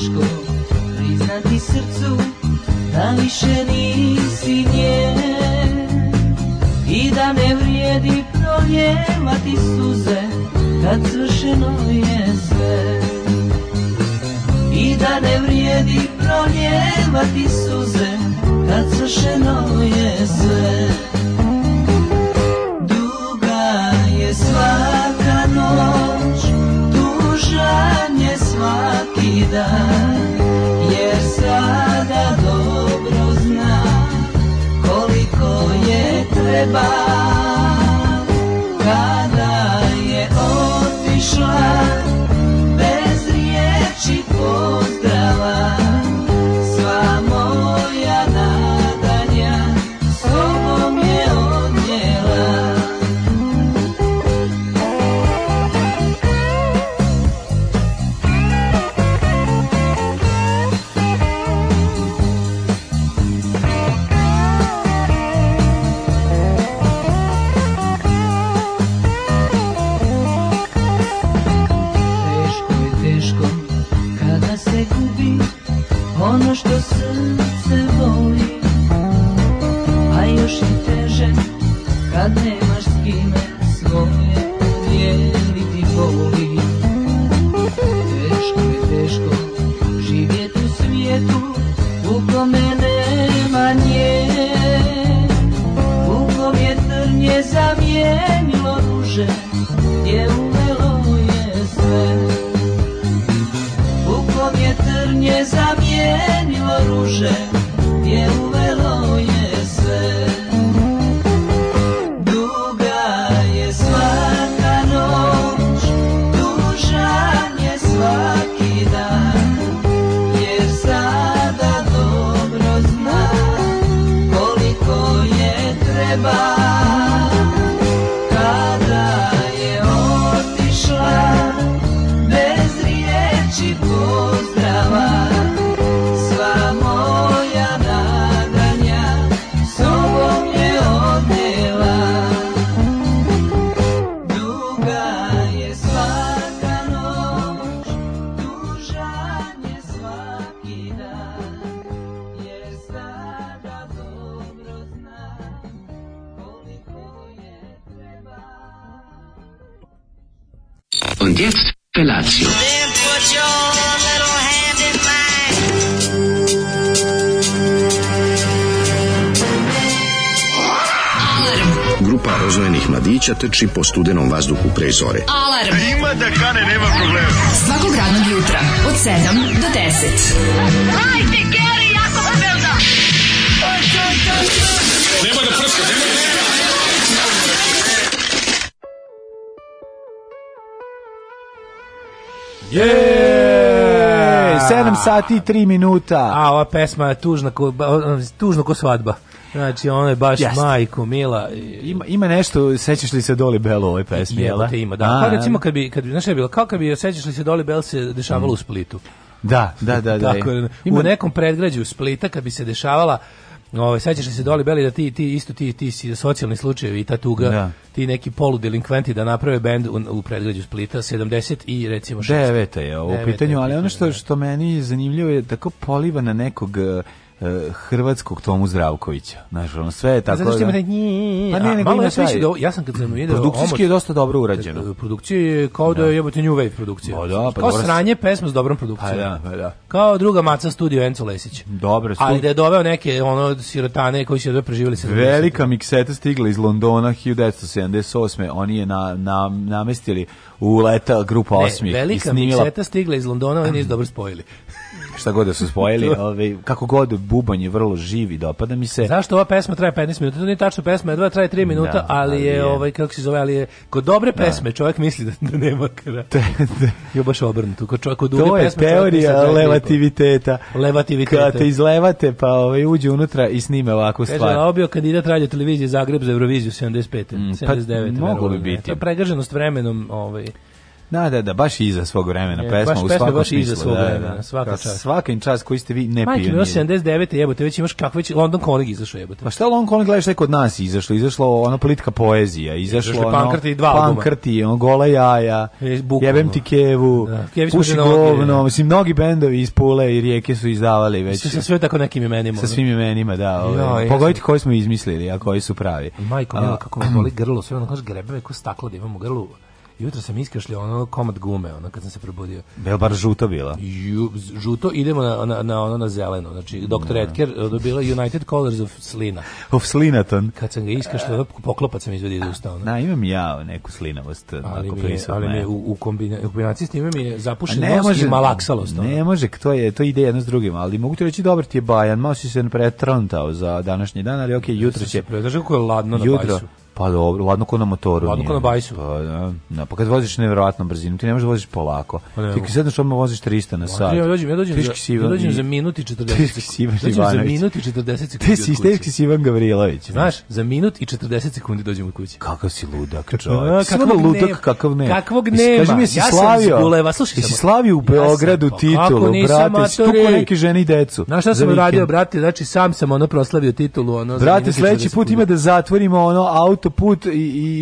teško priznati srcu da više nisi njen i da ne vrijedi proljevati suze kad svršeno je sve i da ne vrijedi proljevati suze kad svršeno je sve duga je svaka noć tužan je svaka jer sada dobro koliko je treba proteči po studenom vazduhu pre zore. Alarm! A e, ima da kane, nema problema. Svakog radnog jutra, od 7 do 10. Hajde, Geri, jako se velda! Nemoj da prska, nemoj da prska! Yeah! 7 sati i 3 minuta. A ova pesma je tužna ko, tužna ko svadba. Znači, ono je baš Jasne. majko, mila. Ima, ima nešto, sećaš li se Doli Bell u ovoj pesmi, jel? Da? ima, da. A, pa recimo, kad bi, kad bi, znaš je bilo, kao kad bi, sećaš li se Doli Bell se dešavalo mm. u Splitu. Da, da, da. da Tako, ima... U nekom predgrađu Splita, kad bi se dešavala, Ove, ovaj, sećaš li se Doli Beli da ti ti isto ti ti si socijalni slučajevi i ta tuga, da. ti neki poludelinkventi da naprave bend u, u predgrađu Splita 70 i recimo 6. 9 je ovo u pitanju, ali ono što da. što meni zanimljivo je tako da poliva na nekog E, hrvatskog Tomu Zdravkovića. Znaš, ono sve je tako. Zato što da- ima da... Pa ne, nego ima sve Ja sam kad sam vidio... Produkcijski je dosta dobro urađeno. E, produkcija je kao da, da je jebote New Wave produkcija. Pa da, pa kao dobra... sranje pesma s dobrom pa produkcijom. Pa da, pa da. Kao druga maca studio Enzo Lesić. Dobro. studio. Ali da je doveo neke ono sirotane koji su jedva preživjeli se. Velika mikseta stigla iz Londona 1978. Oni je na, na, namestili u leta grupa osmih. Velika snimila... mikseta stigla iz Londona, oni nisu dobro spojili šta god da su spojili, ovaj, kako god bubanj je vrlo živ i dopada mi se. Zašto ova pesma traje 15 minuta? To nije tačno pesma, je dva traje 3 minuta, da, ali, ali, je, ovaj, kako se zove, ali je, kod dobre da. pesme da. čovjek misli da, da nema kraja. Da, da. jo, baš obrnuto. Kod, čovjek, kod to je teorija levativiteta. Levativiteta. Kad te izlevate, pa ovaj, uđe unutra i snime ovakvu stvar. Kaže, obio kandidat radio televizije Zagreb za Euroviziju 75. Mm, 79. Pa, moglo bi biti. To je pregrženost vremenom, ovaj, Da, da, da, baš iza svog vremena je, pesma, baš u svakom svakom baš smislu, iza svog da, da, vremena, da, svaka čast. Svaka im čast koji ste vi ne pioniri. Majke, 79. jebote, već imaš kako već London Calling izašao jebote. Pa šta London Calling gledaš šta je kod nas izašlo? Izašlo ona politika poezija, izašlo ono... Pankrti i dva albuma. Pankrti, ono, gola jaja, je, jebem ti kevu, da. puši govno, da. mislim, mnogi bendovi iz Pule i Rijeke su izdavali već. Sa sve tako nekim imenima. Sa svim imenima, da. Ovaj. Pogodite koji smo izmislili, a koji su pravi. Majko, kako me boli grlo, sve ono kaže grebe ko staklo da imamo grlu Jutro sam iskašljao ono komad gume, ono kad sam se probudio. Bel bar žuto bila. Ju, žuto, idemo na, na, na, ono na zeleno. Znači, Dr. Ne. Edker dobila United Colors of Slina. Of Slinaton. Kad sam ga iskašljao, poklopac sam izvedio iz usta. Ono. Na, imam ja neku slinavost. Ali, mi, je, ali mi je u, u, kombina, u, kombinaciji s time mi je zapušen ne može, i malaksalost. Ono. Ne može, to, je, to ide jedno s drugim, ali mogu ti reći, dobar ti je Bajan, malo si se pretrontao za današnji dan, ali ok, jutro će... kako je ladno na jutro, bajsu. Pa dobro, ladno ko na motoru. Ladno ko na bajsu. Pa, da, da, pa kad voziš nevjerojatnom brzinom, ti ne možeš da voziš polako. Pa ti kad sedneš odmah voziš 300 na sat. Ja dođem, ja dođem, za, sivan, ja dođem za minuti 40 sekundi. Tiški Dođem za minut i 40 sekundi. Ti si Tiški Sivan Gavrilović. Znaš, za minut i 40 sekundi dođem u kući. Kakav si ludak, čovjek. kakav si ludak, kakav ne. Kakvog nema. Kaži mi, jesi ja slavio. Guleva, slušaj, jesi slavio u Beogradu pa titulu, brate, stuko neki ženi i decu. Znaš šta sam radio, brate, znači sam sam ono proslavio titulu, ono. Brate, sledeći put ima da zatvorimo ono auto put i,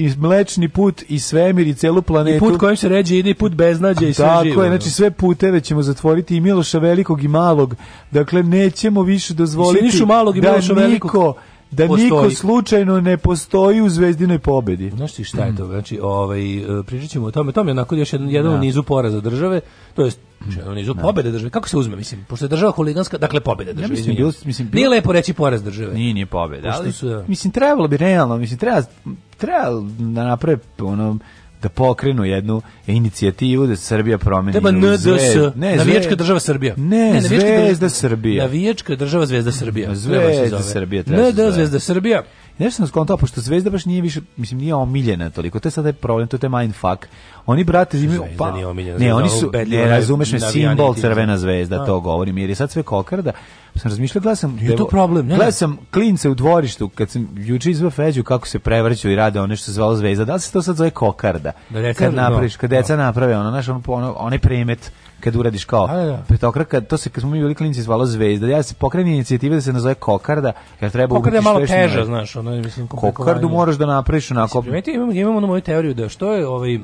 i mlečni put i svemir i celu planetu. I put kojim se ređe ide i put beznađe i sve Tako je, da. znači sve puteve ćemo zatvoriti i Miloša velikog i malog. Dakle nećemo više dozvoliti. I malog i da Miloša velikog da postoji. niko slučajno ne postoji u zvezdinoj pobedi. Znaš ti šta je to? Mm. Znači, ovaj, e, pričat ćemo o tome. To mi je onako još jedan, jedan ja. Da. nizu poraza države, to je jedan mm. znači, nizu ja. Da. pobede države. Kako se uzme, mislim? Pošto je država huliganska, dakle pobede države. Ja, mislim, bilo, mislim, bilo... Nije lepo reći poraz države. Nije, nije pobeda. Ali, su, da. Mislim, trebalo bi realno, mislim, treba, treba da naprave ono, da pokrenu jednu inicijativu da Srbija promeni Treba NDS, ne, navijačka država Srbija. Ne, ne zvezda Srbija. Navijačka država zvezda Srbija. Zvezda Srbija treba NDS, zvezda Srbija. Nešto sam skontao, pošto Zvezda baš nije više, mislim, nije omiljena toliko, to je sada problem, to je taj fuck. Oni, brate, imaju... Pa, nije omiljena, ne, oni su, ne, razumeš me, simbol crvena zvezda, da. to govorim, jer je sad sve kokarda. Sam razmišljao, gledao sam... Je to problem, ne? Gledao sam klince u dvorištu, kad sam juče izveo Feđu, kako se prevrću i rade ono što se zvalo zvezda. Da li se to sad zove kokarda? Da, kad da, napraviš, da. kad deca naprave ono, znaš, ono, onaj premet kad uradiš kao da, da, da. petokraka, to se kad smo mi bili klinici zvalo zvezda. Ja se pokrenim inicijative da se nazove kokarda, jer treba Kokarda je malo teža, znaš, ono mislim Kokardu moraš da napraviš onako. Primeti, imamo imamo moju teoriju da što je ovaj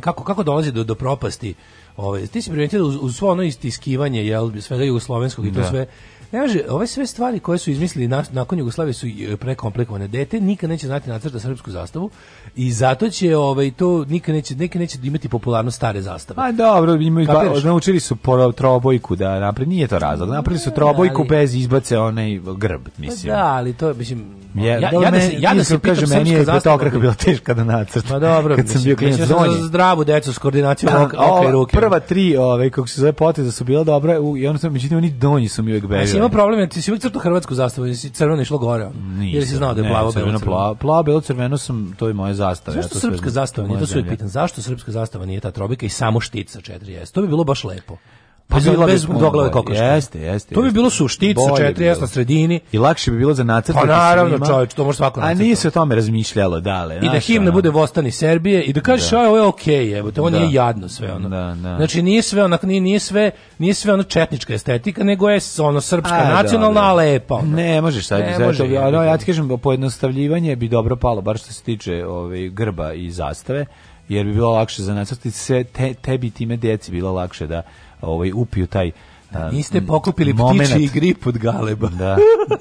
kako kako dolazi do do propasti Ovaj ti si primetio da uz, uz, svo ono istiskivanje jel svega jugoslovenskog i to da. sve Ne može, ove sve stvari koje su izmislili na, nakon Jugoslavije su e, prekomplikovane. Dete nikad neće znati nacrta srpsku zastavu i zato će ovaj to nikad neće nikad neće imati popularno stare zastave. A pa dobro, imaju ba, naučili su po trobojku da napred nije to razlog. Napravili su trobojku ali, bez izbace onaj grb, pa mislim. Da, ali to mislim ja, ja, dobro, ja da, da se ja da se pitam, meni je petokraka bila teška da nacrtam. Ma pa dobro, kad sam bio klinac za zdravu decu s koordinacijom da, ruke. Prva tri, ove, ovaj, kako se zove poteza su bila dobra, i onda međutim oni donji su mi uvek bežali imao problem ti si uvijek crtu hrvatsku zastavu, jer si crveno išlo gore. Nisam, jer si znao da je plavo, ne, belo, crveno. Plavo, plavo, belo, crveno sam, to je moje zastave. Zašto ja srpska zastava nije, to se uvijek pitan, zašto srpska zastava nije ta trobika i samo štit sa 4S? To bi bilo baš lepo. Pa bilo bez doglave kokoške. Jeste, jeste. To bi bilo suštica, četiri na sredini. I lakše bi bilo za nacrt. Pa naravno, čovjek, to može svako nacrtati. A nije se o tome razmišljalo, dale. I da himna bude Vostani Serbije i da kažeš, da. ovo je okej, okay, to ovo nije da. jadno sve ono. Da, da. Znači nije sve onak, nije, nije sve, nije sve ono četnička estetika, nego je ono srpska da, nacionalna, da, lepa. Ne, možeš sad, ne, može, ja, ja ti kažem, pojednostavljivanje bi dobro palo, bar što se tiče ovaj, grba i zastave, jer bi bilo lakše za nacrtati se, te, tebi time deci bilo lakše da ovaj, upiju taj da, niste pokupili ptiči i grip od galeba. Da,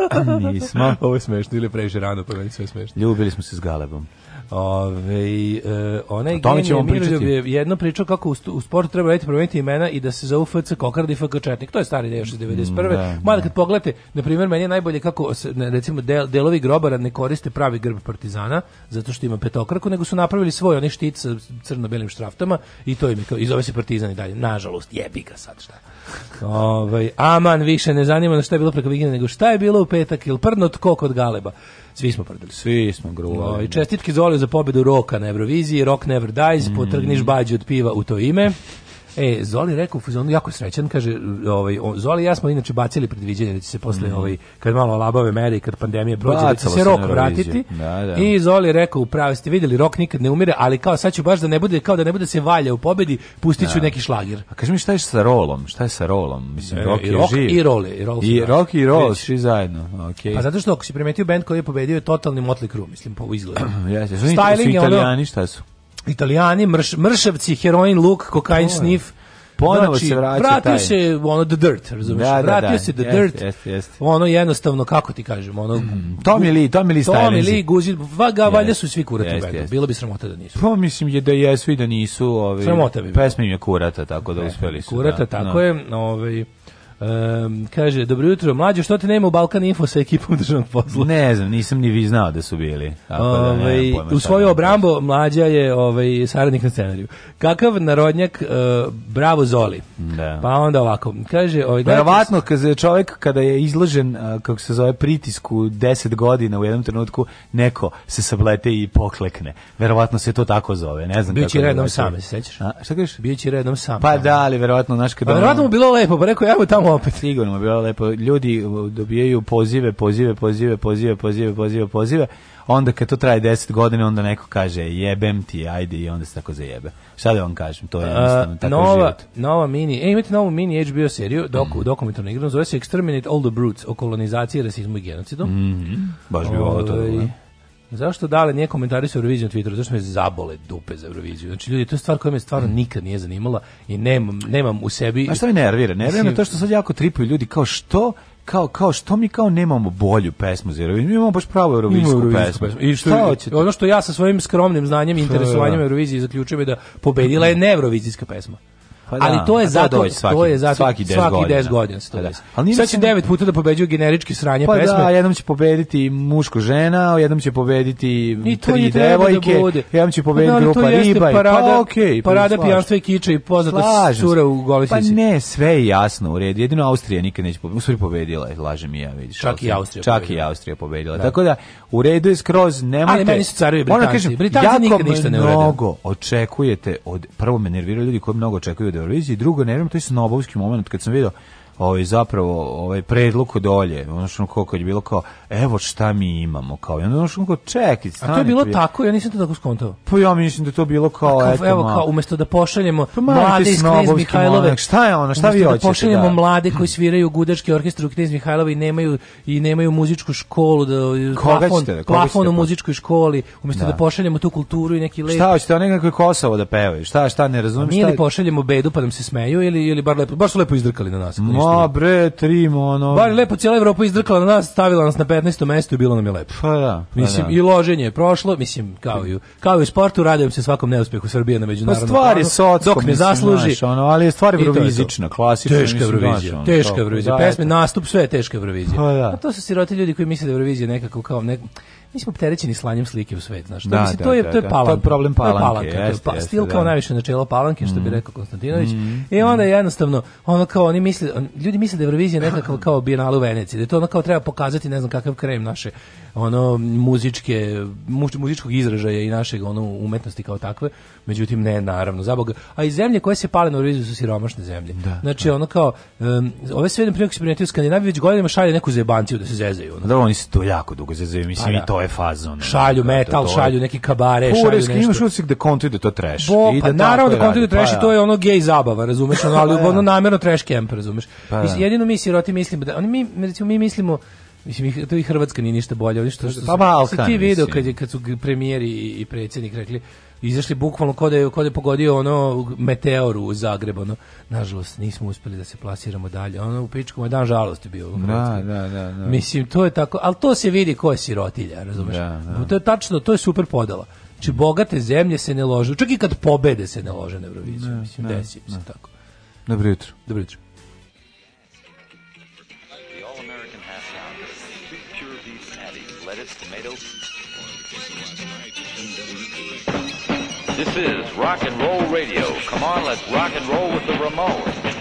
nismo. Ovo je smešno ili previše rano, pa meni sve smešno. Ljubili smo se s galebom. Ove, ovaj, e, onaj genije Miroljub je jedno pričao kako u, u sportu treba raditi promijeniti imena i da se za UFC Kokarda i FK Četnik. To je stari deo 691. Mm, da. Mada kad pogledate, na primjer, meni je najbolje kako se, recimo del, delovi grobara ne koriste pravi grb partizana, zato što ima petokraku, nego su napravili svoj onaj štit sa crno-belim štraftama i to im je kao, i zove se partizan i dalje. Nažalost, jebi ga sad šta. Ove, ovaj, aman, više ne zanima na šta je bilo preko vikenda, nego šta je bilo u petak, ili prdno tko kod galeba. Svi smo prdeli. Svi smo gruvali. No, ovaj, I da. čestitke Zoli za pobedu Roka na Euroviziji. Rock Never Dies, mm. potrgniš bađu od piva u to ime. E, Zoli rekao u fuzonu, jako srećan, kaže, ovaj, Zoli i ja smo inače bacili predviđenje da će se posle, mm. ovaj, kad malo labave mere i kad pandemija prođe, da će se rok vratiti. Da, da. I Zoli rekao, upravo ste vidjeli, rok nikad ne umire, ali kao sad ću baš da ne bude, kao da ne bude se valja u pobedi, pustit ću da. neki šlager. A kaži mi šta je sa rolom? Šta je sa rolom? Mislim, e, rok je živ. I role. I, roll I rock i roll, svi zajedno. Okay. Pa zato što ako si primetio band koji je pobedio je totalni Motley Crue, mislim, po izgledu. Jeste, su, su italijani, šta su? Italijani, mrš, mršavci, heroin, luk, kokain, snif, ponovo znači, se vraća vratio taj. se ono the dirt, razumiješ? Da, da, vratio da, se the jest, dirt. Jest, jest. Ono jednostavno kako ti kažem, ono mm, Tommy Lee, Tommy Lee Tommy Lee, Lee Guzi, vaga yes. valjda su svi kurati yes, yes. Bilo bi sramota da nisu. Pa mislim je da jesu i da nisu, ovaj. Sramota bi. Pesma im je kurata, tako da ne, uspeli su. Kurata da, tako no. Da. je, ovaj Um, kaže, dobro jutro, mlađo, što ti nema u Balkan Info sa ekipom državnog posla? Ne znam, nisam ni vi znao da su bili. Tako ove, da, ne, ovaj, pojma, u da svoju obrambo mlađa je ovaj, saradnik na scenariju. Kakav narodnjak, uh, bravo Zoli. Da. Pa onda ovako, kaže... Ovaj, Verovatno, kada čovjek kada je izložen, uh, kako se zove, pritisku 10 godina u jednom trenutku, neko se sablete i poklekne. Verovatno se to tako zove, ne znam. Bijući redom sam, se sećaš? A, šta kažeš? Bijući redom sam. Pa da, da ali verovatno, znaš kada... Pa verovatno mu bilo lepo, pa rekao, ja mu tamo lepo opet. Sigurno bilo lepo. Ljudi dobijaju pozive, pozive, pozive, pozive, pozive, pozive, pozive. Onda kad to traje 10 godina, onda neko kaže jebem ti, ajde i onda se tako zajebe. Šta da vam kažem, to je jednostavno tako nova, život. Nova mini, e, imate novu mini HBO seriju, mhm. doku, mm. dokumentarnu igru, zove se Exterminate All the Brutes o kolonizaciji, rasizmu i genocidu. Mm -hmm. Baš bi volao to da Zašto dale nije komentarisao Euroviziju na Twitteru? Zašto me zabole dupe za Euroviziju? Znači, ljudi, to je stvar koja me stvarno mm. nikad nije zanimala i nemam, nemam u sebi... A što me nervira? Nervira me to što sad jako tripuju ljudi kao što kao kao što mi kao nemamo bolju pesmu za Eurovision. mi imamo baš pravu eurovizijsku pesmu. pesmu. I što šta hoćete? Ono što ja sa svojim skromnim znanjem i interesovanjem Eurovizije zaključujem je da pobedila je nevrovizijska pesma. Pa da, ali to je zato dođe, svaki, to je zato svaki 10 godina. 10 godina se to pa da. Ali devet puta da pobeđuje generički sranje pa da, pesme. Pa da, jednom će pobediti muško žena, a jednom će pobediti I to tri da devojke, da jednom će pobediti pa, da, grupa riba. Pa parada, da, pa, okay, parada pijanstva i kiča i poznata cura u gole Pa ne, sve je jasno u redu. Jedino Austrija nikad neće pobediti. U stvari pobedila je, lažem ja, vidiš. Čak i Austrija. Čak i Austrija pobedila. Tako da, u redu je skroz, nemojte... Ali meni su carovi Britanci. Britanci nikad ništa ne urede. Jako mnogo očekujete od... Prvo me nerviraju ljudi koji mnogo očekuju od Euroviziji, drugo, ne vjerujem, to je snobovski moment kad sam vidio ovaj zapravo ovaj predlog od olje ono što kako je bilo kao evo šta mi imamo kao i ono što kao čekić stani a to je bilo prije. tako ja nisam to tako skontao pa ja mislim da to bilo kao pa kao, eto evo kao umesto da pošaljemo pa, mlade iz Knez Mihajlove šta je ono šta vi da hoćete da pošaljemo da. mlade koji sviraju gudački orkestar u Knez Mihajlova i nemaju i nemaju muzičku školu da koga plafon, ćete, koga plafon ćete, u pa- muzičkoj školi umesto da. da. pošaljemo tu kulturu i neki lep šta hoćete onaj kako Kosovo da pevaju šta šta ne razumem šta mi da ili pošaljemo bedu pa nam se smeju ili ili bar lepo baš lepo izdrkali na nas Ma bre, trim, ono. Bar lepo cijela Evropa izdrkala na nas, stavila nas na 15. mesto i bilo nam je lepo. Pa da. Pa da. mislim, da. i loženje je prošlo, mislim, kao i, kao i u sportu, radujem se svakom neuspehu Srbije na međunarodnom Pa stvar je socko, dok mi zasluži. Naš, ono, ali je stvar evrovizična, klasična. Teška evrovizija, ono, teška evrovizija. Pesme, nastup, sve je teška evrovizija. Pa da. A to su siroti ljudi koji misle da evrovizija nekako kao... Ne, mi smo opterećeni slanjem slike u svet, znaš. Da, mislim, da, to je da, to je da. palanka. To je problem palanke. To je pa- jeste, pa, stil kao da. najviše načelo palanke, što bi mhm. rekao Konstantinović. Mm, I onda jednostavno ono kao oni misle, ljudi misle da je Eurovizija nekakav kao bijenal u Veneciji, da je to ono kao treba pokazati ne znam kakav krem naše ono muzičke muzičkog izražaja i našeg ono umetnosti kao takve. Međutim ne naravno, za zaboga. A i zemlje koje se pale na Euroviziju su siromašne zemlje. Da, znači da. ono kao um, ove sve jedan primer eksperimentiraju Skandinavija već godinama šalje neku zebanciju da se zezaju ono. Da oni se to jako dugo zezaju, mislim pa i to je fazon. Šalju metal, to, to šalju neki kabare, šalju nešto. Imaš usik da kontuju da to trash. Bo, pa, I da naravno da kontuju trash pa, ja. to je ono gej zabava, razumeš, ono, ali pa ono namjerno trash camp, razumeš. Pa, ja. Jedino mi siroti mislimo da, oni mi, recimo, mi mislimo, Mislim, to i Hrvatska nije ništa bolje. Oni što, što pa, Balkan, ti video kad, je, kad su premijeri i predsjednik rekli, izašli bukvalno kod da je, kod da je pogodio ono meteoru u Zagrebu. Ono. Nažalost, nismo uspeli da se plasiramo dalje. Ono u pičkom je dan žalosti bio da, da, da, da, Mislim, to je tako, ali to se vidi ko je sirotilja, razumiješ? Da, to je tačno, to je super podala. Znači, bogate zemlje se ne lože, čak i kad pobede se ne lože na Euroviziju. Mislim, desi se tako. Dobro jutro. Dobro jutro. This is rock and roll radio. Come on, let's rock and roll with the Ramones.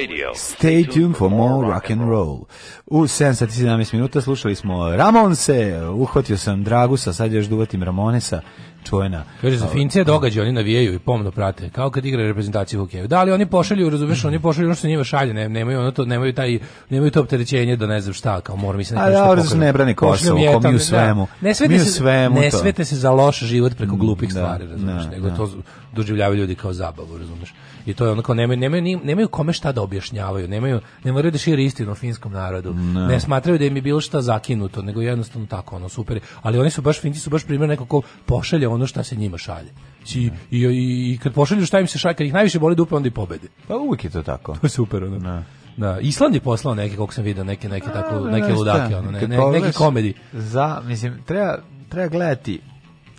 Radio. Stay tuned for more rock and roll. U 7 sati 17 minuta slušali smo Ramonse, uhvatio sam Dragusa, sad još duvatim Ramonesa, čuvena. Kaže, za Fince događa, oni navijaju i pomno prate, kao kad igra reprezentaciju u hokeju. Da, ali oni pošalju, razumeš, oni pošalju ono što njima šalje, ne, nemaju, ono to, nemaju, taj, nemaju to opterećenje da ne znam šta, kao moram mislim A da, pokrati. ne brani Kosovo, ko mi u da. svemu. Da, ne svete, se, svemu ne svete se za loš život preko mm, glupih da, stvari, razumeš, da, nego to da doživljavaju ljudi kao zabavu, razumeš? I to je onako, nemaju, nemaju, nemaju kome šta da objašnjavaju, nemaju, ne moraju da širi istinu o finskom narodu, ne. ne. smatraju da im je bilo šta zakinuto, nego jednostavno tako, ono, super. Ali oni su baš, Finci su baš primjer nekako pošalje ono šta se njima šalje. I, znači, i, i, i kad pošalju šta im se šalje, kad ih najviše boli dupe, onda i pobede. Pa uvijek je to tako. To je super, ono. Ne. Da, Island je poslao neke, koliko sam vidio, neke, neke, tako, neke ludake, ono, ne, ne, neke komedi. Za, mislim, treba, treba gledati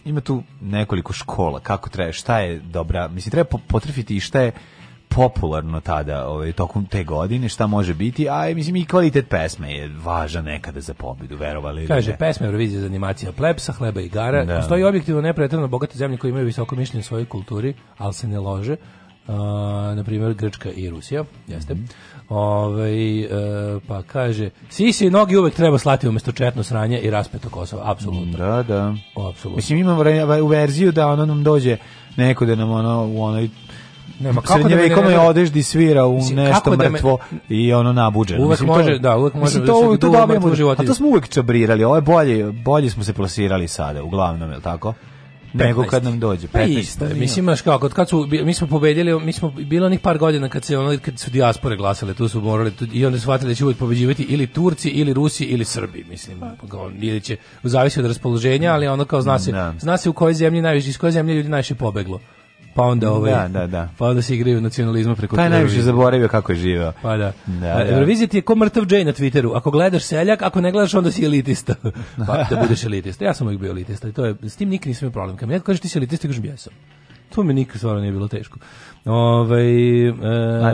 ima tu nekoliko škola kako treba šta je dobra mislim treba potrefiti i šta je popularno tada, ovaj tokom te godine, šta može biti, a mislim i kvalitet pesme je važan nekada za pobedu verovali Kaže ne. pesme Eurovizije za animacija plepsa, hleba i gara. Da. Postoji objektivno nepretjerano bogate zemlje koje imaju visoko mišljenje o svojoj kulturi, ali se ne lože. Uh, na primjer Grčka i Rusija, jeste. Mm -hmm. Ove, ovaj, e, pa kaže, sisi i nogi uvek treba slati umesto četno sranje i raspeto Kosova, apsolutno. Da, da. Apsolutno. Mislim, imamo ovaj, u verziju da ono nam dođe neko da nam ono u onoj nema kako da vekom je odeždi svira u mislim, nešto da mrtvo me... i ono nabuđeno. Uvek mislim, može, to, da, uvek može mislim, da to, da se to dobijemo. A to smo uvek čabrirali, ovo je bolje, bolje smo se plasirali sada, uglavnom, je li tako? nego kad nam dođe. 15. Pa isto, da, mislim, baš kako, kad su, mi smo pobedili, mi smo, bilo onih par godina kad, se, ono, kad su dijaspore glasale, tu su morali, tu, i onda su shvatili da će uvijek pobeđivati ili Turci, ili Rusi, ili Srbi, mislim, pa. Pa ili će, zavisi od raspoloženja, ali ono kao zna mm, se, da. zna se u kojoj zemlji najviše, iz koje zemlje ljudi najviše pobeglo pa onda ovaj da, da, da. pa onda se igraju nacionalizma preko Pa najviše zaboravio kako je živeo. Pa da. da, da. Eurovizija ti je ko mrtav džej na Twitteru. Ako gledaš seljak, ako ne gledaš onda si elitista. pa da budeš elitista. Ja sam uvijek bio elitista i to je s tim nikad nisam imao problem. Kad mi neko kaže ti si elitista, kažem jesam. To mi nikad stvarno nije bilo teško. Ovaj e,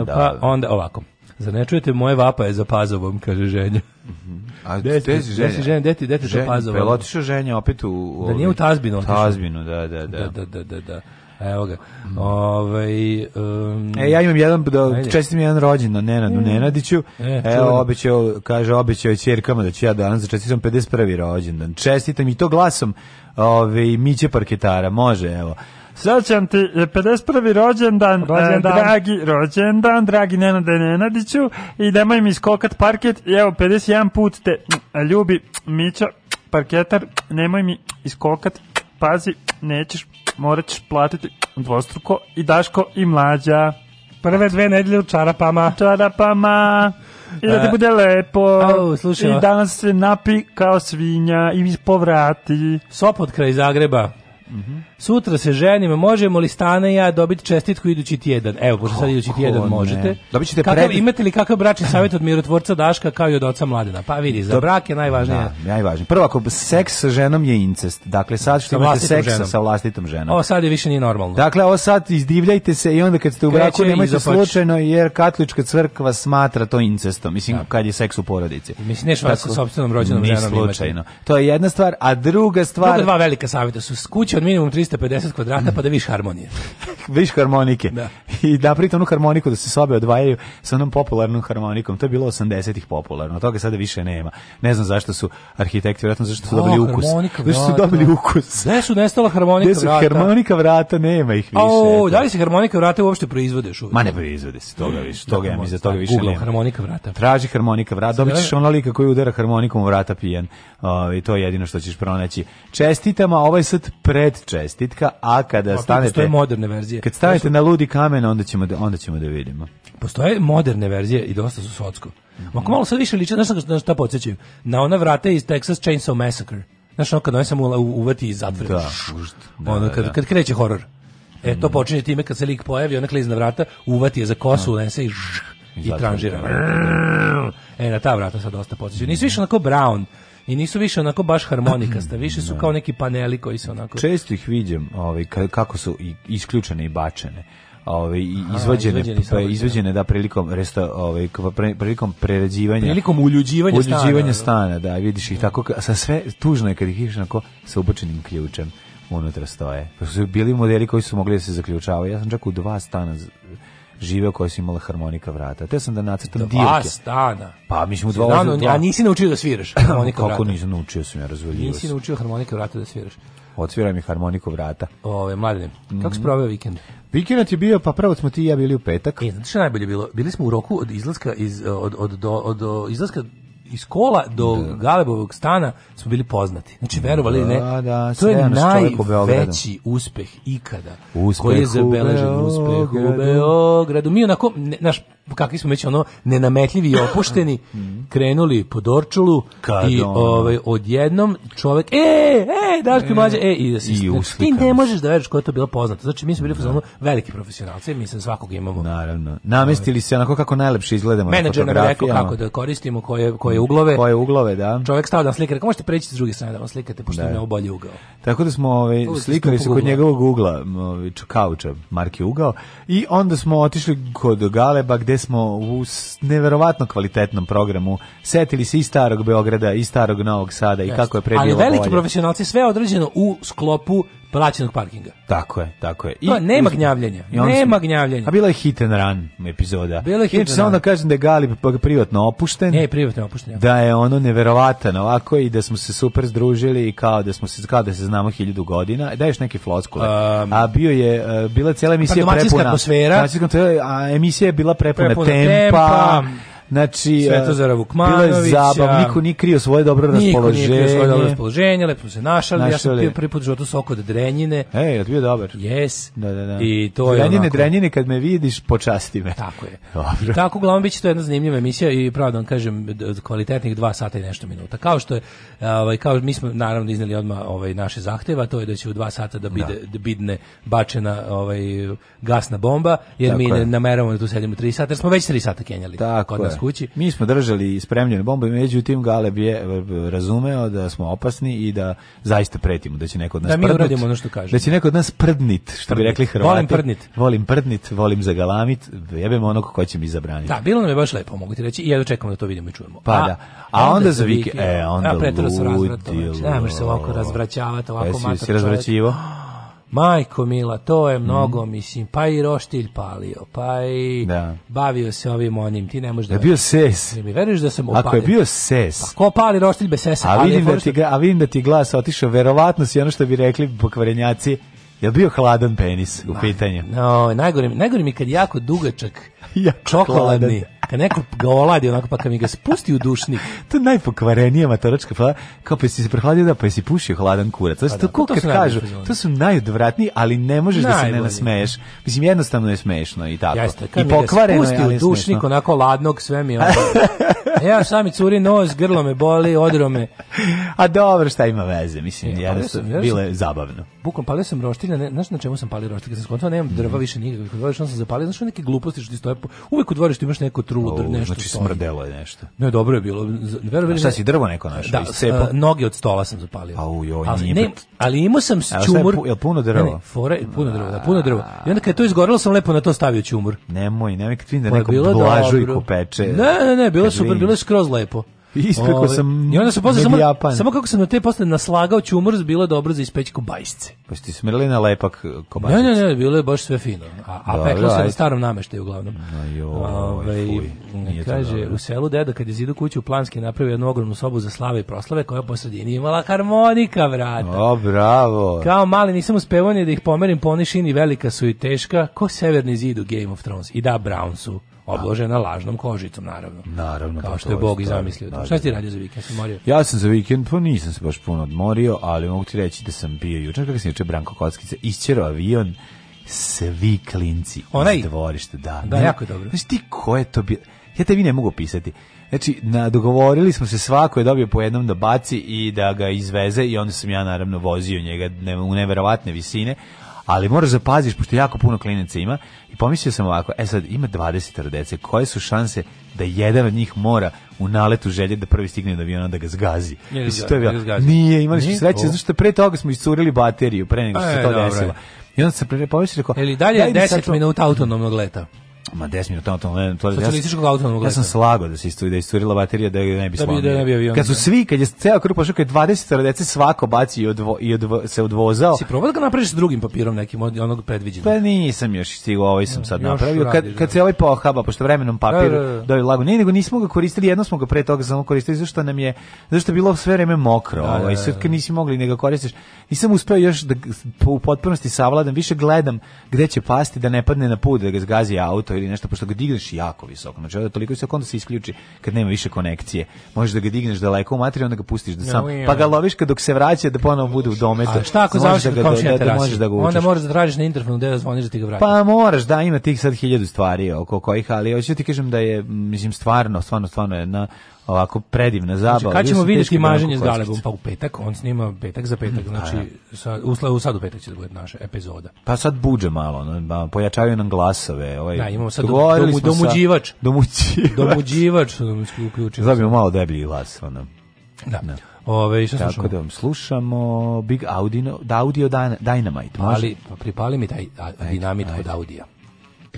pa onda ovako. Za ne čujete moje vapaje za pazovom, kaže ženja. Mhm. A gde si, si ženja? Gde si ženja, gde ti, gde ti za pazovom? Pa je otišao ženja opet u... u da nije u ovaj tazbinu otišao. Tazbinu, da, da, da. Da, da, da, da. da. Evo ga. Ovaj um, e ja imam jedan da čestitam jedan rođendan Nenadu mm. Nenadiću. E, Evo obećao, kaže obećao je ćerkama da ću ja danas da čestitam 51. rođendan. Čestitam i to glasom ovaj Miće parketara, može, evo. Srećan ti 51. E, rođendan, e, rođendan. dragi rođendan, dragi Nenade Nenadiću i nemoj mi skokat parket i evo 51 put te ljubi Mića parketar, nemoj mi iskokat, pazi, nećeš morat ćeš platiti dvostruko i Daško i Mlađa. Prve dve nedelje u čarapama. Čarapama. I da ti e. bude lepo. Au, slušaj. I danas se napi kao svinja i mi povrati. Sopot kraj Zagreba Mm Sutra se ženimo, možemo li Stana i ja dobiti čestitku idući tjedan? Evo, pošto sad idući tjedan možete. Dobićete kakav, pred... Imate li kakav bračni savjet od mirotvorca Daška kao i od oca Mladena? Pa vidi, za brak je najvažnije. Da, najvažnije. Prvo, ako seks sa ženom je incest. Dakle, sad što sa imate seksa ženom. sa vlastitom ženom. Ovo sad je više nije normalno. Dakle, ovo sad izdivljajte se i onda kad ste u braku nemojte slučajno, jer katolička crkva smatra to incestom. Mislim, da. kad je seks u porodici. Mislim, neš vas sa sobstvenom rođenom ženom. Slučajno. To je jedna stvar, a druga stvar... Druga dva velika savjeta su s prostor minimum 350 kvadrata pa da viš harmonije. viš harmonike. Da. I da pritom onu harmoniku da se sobe odvajaju sa onom popularnom harmonikom. To je bilo 80-ih popularno. Toga sada više nema. Ne znam zašto su arhitekti, vjerojatno zašto su da, dobili ukus. Zašto su dobili ukus. Gde su nestala harmonika vrata? su vrata? harmonika vrata, nema ih više. O, da li se harmonika vrata uopšte proizvode još Ma ne proizvode se toga više. Toga ja da, mislim da, da toga više nema. harmonika vrata. Traži harmonika vrata. Dobit ćeš ono lika koji udara harmonikom u vrata pijen. I ovaj, to je jedino što ćeš pronaći. Čestitama, ovaj sad pre pet čestitka, a kada a, stanete... Postoje moderne verzije. Kad stanete na ludi kamen, onda ćemo da, onda ćemo da vidimo. Postoje moderne verzije i dosta su socko. Mm -hmm. Ako malo sad više liče, znaš na šta podsjećaju? Na ona vrata iz Texas Chainsaw Massacre. Znaš, ono kad on sam uvati i zatvore. Da, da, ono, da, kad, da. kad kreće horor. E, to mhm. počinje time kad se lik pojavi, ona klizna vrata, uvati je za kosu, da. unese i ž, i tranžira. E, na ta vrata sad dosta podsjećaju. Nisu više onako brown, i nisu više onako baš harmonikasta, više su da. kao neki paneli koji se onako... Često ih vidim ovaj, kako su isključene i bačene ove ovaj, izvađene pa izvađene da. da prilikom resta ovaj prilikom preređivanja prilikom uljuđivanja, uljuđivanja da. stana, da vidiš ih tako sa sve tužno je kad ih vidiš onako sa ubačenim ključem unutra stoje. Pa su bili modeli koji su mogli da se zaključavaju. Ja sam čak u dva stana živeo u kojoj su imala harmonika vrata. Te sam da nacrtam da, divke. Dva stana. Pa mislim smo dva da, ozim, dva... A nisi naučio da sviraš harmonika vrata? Kako nisam naučio sam ja razvaljivo. Nisi naučio harmonika vrata da sviraš. Otvira mi harmoniku vrata. Ove, mladine, mm kako si mhm. proveo vikend? Vikend je bio, pa prvo smo ti i ja bili u petak. E, znači najbolje bilo? Bili smo u roku od izlaska iz, od, od, do, od, izlaska iz kola do da. Galebovog stana smo bili poznati. Znači, verovali ne, da, da, to je najveći uspeh ikada. Uspeh koji je zabeležen uspeh u Beogradu. Mi onako, ne, naš, kakvi smo već ono nenametljivi i opušteni, mhm. krenuli po Dorčulu Kad i ono. ovaj odjednom čovjek e, e, Daško e, mlađe, e i da si i ti ne možeš da veruješ ko je to bila poznato Znači mi smo bili fazonu veliki profesionalci, mi se svakog imamo. Naravno. Namestili se onako kako najlepše izgledamo Menadžer na nam je rekao kako da koristimo koje koje uglove. Koje uglove, da. Čovjek stao da slika, možete preći s druge strane da vam slikate pošto da. je bolji ugao. Tako da smo ovaj slikali se kod njegovog ugla, ovaj kauča marke ugao i onda smo otišli kod Galeba gde smo u neverovatno kvalitetnom programu. Setili se i starog Beograda i starog Novog Sada i Just. kako je prebio. Ali veliki profesionalci sve određeno u sklopu plaćenog parkinga. Tako je, tako je. I to, nema gnjavljenja, nema smo, gnjavljenja. A bila je hit and run epizoda. Bila je hit Inače, samo da kažem da je Galip privatno opušten. Ne, privatno opušten. Da je ono neverovatan ovako i da smo se super združili i kao da smo se, kao da se znamo hiljadu godina. Da još neke floskule. Um, a bio je, e, bila cijela emisija pa, prepuna. atmosfera. Domaćinska atmosfera, a emisija je bila prepuna, prepuna tempa, tempa Znači, e, Svetozara Vukmanovića. Bilo je zabavno, niko nije krio svoje dobro raspoloženje. Niko nije krio svoje dobro raspoloženje, lepo se našali. našali. Ja sam pio prvi put životu sok od Drenjine. Ej, je bio dobar? Yes. Da, da, da. I to Drenjine, je onako... Drenjine, kad me vidiš, počasti me. Tako je. Dobro. I tako, uglavnom, bit će to jedna zanimljiva emisija i pravo da vam kažem, kvalitetnih dva sata i nešto minuta. Kao što je, ovaj, kao mi smo naravno izneli odmah ovaj, naše zahteva, to je da će u dva sata da, bide, da. da bidne bačena ovaj, gasna bomba, jer tako mi je. ne nameravamo da tu sedimo tri sata, jer smo već tri sata kenjali. Tako kod kući. Mi smo držali spremljene bombe, međutim Galeb je e, razumeo da smo opasni i da zaista pretimo da će neko od nas da prdnut, mi uradimo ono što kaže. Da će neko od nas prdnit, što prdnit. bi rekli Hrvati. Volim prdnit. Volim prdnit, volim zagalamit, jebemo onog ko će mi zabraniti. Da, bilo nam je baš lepo, mogu ti reći, i ja dočekam da to vidimo i čujemo. Pa a, da. A onda, onda za vike, e, onda ja, ludi. Ja, se ovako razvraćavati, ovako e, si, si razvraćivo? Majko Mila, to je mhm. mnogo, mm. mislim, pa i roštilj palio, pa i da. bavio se ovim onim, ti ne možeš da... Je bio ses. Ne mi veruješ da sam opalio. Ako je bio ses. Pa ko pali roštilj bez sesa? A vidim, da ti, a vidim da ti glas otišao, verovatno si ono što bi rekli pokvarenjaci, je bio hladan penis u pitanju? No, ovaj, najgore, najgore mi kad jako dugačak, čokoladni, hladan Kad neko ga oladi, onako pa kad mi ga spusti u dušnik. to je najpokvarenija matoročka pa kao pa si se prehladio da pa si pušio hladan kurac. Znači, to, da, pa to, to kažu, to su najodvratniji, ali ne možeš Najbolji. da se ne nasmeješ. Mislim, jednostavno je smešno i tako. Jeste, I pokvareno je, ali u dušnik, onako ladnog, sve mi ono... ja i curi nos, grlo me boli, odro me. A dobro, šta ima veze, mislim, ja, jednostavno, bilo je zabavno bukom palio sam roštilj, ne, znaš na čemu sam palio roštilj, kad sam skontao, nemam drva mhm. više nikakvih u dvorištu, sam zapalio, znaš neke gluposti što ti stoje, uvek u dvorištu imaš neko trulo, drvo, nešto Znači stoji. smrdelo je nešto. Ne, dobro je bilo. Verovatno. Šta da- si drvo neko našao? Da, a, noge od stola sam zapalio. Au, joj, ali, ne, ali imao sam čumur. Je, je puno drva? Ne, ne, puno drva, da, puno drva. I onda kad je to izgorelo, sam lepo na to stavio čumur. Nemoj, nemoj kad vidim da pa neko blažu i kopeče. Ne, ne, ne, bilo super, bilo je skroz lepo. Ispekao sam. I onda su posle samo samo kako sam na te posle naslagao ćumrz bilo dobro za ispeći kobajsce. Pa ste smrli na lepak e, kobajsce. Ne, ne, ne, bilo je baš sve fino. A a peklo se na starom nameštaju uglavnom. Ovaj kaže u selu deda kad je zidu kuću u Planski napravio jednu ogromnu sobu za slave i proslave koja po sredini imala harmonika, vrata. O, bravo. Kao mali nisam uspevao ni da ih pomerim po onoj velika su i teška, ko severni zid u Game of Thrones. I da, Brown su obložena lažnom kožicom, naravno. Naravno. Pa Kao što je Bog i zamislio. Da da. Šta ti radio za vikend? Sam morio? Ja sam za vikend, pa nisam se baš puno odmorio, ali mogu ti reći da sam bio jučer, kako sam jučer Branko Kockica, isćerao avion, svi klinci Onaj... iz dvorišta. Da, da ne, jako dobro. Znaš ti ko je to bio? Ja te tebi ne mogu pisati. Znači, na, dogovorili smo se svako je dobio po jednom da baci i da ga izveze i onda sam ja naravno vozio njega u neverovatne visine, ali moraš zapaziš, da pošto jako puno klinaca ima, i pomislio sam ovako, e sad, ima 20 dece, koje su šanse da jedan od njih mora u naletu želje da prvi stigne do aviona da ga zgazi. Nije, da Mislim, to je bilo, da nije, imali smo sreće, zato što pre toga smo iscurili bateriju, pre nego što se e, to desilo. I onda se pre pomislio, rekao... Eli, dalje 10 minuta autonomnog leta. Ma 10 minuta tamo to socijalističkog autonomnog. Ja sam slago da se isturi da isturila baterija da je ne bi slomila. Da bi da ne bi avion. Kad su da. svi kad je ceo krug pošao kad 20 dece svako baci i odvo, i odvo, se odvozao. Si probao da ga napraviš s drugim papirom nekim od onog predviđenog. Pa nisam još stigao, ovaj sam mm, sad napravio kad kad da. se ovaj pohaba pošto vremenom da, papir dovi lagu. Ne, nego nismo ga koristili, jedno smo ga pre toga samo koristili zato nam je zato je bilo sve vreme mokro, da, ovaj sve kad nisi mogli nego koristiš. Nisam uspeo još da u potpunosti savladam, više gledam gde će pasti da ne padne na put da ga zgazi auto ili nešto, pošto ga digneš jako visoko. Znači, da toliko visoko, onda se isključi kad nema više konekcije. Možeš da ga digneš daleko u materiju, onda ga pustiš da sam, pa ga loviš kad dok se vraća da ponovo bude u dometu. A šta ako završi da, ga, da, da, možeš da ga učeš. Onda možeš da tražiš na interfonu da zvoniš da ti ga vratiš. Pa moraš, da, ima tih sad hiljadu stvari oko kojih, ali hoću da ti kažem da je, mislim, stvarno, stvarno, stvarno je na, ovako predivna znači, zabava. Znači, kad ćemo vidjeti da maženje s Galebom? Pa u petak, on snima petak za petak, pa znači sa, u, sad u petak će da bude naša epizoda. Pa sad buđe malo, no, pojačavaju nam glasove. Ovaj, da, imamo sad domu, dom, domuđivač. Sa, domuđivač. domuđivač. domuđivač da Zabijemo malo deblji glas. Ono. Da. da. Ove, šta Tako slušamo? da vam slušamo Big Audio, da Audio Dynamite. Može? Ali pripali mi taj dinamit od Audija.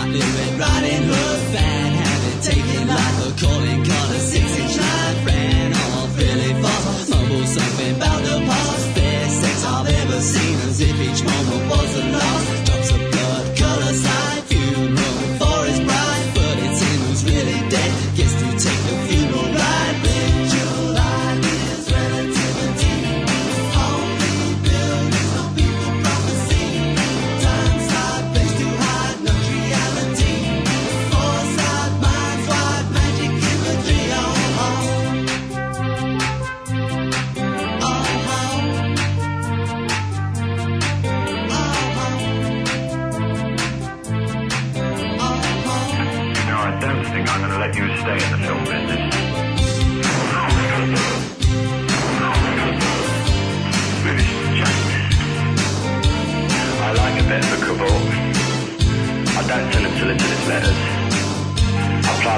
la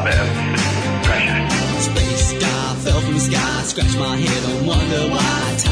bad. Pressure. Space guy fell from the sky. Scratch my head and wonder why.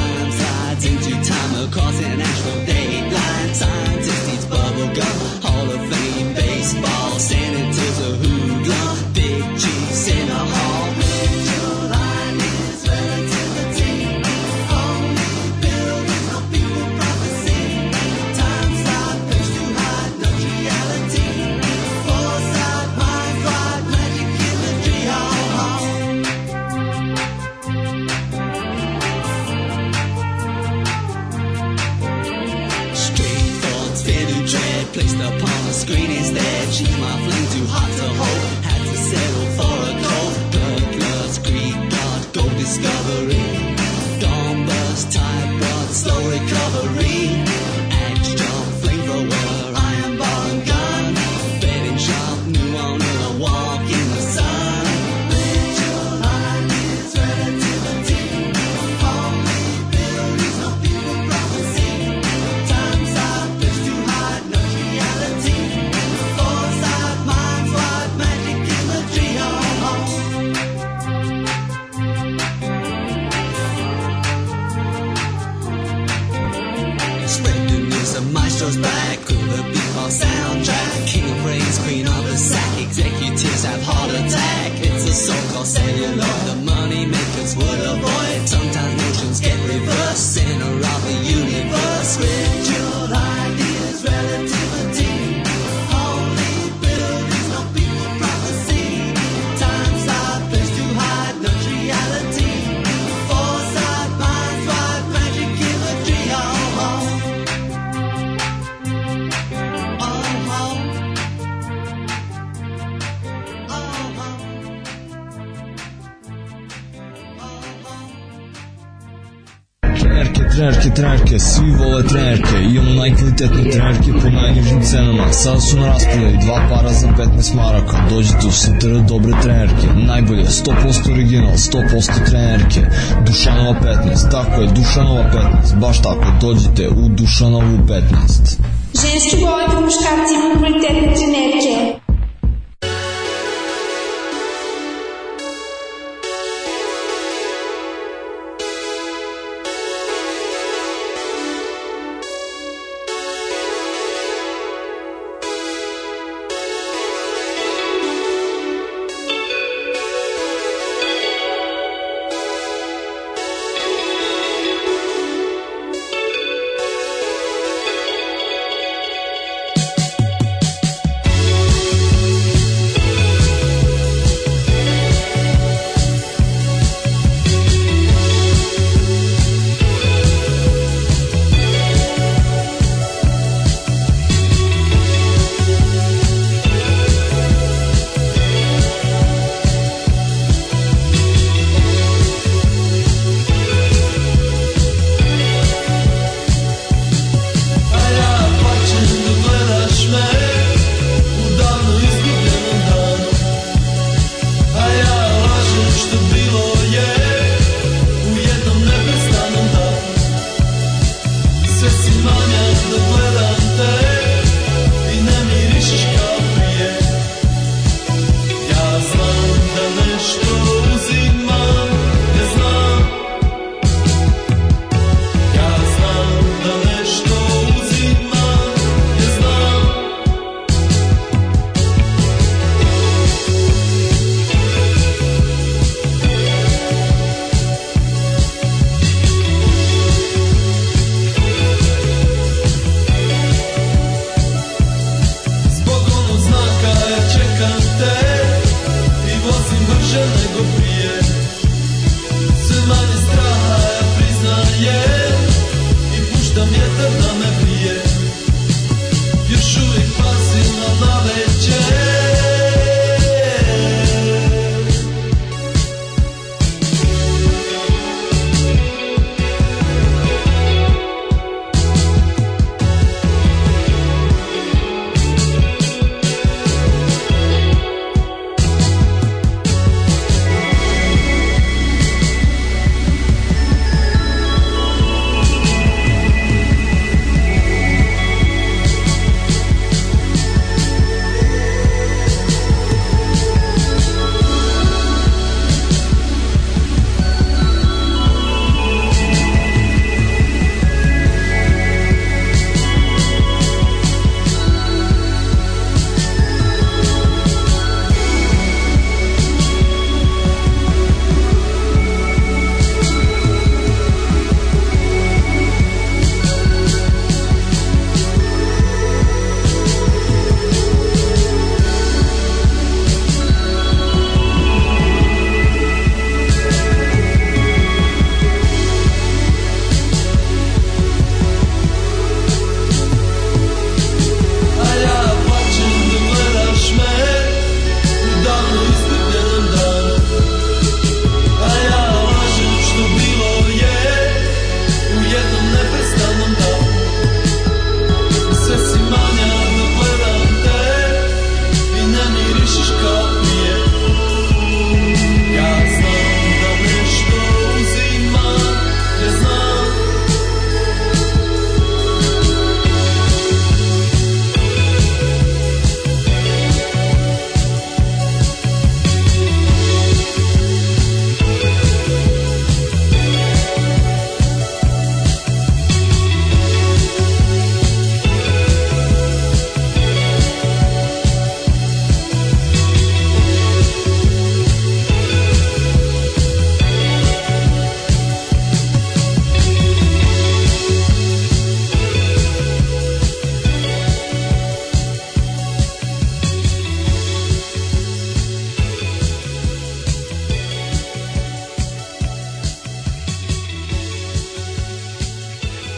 dođete u Sintere dobre trenerke, najbolje, 100% original, 100% trenerke, Dušanova 15, tako je, Dušanova 15, baš tako, dođite u Dušanovu 15. Ženski boli po muškarcima kvalitetne trenerke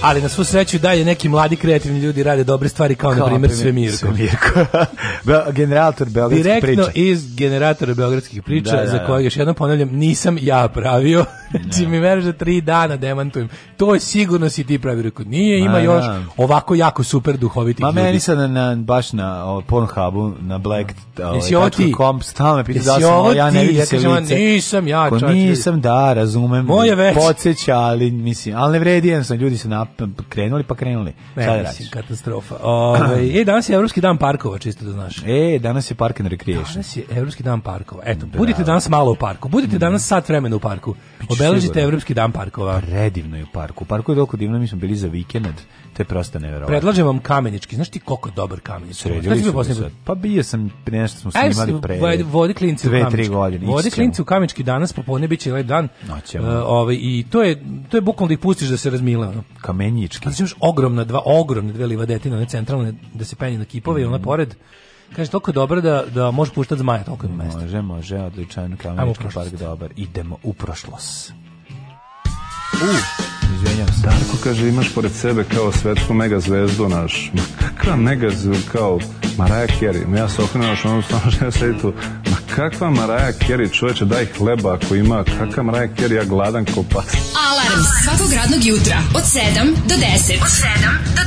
Ali na svu sreću dalje neki mladi kreativni ljudi rade dobre stvari kao, kao na primjer sve Mirko. Mirko. generator beogradskih Direktno priča. Direktno iz generatora beogradskih priča, da, da, da. za kojeg još jednom ponavljam, nisam ja pravio. Da. Znači mi veriš da tri dana demantujem. To je sigurno si ti pravi. Rekao, nije, ima Ma, da. još ovako jako super duhoviti Ma, ljudi. Ma meni sad na, na, baš na Pornhubu, na Black da. Comp, stalno me pita da sam, ja ne vidim ja se lice. Nisam ja, čovječ. Nisam, da, razumem. Moje već. Podseća, ali, mislim, ali ne vredijem sam, ljudi se napravili krenuli pa krenuli. Ne, da mislim, katastrofa. Ove, ovaj, e, danas je Evropski dan parkova, čisto da znaš. E, danas je Park and Recreation. Danas je Evropski dan parkova. Eto, da, budite danas malo u parku. Budite danas mm. sat vremena u parku. Obeležite Evropski dan parkova. Predivno je u parku. U parku je veliko divno, mi smo bili za vikend To je prosto neverovatno. Predlažem vam Kamenički. Znaš ti koliko dobar Kamenički? Sredili smo posle... Pa bio sam nešto smo e, snimali pre. Aj, vodi klinci u Kamenički. 2-3 godine. Vodi klinci u Kamenički danas popodne biće lep dan. Noćemo. Uh, e, ovaj i to je to je bukvalno da ih pustiš da se razmile ono. Kamenički. Znači imaš ogromna dva ogromne dve livadetine, na centralne da se penje na kipove mm. i ona mm. pored. Kaže, toliko dobro da, da možeš puštati zmaja, toliko je mesta. Može, može, odličan kamenički park dobar. Idemo u prošlost. Uh izvinjam se. Darko kaže, imaš pored sebe kao svetsku megazvezdu naš. Ma kakva megazvezdu kao Maraja Carey? Ja se okrenuo još onom stvarno žena sedi tu. Ma kakva Maraja Carey, čoveče, daj hleba ako ima. Kakva Maraja Carey, ja gladan kao pas. Alarm svakog radnog jutra od 7 do 10. Od 7 do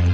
10.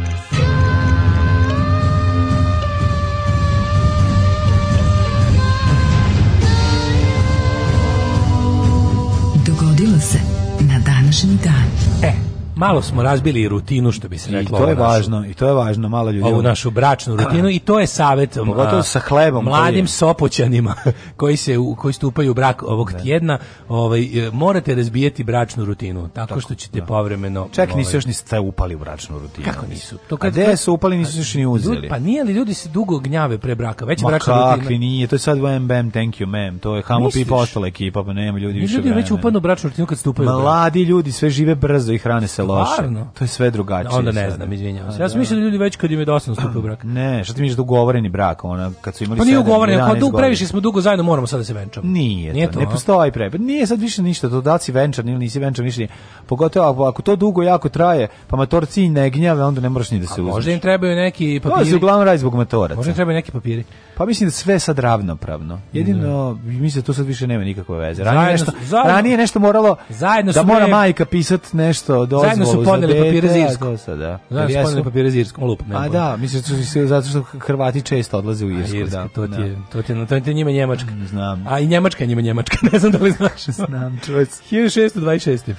É. malo smo razbili rutinu što bi se reklo. I to je našu, važno, i to je važno, malo ljudi. Ovu našu bračnu rutinu i to je savet um, pogotovo sa hlebom mladim sopoćanima koji se koji stupaju u brak ovog ne. Da. tjedna, ovaj e, morate razbijeti bračnu rutinu tako, tako što ćete da. povremeno Ček, ovaj, nisu još ni ste upali u bračnu rutinu. Kako nisu? To kad gde su upali nisu se ni uzeli. pa nije li ljudi se dugo gnjave pre braka, već Ma bračna kakvi rutina. nije, to je sad bam bam thank you ma'am, to je hamo pi postala ekipa, pa nema ljudi više. Ljudi već upadnu u bračnu rutinu kad stupaju. Mladi ljudi sve žive brzo i hrane se loše. Stvarno? To je sve drugačije. Onda ne znam, izvinjavam pa se. Ja sam da. mislio da ljudi već kad im je dosta pa stupio brak. Ne, šta ti misliš da ugovoreni brak, ona kad su imali Pa nije ugovoreni, pa dug previše smo dugo zajedno, moramo sad da se venčamo. Nije, nije to, to, ne postoji pre. Pa nije sad više ništa, to da si venčan ili nisi venčan, više. Pogotovo ako to dugo jako traje, pa matorci ne gnjave, onda ne moraš ni da se uzmeš. Možda im trebaju neki papiri. To je uglavnom radi zbog matora. Možda im trebaju neki papiri. Pa mislim da sve sad ravnopravno. Jedino mm. mislim da to sad više nema nikakve veze. Ranije zajedno, nešto zajedno, ranije nešto moralo zajedno da mora majka pisati nešto dozvolu. Da, da. Zajedno su podneli papire zirsko. Sada, Zajedno su podneli papire zirskom lupom. A da, mislim da su zato što Hrvati često odlaze u Irsku. da, to ti je, to ti je, to ti je njima Njemačka. Mm, znam. A i Njemačka njima Njemačka, ne znam da li znaš. Znam, čovjek. 1626.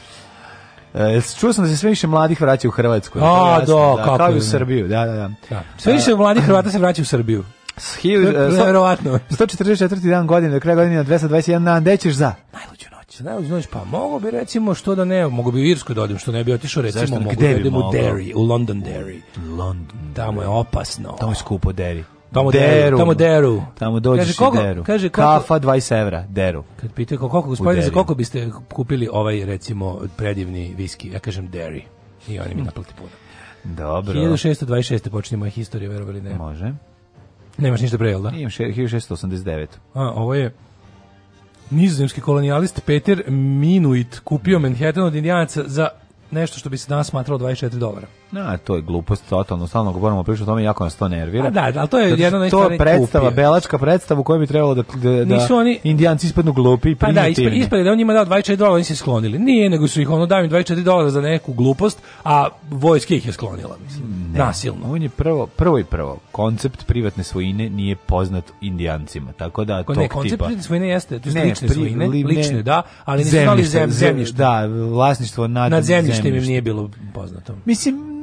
E, čuo sam da se sve više mladih vraća u Hrvatsku. A, do, da, kako. Kao u Srbiju, da, da, da. da. Sve više e, mladih Hrvata se vraća u Srbiju. E, Verovatno. 144. dan godine, do kraja godine na 221 dan, gde ćeš za? Najluđu noć. Za najluđu noć, pa mogu bi recimo što da ne, mogu bi u Irsku da odim, što ne bi otišao recimo, Zašto, mogu da idem u Derry, u London Derry. London. Tamo je opasno. Tamo je skupo Derry. Tamo deru. Tamo deru. Tamo dođeš kaže, koliko, i deru. Kaže, kako, Kafa 20 evra, deru. Kad pitaju koliko, gospodine, za koliko biste kupili ovaj, recimo, predivni viski? Ja kažem deri. I oni mi naplati puno. Dobro. 1626. počinje moja historija, verovali ne. Može. Nemaš ništa pre, jel da? Imam 1689. A, ovo je nizozemski kolonijalist Peter Minuit kupio Manhattan od indijanaca za nešto što bi se danas smatralo 24 dolara. Na, to je glupost totalno, stalno govorimo priču o tome, jako nas to nervira. A da, da ali to je Zato jedna To je predstava, kupio. belačka predstava u kojoj bi trebalo da, da, da Nisu oni... indijanci ispadnu glupi i Pa da, ispred, ispred da on njima dao 24 dolara, oni se sklonili. Nije, nego su ih ono dao 24 dolara za neku glupost, a vojska ih je sklonila, mislim. Ne, Nasilno. On je prvo, prvo i prvo, koncept privatne svojine nije poznat indijancima, tako da Ko, ne, tog koncept tipa... privatne svojine jeste, to je lične pri, svojine, li, lične, da, ali nisu zemljište, zemljište. Da, vlasništvo nad, nad zemljištem, zemljištem im nije bilo poznato. Mislim,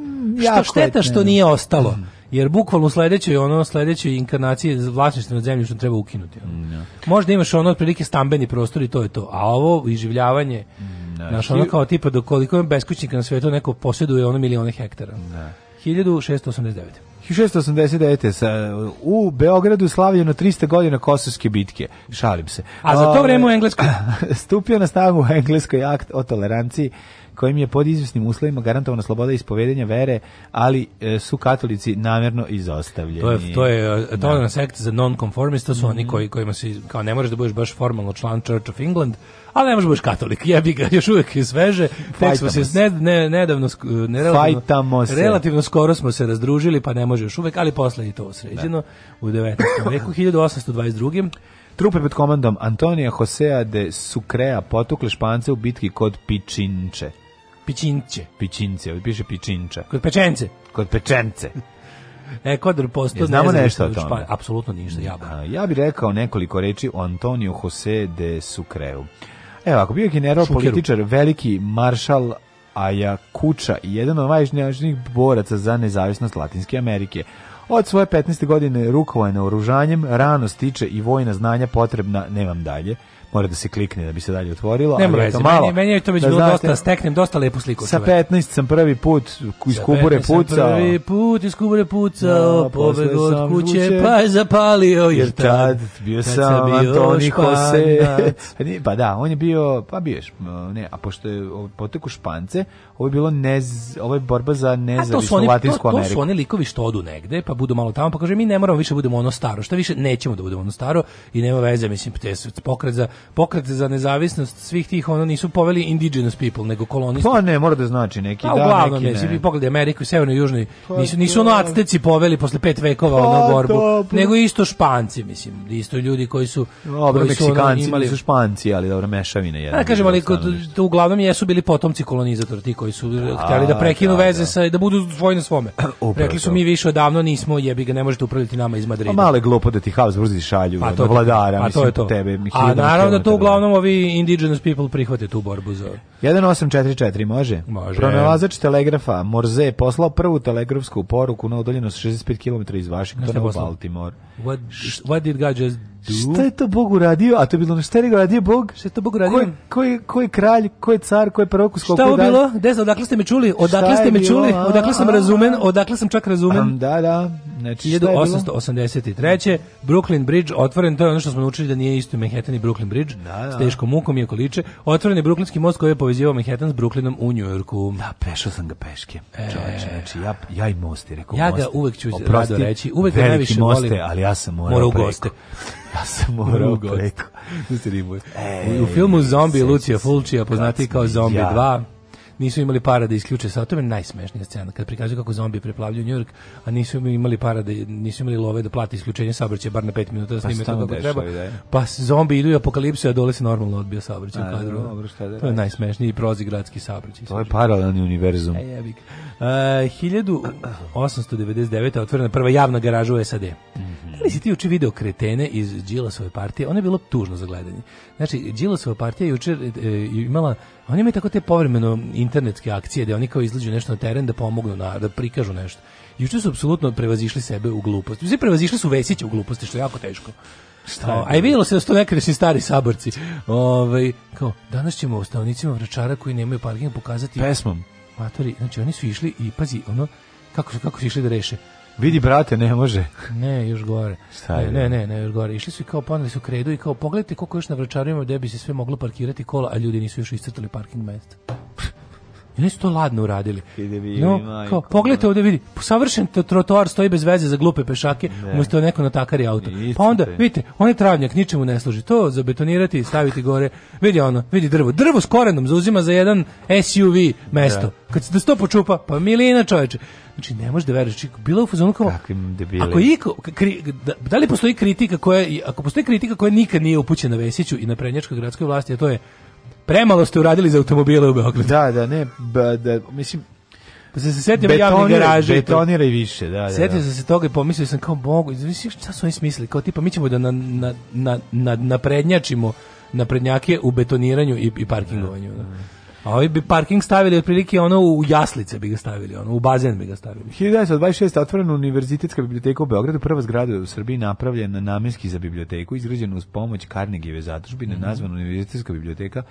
što šteta što nije ostalo. Jer bukvalno u sledećoj ono sledećoj inkarnaciji vlasništvo nad zemljištem treba ukinuti. Ono. Mm, Možda imaš ono otprilike stambeni prostor i to je to, a ovo iživljavanje mm, da. Znaš, ono kao tipa do koliko ima beskućnika na svetu neko posjeduje ono milione hektara. Da. 1689. 1689. Sa, u Beogradu slavljeno 300 godina Kosovske bitke. Šalim se. A za to vreme u Engleskoj? Stupio na snagu u Engleskoj akt o toleranciji kojim je pod izvesnim uslovima garantovana sloboda ispovedenja vere, ali e, su katolici namerno izostavljeni. To je, to je e, tolerant da. sekta za non su mm oni mhm. koji, kojima se kao ne možeš da budeš baš formalno član Church of England, ali ne možeš da budeš katolik, jebi ga, još uvek sveže. Tek smo se ne, ne, nedavno, e, ne, relativno, se. relativno skoro smo se razdružili, pa ne može još uvek, ali posle je to sređeno da. u 19. veku, 1822. Trupe pod komandom Antonija Josea de Sucrea potukle Špance u bitki kod Pičinče. Pičinće. Pičince, ovdje piše pičinča. Kod pečence. Kod pečence. Ekvador postoji. E, znamo ne nešto o tome? Pa- apsolutno ništa, ja Ja bih rekao nekoliko reči o Antonio Jose de Sucreu. Evo, ako bio je general, Šukeru. političar, veliki maršal Ajakuča i jedan od najvažnijih boraca za nezavisnost Latinske Amerike. Od svoje 15. godine rukovao je oružanjem, rano stiče i vojna znanja potrebna, nemam dalje mora da se klikne da bi se dalje otvorilo. Nema ali eto, malo, meni, meni je to već da bilo dosta, steknem dosta lepu sliku. Sa 15 sam prvi put iz Kubure pucao. prvi put iz Kubure pucao, ja, da, pobegao od kuće, pa je zapalio, jer tad, bio tad sam Antoni Kose. Pa, pa da, on je bio, pa bio ne, a pošto je poteku Špance, ovo je bilo nez, ovo je borba za nezavisnu oni, Latinsku to, to To su oni likovi što odu negde, pa budu malo tamo, pa kaže mi ne moramo više da budemo ono staro, šta više nećemo da budemo ono staro i nema veze, mislim, te pokret za pokret za nezavisnost svih tih ono nisu poveli indigenous people nego kolonisti. Pa ne, mora da znači neki pa, da uglavnom, neki. Ne, ne. pogledaj Ameriku, Severnu i Južnu, pa nisu nisu ono Azteci poveli posle pet vekova pa, ono borbu, to, nego isto Španci, mislim, isto ljudi koji su dobro Meksikanci, imali su Španci, ali dobro mešavine pa jedan. Da kažem, ali kod, to uglavnom jesu bili potomci kolonizatora ti koji su a, pa htjeli da prekinu da, veze da. sa da budu svoj na svome. Rekli su mi više odavno nismo, jebi ga ne možete upravljati nama iz Madrida. A male glupo da ti Habsburg šalju, pa, to, vladara, mislim, to je to. tebe. A naravno znam da to uglavnom ovi indigenous people prihvate tu borbu za... 1844 može? Može. Pronalazač telegrafa Morze je poslao prvu telegrafsku poruku na udaljenost 65 km iz Vašingtona u Baltimore. What, what did God just do? Šta je to Bog uradio? A to je bilo, šta je uradio Bog? Šta je to Bog uradio? Koji ko, je kralj, koji car, koji prorok? prvok, Šta je bilo? Gde, odakle ste me čuli? Odakle ste me čuli? Odakle sam razumen? Odakle sam čak razumen? Da, da. Znači, 1883. Brooklyn Bridge otvoren, to je ono što smo naučili da nije isto Manhattan i Brooklyn Bridge, da, da. s teškom mukom i okoliče. Otvoren je Brooklynski most koji je povezivao Manhattan s Brooklynom u Njujorku. Da, prešao sam ga peške. E, Čoveče, znači, ja, ja i mosti, rekao Ja ga uvek ću Oprosti, rado reći, uvek ga najviše moste, volim. ali ja sam morao, morao preko. Goste. Ja sam morao preko. u filmu Zombie, Lucija Fulčija, poznati kao Zombie ja. 2, nisu imali para da isključe sa tome najsmešnija scena kad prikazuju kako zombi preplavljuju Njujork, a nisu imali para da nisu imali love da plate isključenje saobraćaja bar na 5 minuta da snime pa to kako treba. Ide. Pa zombi idu u apokalipsu, a dole se normalno odbija saobraćaj u kadru. Dobro, šta da to je najsmešniji prozi gradski saobraćaj. To je paralelni univerzum. E, jebik. Uh, 1899. je otvorena prva javna garaža u SAD. Mm -hmm. Da li si ti juče video kretene iz Đilasove partije? Ono je bilo tužno za gledanje. Znači, Đilasova partija jučer e, imala Oni imaju tako te povremeno internetske akcije gde oni kao izlađu nešto na teren da pomognu, na, da prikažu nešto. Juče su apsolutno prevazišli sebe u gluposti. Svi prevazišli su Vesića u gluposti, što je jako teško. Šta je? A i vidjelo se da su to nekadašnji stari saborci. Ove, ovaj, kao, danas ćemo ostavnicima vračara koji nemaju parking pokazati... Pesmom. Matori, znači oni su išli i, pazi, ono, kako su, kako su išli da reše? Vidi brate, ne može. Ne, još gore. Ne, ne, ne, ne, još gore. Išli su i kao poneli su kredu i kao pogledajte koliko još na Vračaru ima gde bi se sve moglo parkirati kola, a ljudi nisu još iscrtali parking mesta. I oni su to ladno uradili. No, kao, pogledajte ovde, vidi, savršen trotoar stoji bez veze za glupe pešake, umesto umjesto neko natakari auto. Pa onda, vidite, onaj travnjak ničemu ne služi. To zabetonirati i staviti gore. Vidi ono, vidi drvo. Drvo s korenom zauzima za jedan SUV mesto. Da. Kad se da sto počupa, pa milina čoveče. Znači, ne možeš da veriš, veruješ. bila u fazonu kao... Ako iko, kri, da, da, li postoji kritika koja... Ako postoji kritika koja nikad nije upućena Vesiću i na prednjačkoj gradskoj vlasti, a to je Premalo ste uradili za automobile u Beogradu. Da, da, ne, ba, da, mislim, pa se setio javne garaže. Betonira i više, da, da. da. Setio da. se toga i pomislio sam kao mogu, znači šta su oni smislili? Kao tipa mi ćemo da na, na, na, na, naprednjačimo naprednjake u betoniranju i, i parkingovanju. Da. A ovi bi parking stavili otprilike ono u jaslice bi ga stavili, ono u bazen bi ga stavili. 1926. otvorena univerzitetska biblioteka u Beogradu, prva zgrada u Srbiji napravljena namenski za biblioteku, izgrađena uz pomoć Karnegijeve zadužbine, mm -hmm. nazvana univerzitetska biblioteka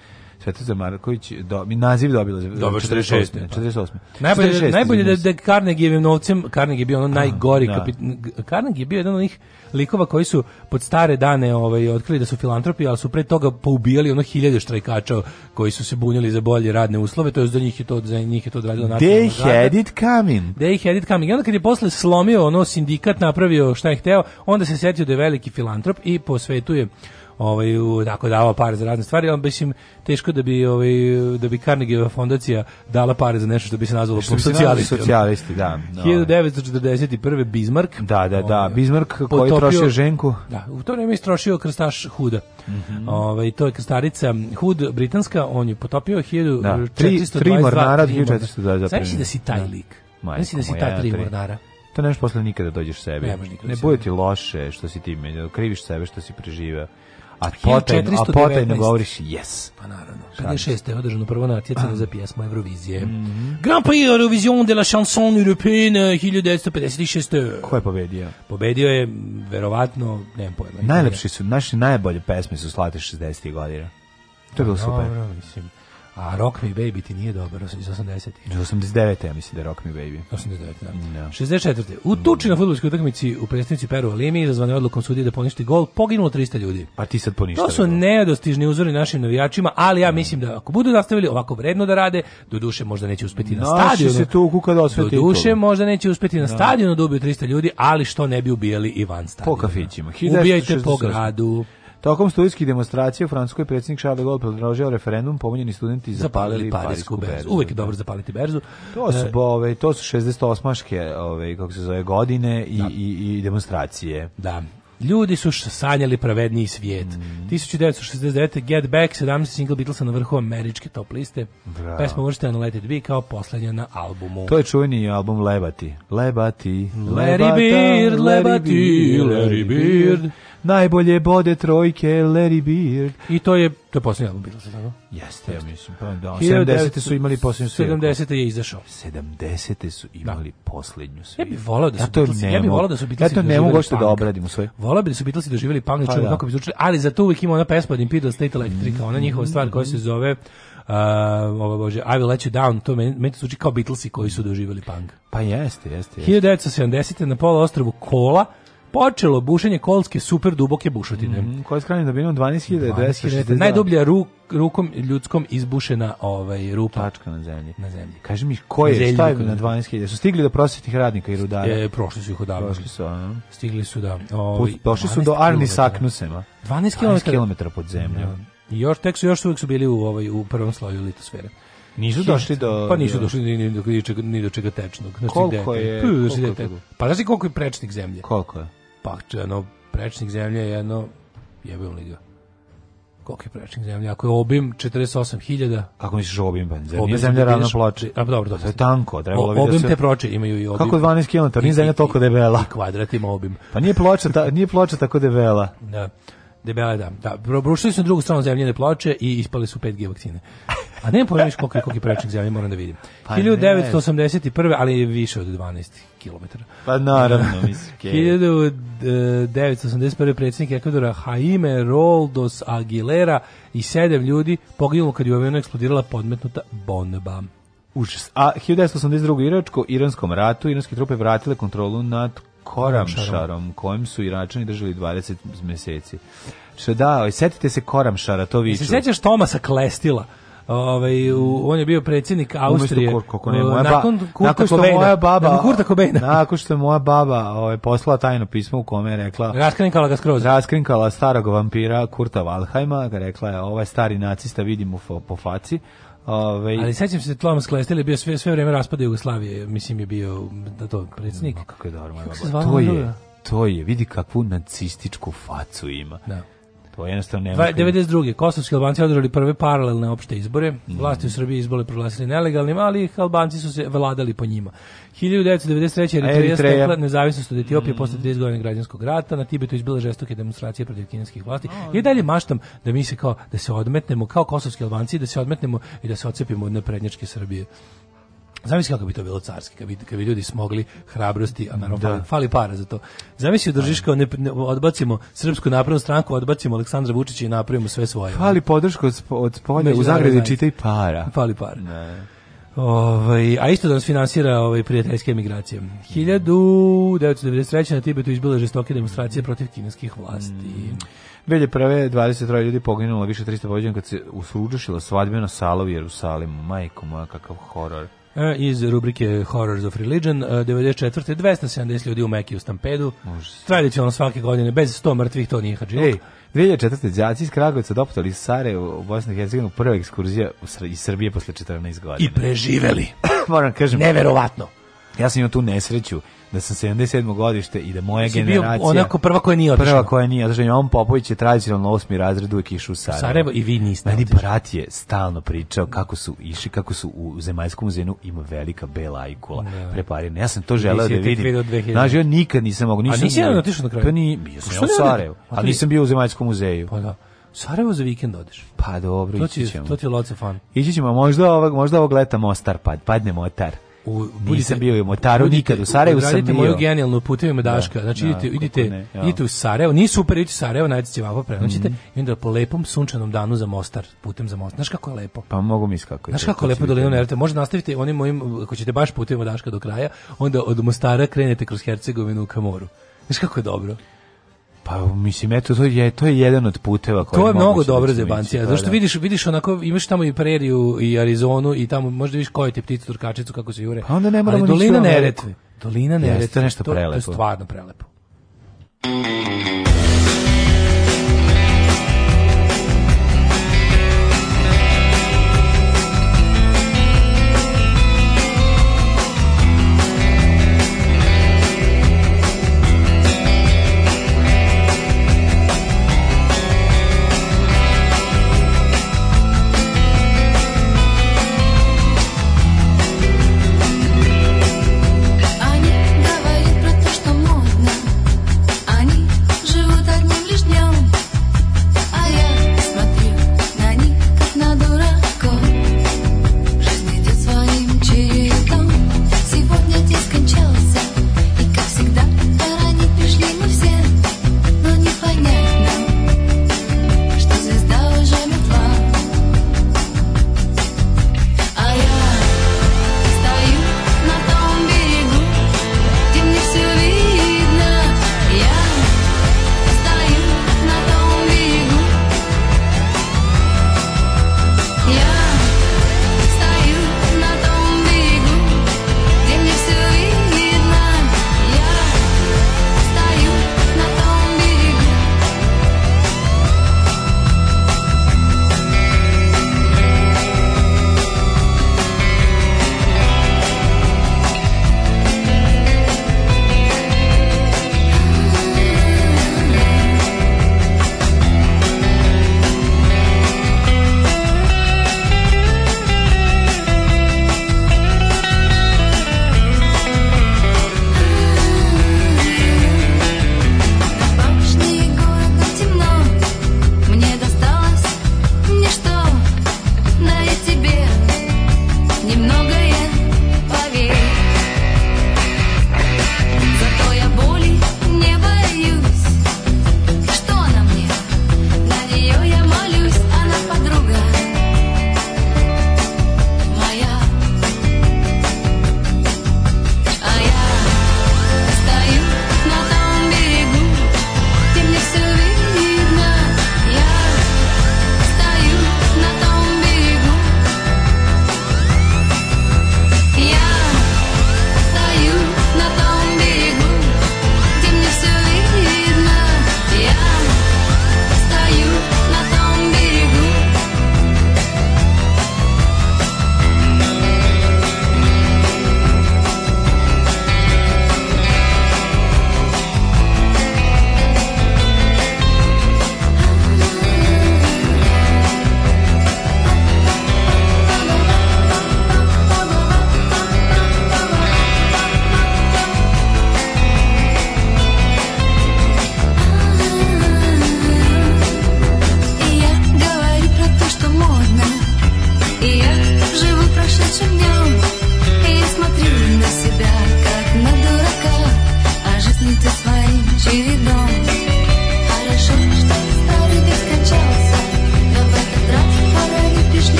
Svetozar Marković do, naziv dobila za Dobro, 46. 48. Najbolje, 46, najbolje da, da, da Carnegie novcem, Carnegie je bio ono najgori da. kapit, Carnegie je bio jedan od onih likova koji su pod stare dane ovaj, otkrili da su filantropi, ali su pre toga poubijali ono hiljade štrajkača koji su se bunili za bolje radne uslove, to je za njih je to, za njih je to odradilo They had it coming. They had it coming. I onda kad je posle slomio ono sindikat, napravio šta je hteo, onda se setio da je veliki filantrop i po svetu je ovaj tako davao pare za razne stvari, on mislim teško da bi ovaj da bi Carnegieva fondacija dala pare za nešto što bi se nazvalo socijalisti. Socijalisti, da. No. 1941. Bismark. Da, da, da, ovaj, Bismarck potopio, trošio ženku. Da, u to vrijeme je trošio krstaš Huda. Mm -hmm. ovaj, to je krstarica Hud britanska, on je potopio 1422. Da, tri, tri mornara 1422. Znaš da si taj lik? Majko, da. Znaš da si taj tri mornara? to nešto posle nikada da dođeš sebi. Ne, ne bude ti loše što si ti kriviš sebe što si preživeo a potajno, a potajno govoriš yes. Pa naravno. 56. je održano prvo natjecanje za pjesmu Eurovizije. Mm -hmm. Grand Prix Eurovision de la chanson européenne 1956. Ko je pobedio? Pobedio je, verovatno, nemam pojma. Najlepši su, naši najbolje pesme su slate 60. godina. To je bilo pa super. Dobro, mislim. A Rock Me Baby ti nije dobar iz 80. 89. ja mislim da je Rock Me Baby. 89. Da. No. Da. 64. U tuči na mm. futbolskoj utakmici u predstavnici Peru Limi, izazvane odlukom sudije da poništi gol, poginulo 300 ljudi. Pa ti sad poništa. To su da. nedostižni uzori našim navijačima, ali ja mm. mislim da ako budu nastavili ovako vredno da rade, do duše možda neće uspeti na Naši stadionu. se tu kuka da osveti. Do duše možda neće uspeti na no. Da. stadionu da ubiju 300 ljudi, ali što ne bi ubijali i van stadiona. Po kafićima. Ubijajte po gradu. Tokom studijskih demonstracija u Francuskoj predsjednik Charles de Gaulle predložio referendum, pomenjeni studenti zapalili, zapalili parisku, parisku berzu. Uvek je da. dobro zapaliti berzu. To su, e, ove, ovaj, to su 68 aške ove, kako se zove, godine i, da. i, i demonstracije. Da. Ljudi su sanjali pravedniji svijet. Mm. 1969. Get Back, 17 single Beatlesa na vrhu američke top liste. Bravo. Pesma uvrštena na Let It Be kao poslednja na albumu. To je čuveni album Lebati. Lebati. Larry Beard, Lebati, Larry Beard najbolje bode trojke Larry Bird. I to je to je poslednji album Beatlesa, tako? Da? Jeste, ja mislim. Pa da, 70 su imali poslednju svirku. 70 je izašao. 70 su da. imali da. poslednju svirku. Ja bih voleo da su ja Beatlesi, ja bih voleo da su Beatlesi. Ja to ne mogu uopšte da obradim u svoj. Voleo bih da su Beatlesi doživeli punk, pa da. kako bi zvučali, ali za to uvek ima ona pesma od Imperial State Electric, mm. ona njihova stvar koja se zove uh, ovo bože, I Will Let You Down, to meni, meni zvuči kao Beatlesi koji su doživjeli punk. Pa jeste, jeste. jeste. 1970. na polu ostrvu Kola počelo bušenje kolske super duboke bušotine. Mm, koja je skrajna da bilo 12.000, 12.262. Najdublja ruk, rukom ljudskom izbušena ovaj, rupa. Tačka na zemlji. Na zemlji. Kaže mi, ko je, šta je na 12.000? Da. Su stigli do prosvetnih radnika i rudara? E, prošli su ih odavno. Prošli su, a? Stigli su da... Ovaj, došli su do Arni Saknusema. 12 km. 12 km pod zemljom. Da. I još tek su još uvijek su bili u ovaj u prvom sloju litosfere. Nisu došli do Pa nisu došli ni, ni, ni, do, ni do čega tečnog. Znači, koliko je? Hm, znači koliko je pa znači koliko je prečnik zemlje? Koliko je? pa ono, prečnik zemlje je jedno, jebujem li ga koliko je prečnik zemlje, ako je obim 48.000... Kako misliš obim, pa zemlje, obim zemlje ravna ploče? A, dobro, dobro. To je tanko, da se Obim te ploče imaju i obim. Kako je 12 km, nije zemlja toliko debela. I kvadrat ima obim. Pa nije ploča, ta, nije ploča tako debela. Da, debela da. da. Brušili su drugu stranu zemljene ploče i ispali su 5G vakcine. A ne pojaviš koliko je, koliko je prečnik zemlje, moram da vidim. Pa 1981. ali je više od 12 kilometara. Pa naravno, mislim. 1981. predsjednik Ekvadora Jaime Roldos Aguilera i sedam ljudi poginulo kad je u avionu eksplodirala podmetnuta bomba. Užas. A 1982. Iračko iranskom ratu iranske trupe vratile kontrolu nad Koramšarom, kojim su Iračani držali 20 meseci. Što da, ovaj, setite se Koramšara, to vi Se sećaš Tomasa Klestila? ovaj, on je bio predsjednik Austrije. Umesto Kurko, ne, moja nakon, ba, nakon što Kobejna, moja baba, nakon Kurta Kobejna. Nakon što je moja baba ovaj, poslala tajno pismo u kome je rekla... Raskrinkala ga skroz. Raskrinkala starog vampira Kurta Valhajma, rekla je, ovaj stari nacista vidimo po faci, Ove... Ovaj- Ali sećam se Tomas Klestel je bio sve, sve vreme raspada Jugoslavije, mislim je bio na to predsjednik. kako je dobro, moja baba. to je, to je, vidi kakvu nacističku facu ima. Da to jednostavno nema. 92. Kosovski Albanci održali prve paralelne opšte izbore. Mhm. Vlasti u Srbiji izbore proglasili nelegalnim, ali Albanci su se vladali po njima. 1993. Eritreja stekla nezavisnost od Etiopije mm posle 30 godina građanskog rata. Na Tibetu izbile žestoke demonstracije protiv kineskih vlasti. Oh, I dalje maštam da mi se kao da se odmetnemo kao kosovski Albanci da se odmetnemo i da se odcepimo od naprednjačke Srbije. Zamisli kako bi to bilo carski, kad bi, kad bi ljudi smogli hrabrosti, a naravno da. fali, fali para za to. Zamisli držiš kao ne, ne, odbacimo Srpsku napravnu stranku, odbacimo Aleksandra Vučića i napravimo sve svoje. Fali podršku od, od spolja, u zagradi čitaj para. Fali para. Ne. Ovaj, a isto da nas finansira ovaj, prijateljske emigracije. 1993. na Tibetu izbile žestoke demonstracije protiv kineskih vlasti. Mm. Velje prve 23 ljudi poginulo, više 300 pođenja kad se usručila svadbena sala u Jerusalimu. Majko moja, kakav horor. E, iz rubrike Horrors of Religion, 94. E, 270 ljudi u Mekiju u Stampedu. Tradicionalno svake godine, bez 100 mrtvih, to nije hađiluk. Ej, 2004. đaci iz Kragovica doputali iz Sare u Bosnu i Hercegovinu, prva ekskurzija iz Srbije posle 14 godina. I preživeli. Moram da kažem. Neverovatno. Ja sam imao tu nesreću da sam 77. godište i da moja si znači, generacija... Bio onako prva koja nije otišla. Prva koja nije otišla. Jovan Popović je tradicionalno osmi razred uvijek išao u Sarajevo. Sarajevo i vi niste Meni brat je stalno pričao kako su išli, kako su u Zemaljskom muzeju ima velika bela ajkula da. preparina. Ja sam to želeo da vidim. Znaš, ja nikad nisam mogu. Nisam A nisi jedan otišao na kraju? Pa ni, bio sam pa ja u Sarajevo, pa ali nisam bio u Zemaljskom muzeju. Pa da. Sarajevo za vikend odeš. Pa dobro, to ići ćemo. To ti je loca fan. Ići ćemo, možda ovog, možda ovog leta Mostar pad, padne Motar u budite, nisam bio u Motaru, budite, nikad u Sarajevu sam bio. moju genijalnu putovima Daška. Da, znači da, idete, idite, ne, idite u Sarajevo, nisu super, idite u Sarajevo, najdete će vapo prenoćite mm i onda po lepom sunčanom danu za Mostar, putem za Mostar. Znaš kako je lepo? Pa mogu mi skakati. Znaš kako je lepo dolinu Neretve? Možda nastavite onim mojim, ako ćete baš putovima Daška do kraja, onda od Mostara krenete kroz Hercegovinu ka moru. Znaš kako je dobro? Pa mislim eto to je to je jedan od puteva koji To je mnogo dobro za bancija. Zato što da, da. vidiš vidiš onako imaš tamo i preriju i Arizonu i tamo možda vidiš koje te ptice turkačicu kako se jure. Pa onda ne moramo ni dolina da Neretve. Dolina Neretve. Jeste nešto to, prelepo. To je stvarno prelepo.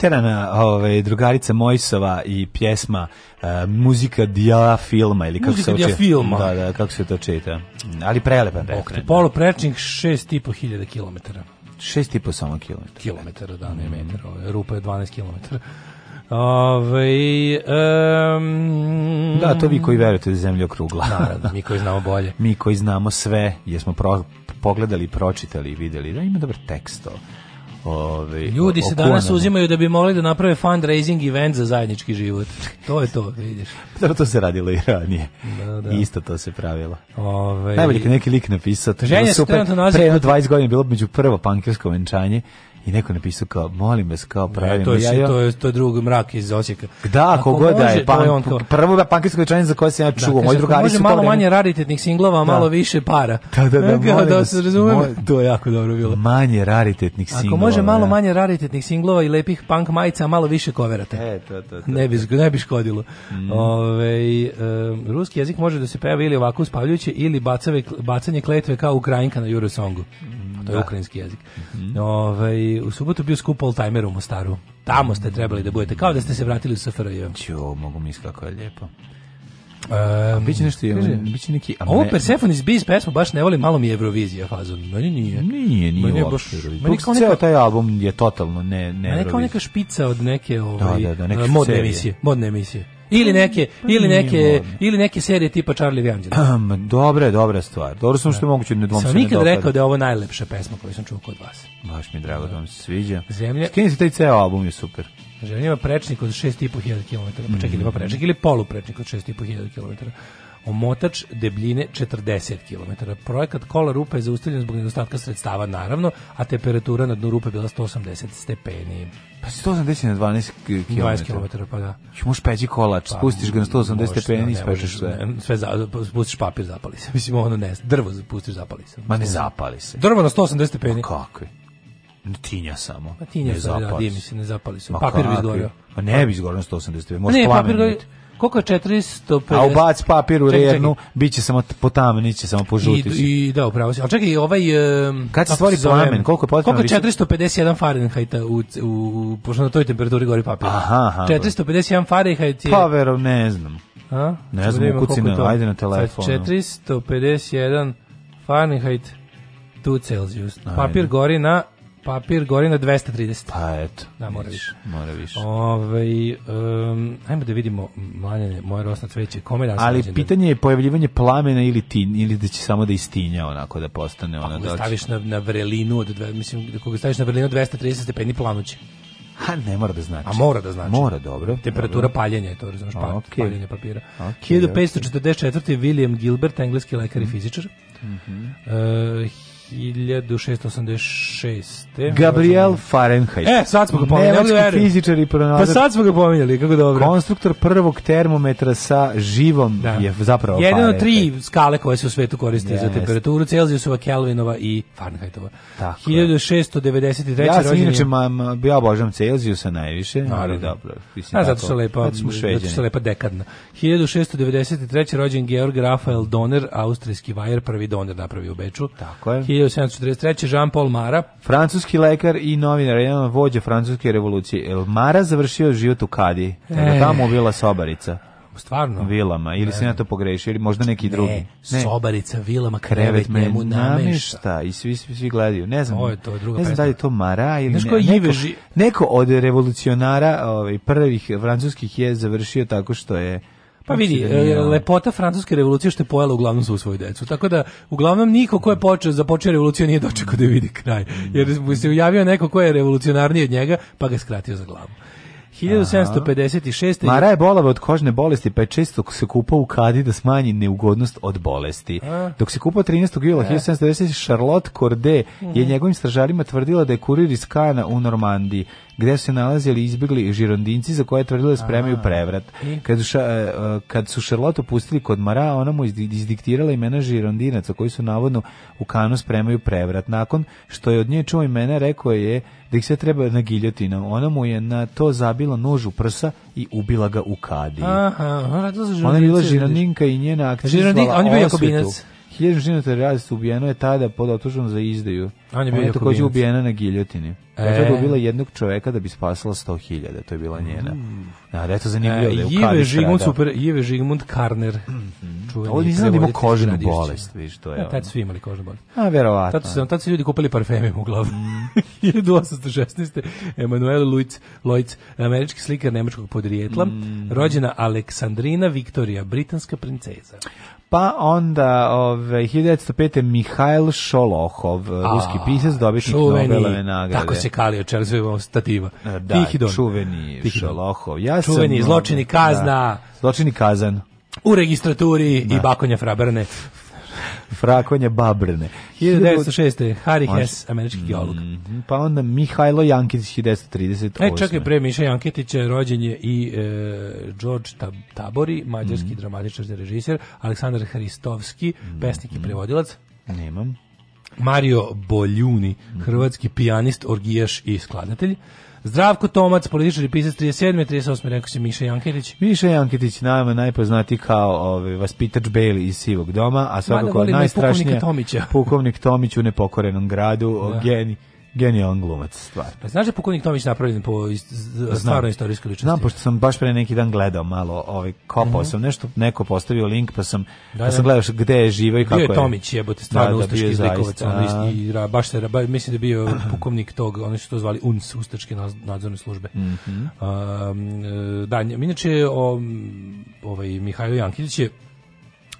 preterana ovaj, drugarica Mojsova i pjesma uh, muzika dija filma ili kako muzika se dija filma. Da, da, kako se to čita. Ali prelepa da je. Okay. Polo Prečnik 6.500 km. 6,5 samo kilometara. Kilometara, da, ne mm. metar. Ove, rupa je 12 km. Ove, um, da, to vi koji verujete da je zemlja okrugla. Naravno, mi koji znamo bolje. mi koji znamo sve, jesmo pro, pogledali, pročitali i videli. Da, ima dobar tekst ovo. Ove, Ljudi se danas uzimaju da bi mogli da naprave fundraising event za zajednički život. To je to, vidiš. Dobro, to se radilo i ranije. Da, da. Isto to se pravilo. Ove... Najbolje kad neki lik napisao. To je super, trenutno nalazi... Pre 20 godina bilo među prvo pankersko venčanje I neko napisao kao, molim vas, kao pravim e, to, je, da ja, to, je, to je drug mrak iz Osijeka. Da, kogoda da može, je, pa, on kao, prvo da pankinska večanica za koje se ja da, čuo, da, moji drugari može su malo manje raritetnih singlova, a malo više para. Da, da, da, e, da, da se razumemo. To je jako dobro bilo. Manje raritetnih singlova. Ako može malo manje raritetnih singlova i lepih punk majica, malo više koverate. E, to, to, to. Ne bi, ne bi škodilo. Mm. Ove, ovaj, um, ruski jezik može da se peva ili ovako uspavljujuće ili bacave, bacanje kletve kao Ukrajinka na Eurosongu. Mm. Pa to je da. ukrajinski jezik. Mm -hmm. Ove, ovaj, u subotu bio skup oldtimer u Mostaru. Tamo ste trebali da budete, kao da ste se vratili u SFRJ. Ćo, mogu misliti kako je lijepo. Um, biće nešto je, biće neki Ameri... Ovo iz Beast pesmu baš ne volim, malo mi je Eurovizija fazon. Meni nije. Nije, nije. Meni baš meni kao neka, taj album je totalno ne ne. Meni kao neka špica od neke ovaj da, da, da, neke modne serije. emisije, modne emisije ili neke pa ili neke ili neke serije tipa Charlie i Anđela. Um, dobra je, dobra stvar. Dobro sam što mogu da. moguće ne da dvom sam nikad rekao da je ovo najlepša pesma koju sam čuo kod vas. Baš mi drago da vam se sviđa. Zemlja. Skini taj ceo album je super. Zemlja ima prečnik od 6.500 km. Pa čekaj, mm. pa prečnik ili poluprečnik od 6.500 km omotač debljine 40 km. Projekat kola rupe je zaustavljen zbog nedostatka sredstava, naravno, a temperatura na dnu rupe bila 180 stepeni. Pa 180 na 12 km. 20 km, pa da. Možeš peći kolač, pa, spustiš ga na 180 stepeni da, i ispečeš sve. Sve za, spustiš papir, zapali se. Mislim, ono ne, drvo spustiš, zapali se. Ma ne zapali se. Drvo na 180 pa stepeni. Ma kako Tinja samo. Pa tinja ne da, zapali. Da, mi se ne zapali se. Ma papir bi izgorio. Pa ne bi izgorio na 180 stepeni. Pa možeš ne, papir Koliko je 450? A ubac papir u rednu, biće samo po potamniće, samo požuti. I, i da, upravo si. Ali čekaj, ovaj... Um, Kad se stvori plamen, koliko je potrebno? Koliko je 451 Fahrenheita u, u, pošto na toj temperaturi gori papir? Aha, aha. 451 Fahrenheit je... Pa, vero, ne znam. A? Ne znam, ukucina, ajde na telefonu. 451 Fahrenheit 2 Celsius. Papir gori na papir gori na 230. Pa eto. Da, mora više. Mora više. Ove, ovaj, um, ajmo da vidimo mlaljene, moje rosno cveće. Kome da Ali pitanje da... je pojavljivanje plamena ili, tin, ili da će samo da istinja onako da postane ona doći. Ako da staviš na, na vrelinu, od dve, mislim, da ako staviš na vrelinu 230 stepeni planuće. Ha, ne mora da znači. A mora da znači. Mora, dobro. Temperatura dobro. paljenja je to, razumiješ, pa- okay. paljenje papira. Okay, 1544. Okay. William Gilbert, engleski lekar i fizičar. Mm -hmm. uh, 1686. Gabriel da Fahrenheit. E, sad smo ga pominjali. Nemački fizičar i pronalazač. Pa sad smo ga pominjali, kako dobro. Konstruktor prvog termometra sa živom da. je zapravo Jedan od tri skale koje se u svetu koriste yes. za temperaturu, Celzijusova, Kelvinova i Fahrenheitova. Tako 1693. Ja sam inače, mam, ja obožavam Celzijusa najviše, Naravno. ali dobro. Mislim, A zato su lepa, zato su lepa dekadna. 1693. rođen Georg Rafael Doner, austrijski vajer, prvi Doner napravio u Beču. Tako je. 1743. Jean-Paul Mara. Francuski lekar i novinar, jedan vođa francuske revolucije. El Mara završio život u Kadi. E. Tamo bila sobarica. Stvarno? Vilama, ili se na to pogrešio, ili možda neki ne, drugi. Ne, sobarica, vilama, krevet, krevet njemu namešta. I svi, svi, svi gledaju. Ne znam, je to, druga ne znam da li je to Mara ili ne, neko, neko, od revolucionara ovaj, prvih francuskih je završio tako što je Pa vidi, e, da. lepota francuske revolucije što je pojela uglavnom svu svoju decu. Tako da uglavnom niko ko je počeo započeo revoluciju nije dočekao da vidi kraj. Jer mu se javio neko ko je revolucionarniji od njega, pa ga skratio za glavu. 1756. Mara je bolava od kožne bolesti, pa je često se kupao u kadi da smanji neugodnost od bolesti. A. Dok se kupao 13. jula 1790. E. Charlotte Corday je mhm. njegovim stražarima tvrdila da je kurir iz Kana u Normandiji gde su se nalazili izbjegli žirondinci za koje je tvrdila da spremaju prevrat. Kad, ša, kad su e, e, Šarlotu pustili kod Mara, ona mu izdiktirala imena žirondinaca koji su navodno u kanu spremaju prevrat. Nakon što je od nje čuo imena, rekao je da ih sve treba na giljotinu. Ona mu je na to zabila nož u prsa i ubila ga u kadiji. Aha, ona je bila žirondinka i njena akcija. Žirondin, on je bio jakobinac. 1600 razlica ubijeno je tada pod otužbom za izdaju. On je, bio je takođe ubijena na giljotini. E. Zato je ubila jednog čoveka da bi spasila 100.000, to je bila njena. Mm. Da, da zanimljivo. E, da je Ive, Žigmund, super, Ive Žigmund Karner. Mm. Ovo nisam da kožnu bolest, vi što je. Ja, e, tad su imali kožnu bolest. A, verovatno. Tad su, tad su ljudi kupili parfeme uglavnom. Mm. 1816. Emanuel Luiz, Loic, američki slikar nemačkog podrijetla, mm. rođena Aleksandrina Viktorija, britanska princeza. Pa onda ove, 1905. Mihajl Šolohov, A, ruski pisac, dobitnik čuveni, Nobelove nagrade. Tako se kalio Čelzivima stativa. Da, Tihidon. čuveni Tihidon. Šolohov. Ja čuveni, sam, zločini da, kazna. Da, zločini kazan. U registraturi da. i Bakonja Frabrne frakonje babrene. 1906. Harry Hess, američki geolog. Mm, pa onda Mihajlo Jankitić, 1938. E, čekaj, pre Miša Jankitića e, rođen je i e, George Tab Tabori, mađarski mm. dramatičar i režisir, Aleksandar Hristovski, mm. pesnik i prevodilac. Nemam. Mario Boljuni, mhm. hrvatski pijanist, orgijaš i skladatelj. Zdravko Tomac, političar i pisac 37. 38. rekao se Miša Janketić. Miša Janketić nama najpoznati kao ovaj vaspitač Bailey iz Sivog doma, a svakako najstrašnije pukovnik pukovnik Tomić u nepokorenom gradu, da. geni genijalan glumac, stvarno. Pa znaš da pokojnik Tomić napravljen po stvarno istorijskoj ličnosti? Znam, pošto sam baš pre neki dan gledao malo, ovaj, kopao mm -hmm. sam nešto, neko postavio link, pa sam, da, pa da, sam gledao gde je živo i kako je. Bio je Tomić, jebote, stvarno da, da ustaški zlikovac. Ono, baš se, ba, mislim da je bio pukovnik tog, oni su to zvali UNS, ustaške nadzorne službe. Mm -hmm. um, da, inače, o, ovaj, Mihajlo Jankilić je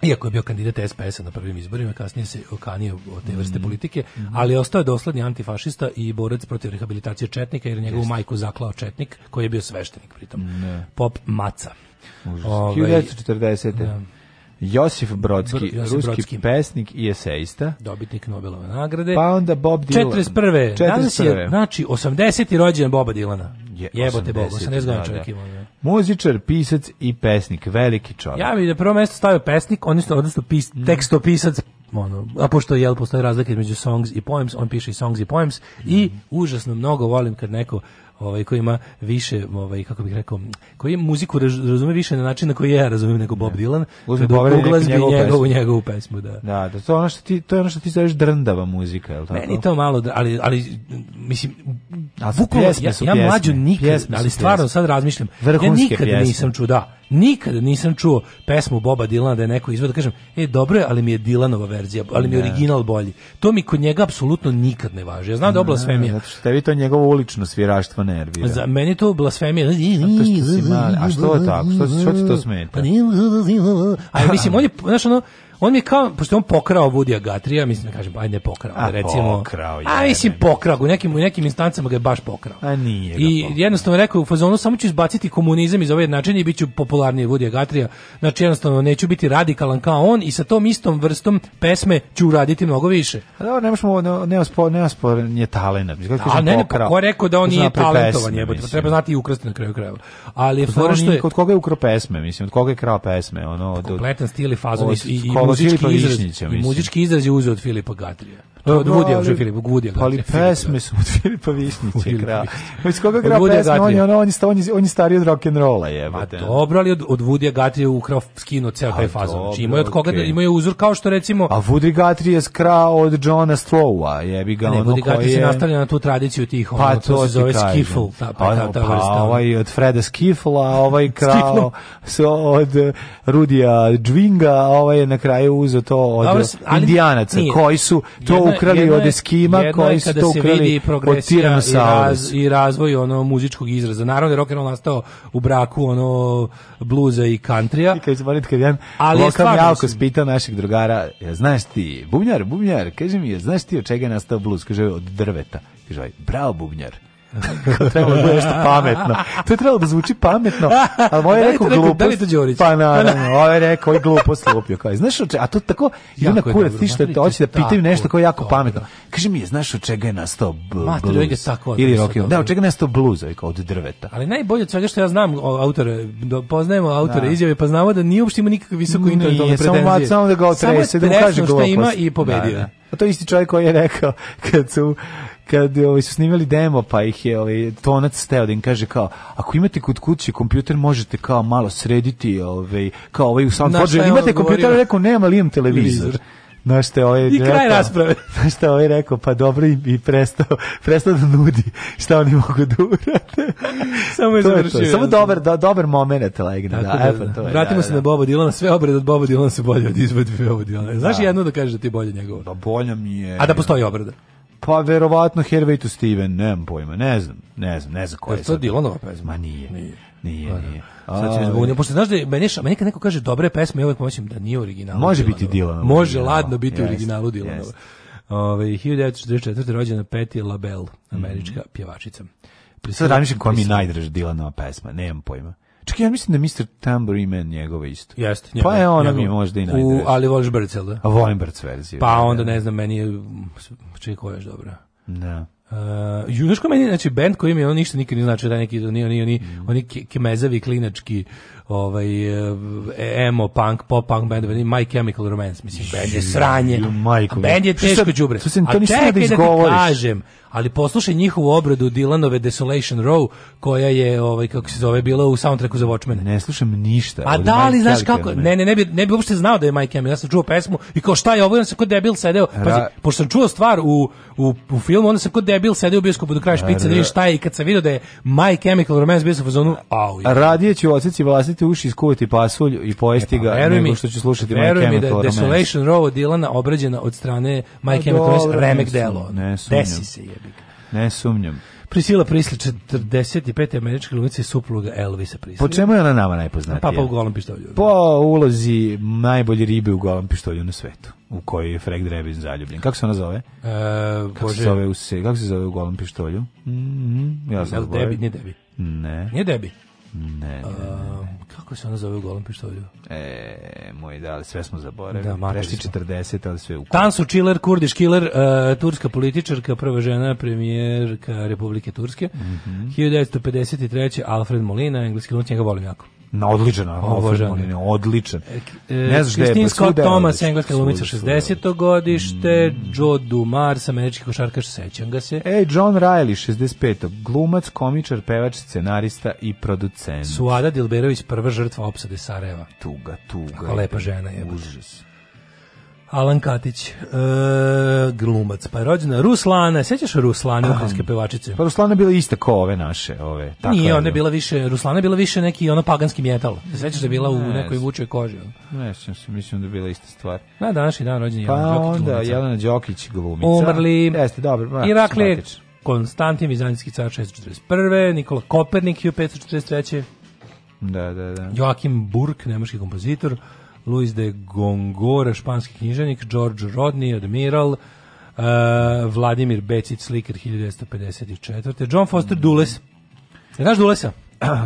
Iako je bio kandidat SPS-a na prvim izborima, kasnije se okanio od te vrste mm. politike, mhm. ali ostao je dosledni antifašista i borac protiv rehabilitacije četnika, jer njegovu Jeste. majku zaklao četnik, koji je bio sveštenik pritom. Ne. Pop Maca. Ove, 1940. Ja. Josif Brodski, Br Josif ruski Brodski. pesnik i eseista. Dobitnik Nobelove nagrade. Pa onda Bob Dylan. 41. 41. Danas je, znači, 80. rođen Boba Dilana. Je, Jebote Boga, 80 godina čovjek ima. Muzičar, pisac i pesnik, veliki čovjek. Ja bih da prvo mesto stavio pesnik, odnosno, odnosno pis, mm. tekstopisac, ono, a pošto je, jel postoje razlike između songs i poems, on piše i songs i poems mm. i užasno mnogo volim kad neko ovaj koji ima više ovaj kako bih rekao koji muziku razume više na način na koji ja razumem nego Bob da. Dylan uzme da uglazbi njegovu, njegovu, njegovu pesmu da da, da to ono što ti to je ono što ti zoveš drndava muzika je tako meni to malo ali ali mislim ali bukvalno ja, ja mlađu nikad ali stvarno sad razmišljam Vrhunske ja nikad pjesme. nisam čuo da Nikada nisam čuo pesmu Boba Dilana da je neko izveo da kažem, e, dobro je, ali mi je Dilanova verzija, ali mi je original bolji. To mi kod njega apsolutno nikad ne važi. Ja znam da je blasfemija. Zato što tebi to njegovo ulično sviraštvo nervira. Za meni to blasfemija. Zato što si mali. A što je tako? Što, što ti to smeta? Pa A mislim, on je, znaš, ono, On mi je kao, pošto on pokrao Budija Gatrija, mislim da kaže ajde pokrao, a, recimo. Pokrao, a mislim pokrao, u nekim, u nekim instancama ga je baš pokrao. A nije I jednostavno rekao u fazonu, samo ću izbaciti komunizam iz ove jednačine i bit ću popularniji Budija Gatrija. Znači jednostavno neću biti radikalan kao on i sa tom istom vrstom pesme ću uraditi mnogo više. A da, nemaš mu neosporen neospor, je talent. A ne, ne, pa ko je rekao da on nije talentovan, jebote, pa treba znati i ukrasti na kraju krajeva. Ali je fora što je... Kod koga je ukro pesme, mislim, od koga je krao pesme, ono... od, Kompletan stil i fazon i, i muzički izraz, muzički izraz je uzeo od Filipa Gatrija. To od Woody ali, Philip, Woody da, Pa ali pesme su od Filipa Višnića kraja. Pa iz koga gra pesme? On je, on, on, on, je, on je stariji od rock'n'rolla, je. Ma dobro, ali od, od Woody je ukrao skino ceo taj fazon. Znači, imao je od koga, okay. da, je uzor kao što recimo... A Woody Guthrie je skrao od Johna Strowa, jebi ga ne, ono Woody Guthrie je... se nastavlja na tu tradiciju tih, pa ono, pa, to, to se zove Skiffle, ta, pa, ta, pa ta, pa, ovaj od Freda Skifla, a ovaj krao se od Rudija Džvinga, a ovaj je na kraju uzeo to od Indijanaca, koji su to ukrali od Eskima, koji su to ukrali od Tiranosaurus. Raz, I razvoj ono muzičkog izraza. Naravno je rock and roll nastao u braku ono bluza i kantrija. I kad izvolite kad jedan ali lokal Jalko spitao našeg drugara, ja, znaš ti, bubnjar, bubnjar, kaže mi, ja, znaš ti od čega je nastao bluz? Kaže, od drveta. Kaže, bravo bubnjar. Kao trebalo da bude nešto pametno. To je trebalo da zvuči pametno, ali moj da je rekao glupost. Da li to Đorić? Pa naravno, ovo ovaj je rekao, i ovaj glupost lupio. Kao, znaš, a to tako, idu na kurac, ti što te hoće da pitaju nešto koje je jako pametno. Kaže mi, znaš od čega je nastao blues? Ili rockio. Da, da od čega je nastao blues, od drveta. Ali najbolje od svega što ja znam autore, poznajemo autore da. izjave, pa znamo da nije uopšte ima nikakve visoko intelektualne pretenzije. Samo samo da ga otrese, da mu kaže glupost. Samo je ima i pobedio. A to isti čovjek koji je rekao kad su kad ovaj, su snimali demo, pa ih je ovaj, tonac steo da im kaže kao, ako imate kod kuće kompjuter, možete kao malo srediti, ovaj, kao ovaj u sam forđu, imate ovaj kompjuter, rekao, nema, ali imam televizor. Na što ovaj I kraj rekao, rasprave. Na što ovaj rekao, pa dobro i, i prestao, prestao da nudi šta oni mogu da urade. Samo je završio. Samo dobar, do, dobar moment legne. Da, da, e, pa da, to je, Vratimo da, se da. na Boba Dilana, sve obrede od Boba Dilana su bolje od izvedbe Boba Dilana. Znaš da. jedno da kažeš da ti je bolje njegovo? Da, pa bolja mi je. A da postoji obreda? Pa verovatno Hervey to Steven, nemam pojma, ne znam, ne znam, ne znam koja je. To je pesma? Ma nije. Nije. Nije, Vara. Pa da. nije. Sad se zbunio, pošto znaš da je, meni, kad neko kaže dobre pesme, ja uvek mislim da nije original. Može biti Dylanova. Može ladno biti u originalu Dylanova. Ove, 1944. rođena Patti LaBelle, američka mm -hmm. pjevačica. Prisila, Sad ramišljam koja mi je najdraža Dilanova pesma, nemam pojma. Čekaj, ja mislim da Mr. Tambourine Man njegova isto. Jeste, njegova. Pa je ona mi možda i najdraža. U, ali voliš Brc, da? A volim Brc verziju. Pa da, onda da, ne da. znam, meni je... Čekaj, koja je dobra? Da. Uh, e, junaško meni, znači, band koji mi ono ništa nikad ne znači, da neki, oni, oni, oni, mm. oni kemezavi klinački ovaj e, emo punk pop punk band My Chemical Romance mislim bend je sranje bend je teško đubre a čekaj da, da ti kažem ali poslušaj njihovu obradu Dylanove Desolation Row koja je ovaj kako se zove bila u soundtracku za Watchmen ne slušam ništa a da li znaš kako ne ne ne bi ne bi uopšte znao da je My Chemical ja sam čuo pesmu i kao šta je ovo ja sam kod debil sedeo pa pošto sam čuo stvar u, u, u filmu onda sam kod debil sedeo u bioskopu do kraja špice da vidiš šta je i kad sam video da je My Chemical Romance bio sa fazonu au radije ću odsjeci vlastiti zavrtiti uši, iskuvati pasulj i pojesti e pa, nego što će slušati My Chemical mi da Desolation Row od Dilana obrađena od strane My no, Chemical Romance, remek delo. Ne sumnjam. Desi se jebi Ne sumnjam. Prisila Prisli 45. američke glumice supruga Elvisa Prisli. Po čemu je ona nama najpoznatija? Papa u golom pištolju. Da. Po ulozi najbolje ribe u golom pištolju na svetu, u kojoj je Frank Drebin zaljubljen. Kako se ona zove? E, kako, se zove u se, kako se zove u golom pištolju? Mm -hmm, ja znam. Debi, nije Debi. Ne. Nije Debi. Ne, ne, ne. ne. Kako se ona zove u golom pištolju? E, moj da, ali sve smo zaboravili. Da, Prešli 40, ali sve u... Tansu Čiler, Kurdiš Kiler, uh, e, turska političarka, prva žena, premijerka Republike Turske. Mm -hmm. 1953. Alfred Molina, engleski lunac, njega volim jako. Na odličan, Alfred Molina, odličan. E, ne znaš Christine pa Scott Thomas, engleska lumica 60. godište, mm. Joe Dumars, američki košarkaš, sećam ga se. Ej, John Riley, 65. Glumac, komičar, pevač, scenarista i producent. Suada Dilberović, prva prva žrtva opsade Sarajeva. Tuga, tuga. Kako lepa žena je. Užas. Alan Katić, e, glumac, pa je rođena Ruslana, sećaš Ruslane, ukrajinske pevačice? Pa Ruslana je bila ista ko ove naše, ove. Tako Nije, ona je bila više, Ruslana je bila više neki ono paganski metal. Sećaš da je bila u nekoj vučoj koži? Ne, sećam se, mislim da je bila ista stvar. Na da, današnji dan rođen je pa Jelena Đokić. Pa onda Jelena Đokić glumica. Umrli. Jeste, dobro. Ma, Irakli, Konstantin Vizantijski car 641. Nikola Kopernik 543. Da, da, da. Joakim Burk, nemački kompozitor, Luis de Gongora, španski književnik, George Rodney, admiral, uh, Vladimir Becic, slikar 1954. John Foster mm. Dulles. Znaš Dulesa?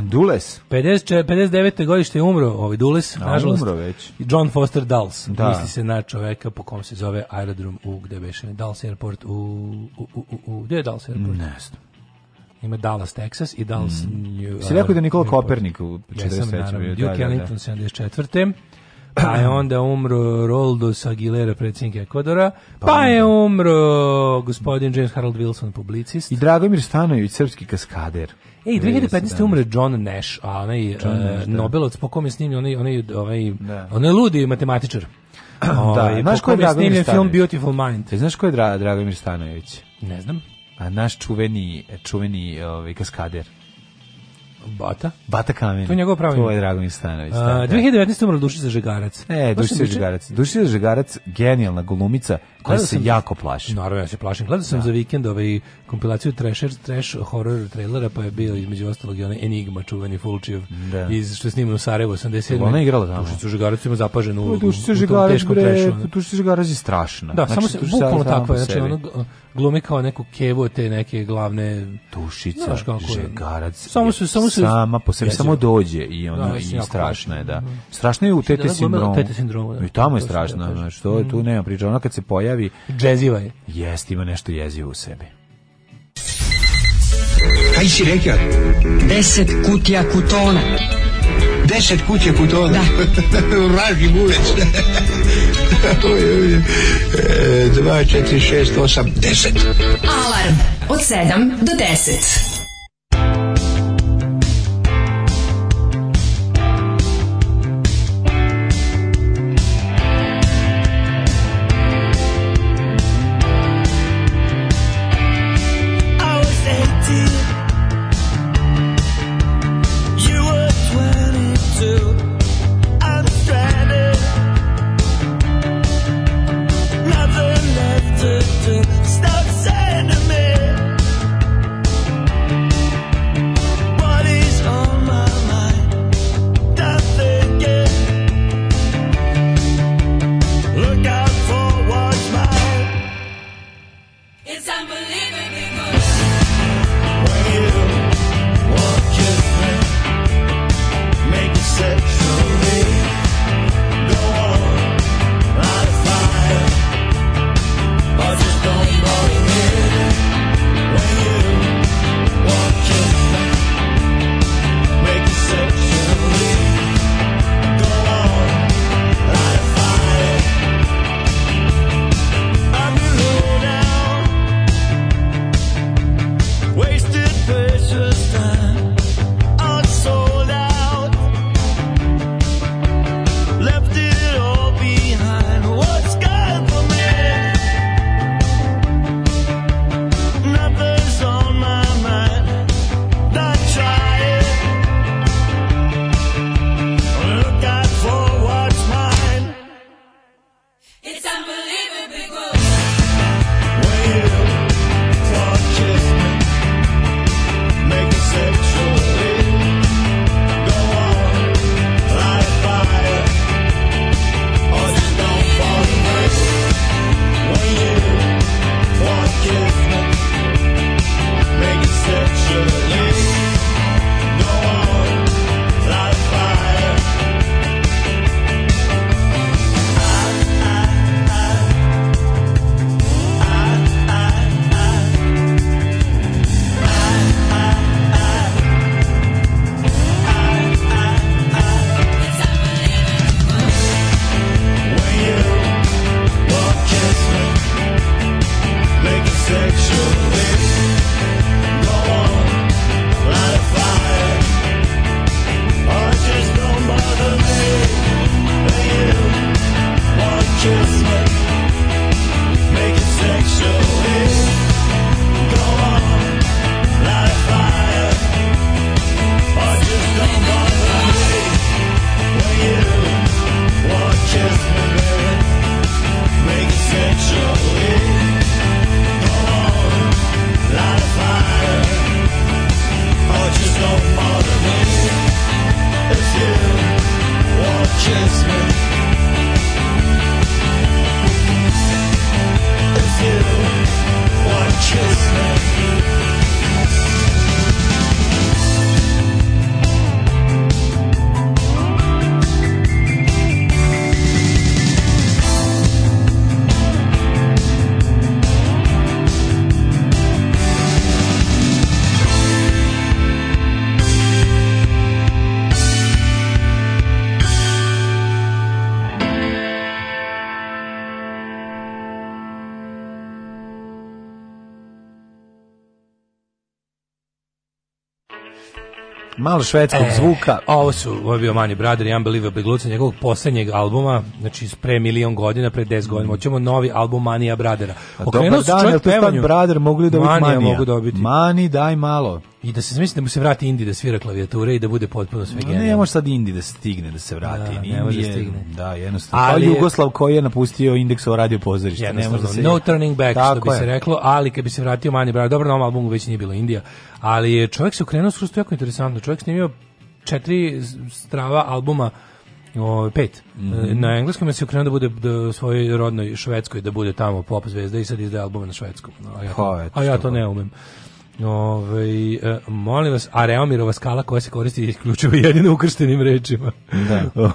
Dules. 50, 59. godište je umro ovaj Dules, A, nažalost. Umro već. John Foster Dulles. Da. Misli se na čoveka po kom se zove aerodrom u gde beše. Dulles Airport u... u, u, u, u gde je Dulles Airport? Ne znam ima Dallas, Texas i Dallas, mm. New... Si rekao da je Nikola Kopernik u 43. Jesam, naravno, Duke da. Ellington, 74 pa je onda umro Roldos Aguilera, predsjednik Ekvadora, pa, pa je umro gospodin James Harold Wilson, publicist. I Dragomir Stanojević, srpski kaskader. Ej, 2015. umre John Nash, a onaj Nash, uh, Nobelovac, po kom je snimljen, onaj, onaj, onaj, da. onaj ludi matematičar. da, o, ovaj, znaš ko je Dragomir Stanojević? film Beautiful Mind. E, znaš ko je Dra Dragomir Stanojević? Ne znam. A naš čuveni, čuveni ovaj, kaskader. Bata? Bata Kamen. To je njegov pravo To je Dragomir Stanović. Da, 2019. umrla Dušica Žegarac. E, Dušica Žegarac. Dušica Žegarac, genijalna golumica Gledao ja se jako plašim. Naravno, ja se plašim. Gledao sam da. za vikend ovaj kompilaciju Thrasher, Trash horror trailera, pa je bio između ostalog i onaj Enigma, čuveni Fulčijev, da. iz, što je snimano u Sarajevo, 87. Ona je igrala tamo. Tušica Žigarac ima zapaženu ulogu. Pa tušica Žigarac, bre, pa Tušica Žigarac je strašna. Da, znači, samo se, bukvalno takva, znači, ono, glumi kao neku kevu te neke glavne tušica, znaš kako žegarac. Samo se samo se sama po sebi samo dođe i da, ona da, i strašna je da. da. Strašna je u tete sindromu. Da. I tamo je strašna, znači to tu mhm. nema priče. Ona kad se pojavi pojavi. Džeziva je. Jeste, ima nešto jezivo u sebi. Kaj si rekao? Deset kutija kutona. Deset kutija kutona? Da. Vraži bulec. E, dva, četiri, šest, osam, deset. Alarm od sedam do deset. malo švedskog e, zvuka. Ovo su, ovo je bio Mani Brother i Unbelievable Gluca, njegovog poslednjeg albuma, znači pre milion godina, pre 10 godina. Mm. Hoćemo novi album Manija Brothera. Okrenuo se čovjek pevanju. Dobar dan, Brother mogli dobiti Manija? Manija mogu dobiti. Mani, daj malo. I da se zamisli da mu se vrati Indi da svira klavijature i da bude potpuno sve genijalno. Ne može sad Indi da stigne da se vrati. Da, Indi ne može da stigne. Da, jednostavno. Ali, Kao Jugoslav koji je napustio indeks o radio pozorište. Ne može da se... No turning back, Tako što bi je. se reklo, ali kad bi se vratio manje bravo. Dobro, na ovom albumu već nije bilo Indija. Ali čovjek se okrenuo s Rustu jako interesantno. Čovjek snimio četiri strava albuma o, pet. Mm -hmm. Na engleskom je se okrenuo da bude da u svojoj rodnoj švedskoj da bude tamo pop zvezda i sad izdaje albume na švedskom. A ja, to, a ja to ne umem. Ove, ovaj, e, molim vas, a Areomirova skala koja se koristi isključivo jedino ukrštenim rečima. Da. Uh,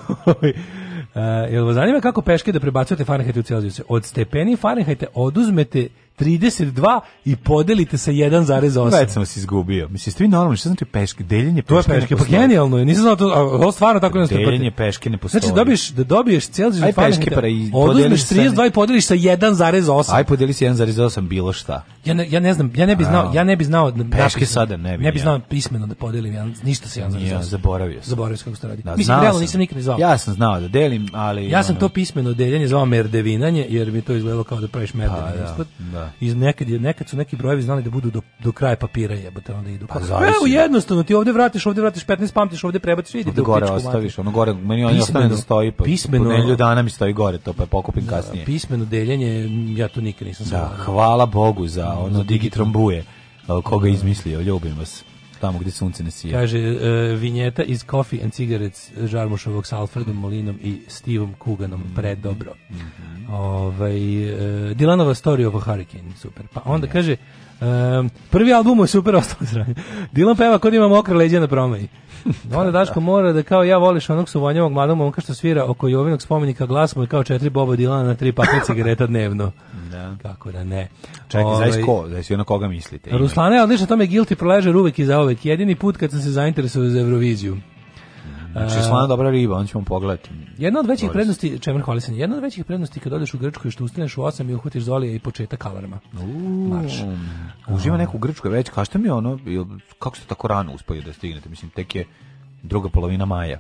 jel vas zanima kako peške da prebacujete Fahrenheit u Celzijuse? Od stepeni Fahrenheit oduzmete 32 i podelite sa 1,8. Već sam vas izgubio. Mislim, ste vi normalni, što znači peške? Deljenje peške To je peške, pa genijalno je. Nisam znao to, a ovo stvarno tako ne stoji. Deljenje peške ne postoji. Znači, dobiješ, da dobiješ cijeli život peške, pa i oduzmeš 32 i podeliš sa 1,8. Aj, podeli sa 1,8 bilo šta. Ja ne, ja ne znam, ja ne bih znao, ja ne bih znao da peške sada ne bih. Ne bih znao pismeno da podelim, ja ništa se ja ne znam. Ja zaboravio sam. Zaboravio sam kako se radi. Da, Mislim, realno nisam nikad zvao. Ja sam znao da delim, ali Ja sam to pismeno deljenje zvao merdevinanje, jer mi to izgledalo kao da praviš pa, merdevinanje. Da, da. Da. I nekad, je, nekad su neki brojevi znali da budu do, do kraja papira jebote, onda idu. Pa, Evo jednostavno, ti ovde vratiš, ovde vratiš 15, pamtiš, ovde prebaciš, vidi do gore ostaviš, ono gore, meni ono ostane da stoji, pa pismeno, nedelju dana mi stoji gore, to pa pokupim da, kasnije. Pismeno deljenje, ja to nikad nisam da, hvala Bogu za da, ono digitrombuje koga izmislio, ljubim vas tamo gdje sunce ne sije. Kaže, uh, vinjeta iz Coffee and Cigarettes Žarmušovog s Alfredom mhm. Molinom i Stevom Kuganom, mm. predobro. Mm -hmm. Ovaj, uh, Dilanova story of a hurricane, super. Pa onda yeah. Da. kaže, Um, prvi album mu je super ostalo sranje. Dilan peva kod ima mokre leđe na promaji. Onda Daško mora da kao ja voliš onog suvonjavog mladog momka što svira oko Jovinog spomenika glas mu je kao četiri boba Dilana na tri pakle cigareta dnevno. Da. Kako da ne. Čekaj, zavis ovaj, ko, zavis na koga mislite. Ruslana je to me guilty pleasure uvek i zaovek. Jedini put kad sam se zainteresovao za Euroviziju. Znači, slana dobra riba, on ćemo pogledati. Jedna od većih Boris. prednosti, čemer hvalisanje, jedna od većih prednosti kad odeš u Grčku je što ustaneš u 8 i uhvatiš Zolija i početak alarma. Marš. Uživa neku Grčku je već, kažete mi ono, kako ste tako rano uspeli da stignete? Mislim, tek je druga polovina maja.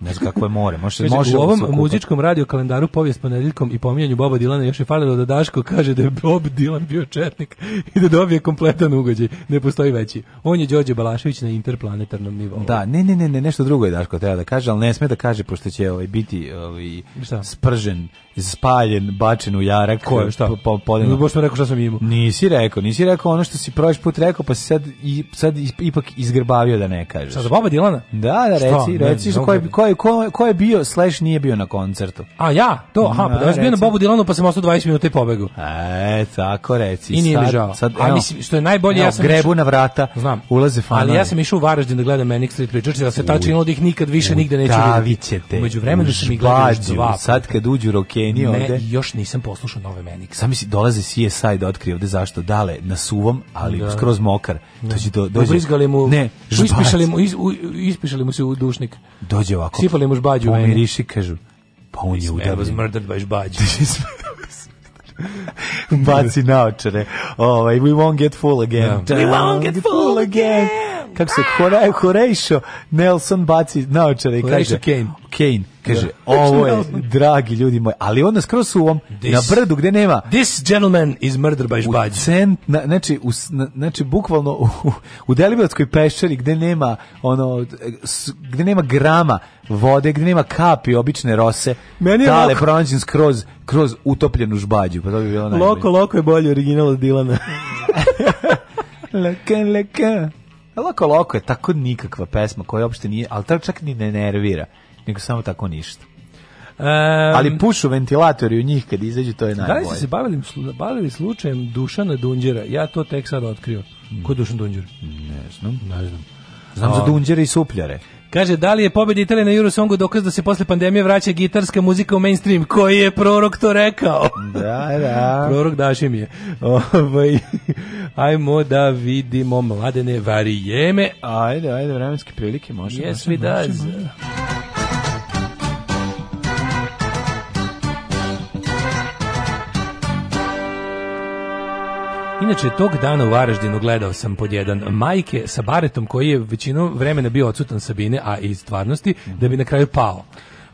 Ne znam kako je more. Može, može u ovom muzičkom radio kalendaru povijest ponedeljkom i pominjanju Boba Dilana još je falilo da Daško kaže da je Bob Dilan bio četnik i da dobije kompletan ugođaj. Ne postoji veći. On je Đorđe Balašević na interplanetarnom nivou. Da, ne, ne, ne, ne nešto drugo je Daško treba da kaže, ali ne sme da kaže pošto će ovaj, biti ovaj, spržen spaljen, bačen u jarak. Ko je, šta? Po, po, podeno. Boš mi rekao šta sam imao. Nisi rekao, nisi rekao ono što si prošli put rekao, pa si sad, i, sad ipak izgrbavio da ne kažeš. Sad za Boba Dilana? Da, da, reci, šta? reci, ne, ko, je, ko, je, ko, ko je bio, slash nije bio na koncertu. A ja? To, aha, da, pa da ja sam bio na Bobu Dilanu, pa sam ostao 20 minuta i pobegu. E, tako reci. I nije sad, mi žao. Sad, A mislim, što je najbolje, no, ja sam... Grebu na vrata, znam, ulaze fanove. Ali ja sam išao u Varaždin da gledam Manic Street Preacher, da se tačno da ih nikad više nigde neću vidjeti. Da, vi ćete. Umeđu vremenu sam ih gledao dva. Sad kad uđu roke meni ne, ovde. još nisam poslušao nove Menix. Sam misli, dolaze CSI da otkrije ovde zašto. Dale, na suvom, ali da. skroz mokar. To da. će do, dođe... Ubrizgali mu, ne, ispišali mu, is, u, ispišali mu se u dušnik. Dođe ovako. Sipali mu žbađu. Pomiriši, kažu, pa on je udavljen. I was murdered by žbađu. Baci naočare. Ovaj, we won't get full again. No. Da. We won't get full again kako se Hore, Horejšo Nelson baci naočare i kaže Kane. Kane kaže da. ovo znači, je dragi ljudi moji ali onda skroz u ovom this, na brdu gde nema this gentleman is murdered by žbađ cent, na, znači u, na, znači bukvalno u, u Deliblatskoj peščari gde nema ono gde nema grama vode gde nema kapi obične rose Meni je dale loko... pronađen skroz kroz utopljenu žbađu pa to bi bilo najbolje loko loko je bolji original od Dilana leka leka Loko Loko je tako nikakva pesma koja uopšte nije, ali tako čak ni ne nervira, nego samo tako ništa. Um, ali pušu ventilatori u njih kad izađu, to je najbolje. Da li ste se bavili, bavili slučajem Dušana Dunđera? Ja to tek sad otkrio. Ko je Dušan Dunđer? Ne znam. Ne znam. Znam um, za Dunđere i Supljare. Kaže, da li je pobjeda Italije na Eurosongu dokaz da se posle pandemije vraća gitarska muzika u mainstream? Koji je prorok to rekao? Da, da. prorok daši mi je. Ovaj, ajmo da vidimo mladene varijeme. Ajde, ajde, vremenske prilike, možemo. Yes, može, može, može. Inače, tog dana u Varaždinu gledao sam pod jedan majke sa baretom koji je većinu vremena bio odsutan Sabine, a iz stvarnosti, da bi na kraju pao.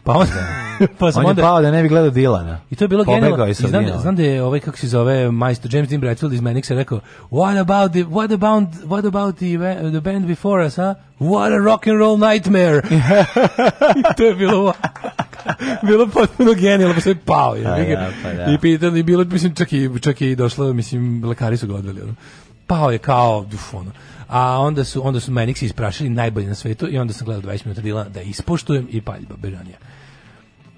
Pa onda, da. pa sam on onda, je pao da ne bi gledao Dilana. I to je bilo genijalno. Znam, da, znam da je ovaj, kako se zove, majstor James Dean Bradfield iz Manix Manixa rekao, what about the, what about, what about the, the band before us, ha? Huh? What a rock and roll nightmare! to je bilo bilo potpuno genijalno, pa sve pao. Je, A, ja, pa, da. I pitan, bilo, mislim, čak i, čak i došlo, mislim, lekari su ga odveli. Ono. Pao je kao, uf, ono a onda su onda su Manix isprašili najbolje na svetu i onda sam gledao 20 minuta dila da ispoštujem i paljba Beranija.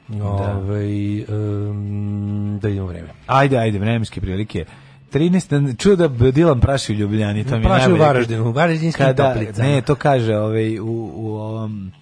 Da. Ovaj um, da idemo vreme. Ajde, ajde, vremenske prilike. 13 da Dilan praši u Ljubljani, to mi je najbolje. Praši u Varaždinu, u Varaždinskim Kada, toplicama. Ne, to kaže ovaj, u, u ovom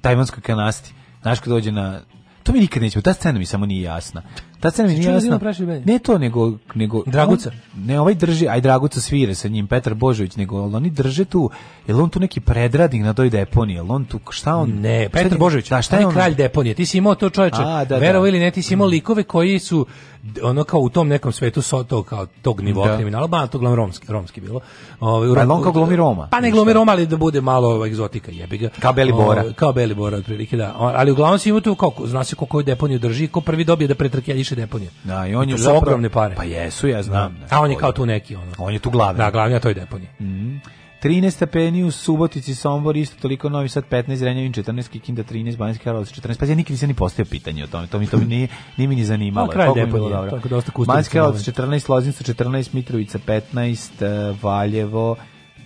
tajvanskoj kanasti. Znaš ko dođe na... To mi nikad nećemo, ta scena mi samo nije jasna. Ta scena mi nije jasna. Ne to, nego... nego Draguca. On, ne, ovaj drži, aj Draguca svire sa njim, Petar Božović, nego oni drže tu, je on tu neki predradnik na toj deponiji, je on tu, šta on... Ne, Petar Božović, da, šta je on kralj deponije, ti si imao to čoveče, da, verovo da. ili ne, ti si imao mm. likove koji su ono kao u tom nekom svetu so, to kao tog nivoa da. kriminala, ba to glavno romski, romski bilo. Ovaj pa on kao glomi Roma. Pa ne glomi Roma, ali da bude malo ovaj egzotika, jebi ga. Kao Belibora. O, ovaj, kao Belibora otprilike da. Ali uglavnom si imao tu kako zna se koliko deponiju drži, ko prvi dobije da pretrkeljiše više deponija. Da, i on je zapravo, ogromne pare. Pa jesu, ja da. znam. Da. A on je kao tu neki ono. On je tu glavni. Da, glavni, a to je deponija. Mm. 13 stepeni u Subotici, Sombor, isto toliko Novi Sad 15, Renjavin 14, Kikinda 13, Banjski Karlovac 14. Pa ja nikad nisam ni postavio pitanje o tome, to mi to mi nije, nije mi ni zanimalo. Na kraju depo je, tako dosta da Banjski Karlovac 14, Loznica 14, Mitrovica 15, e, Valjevo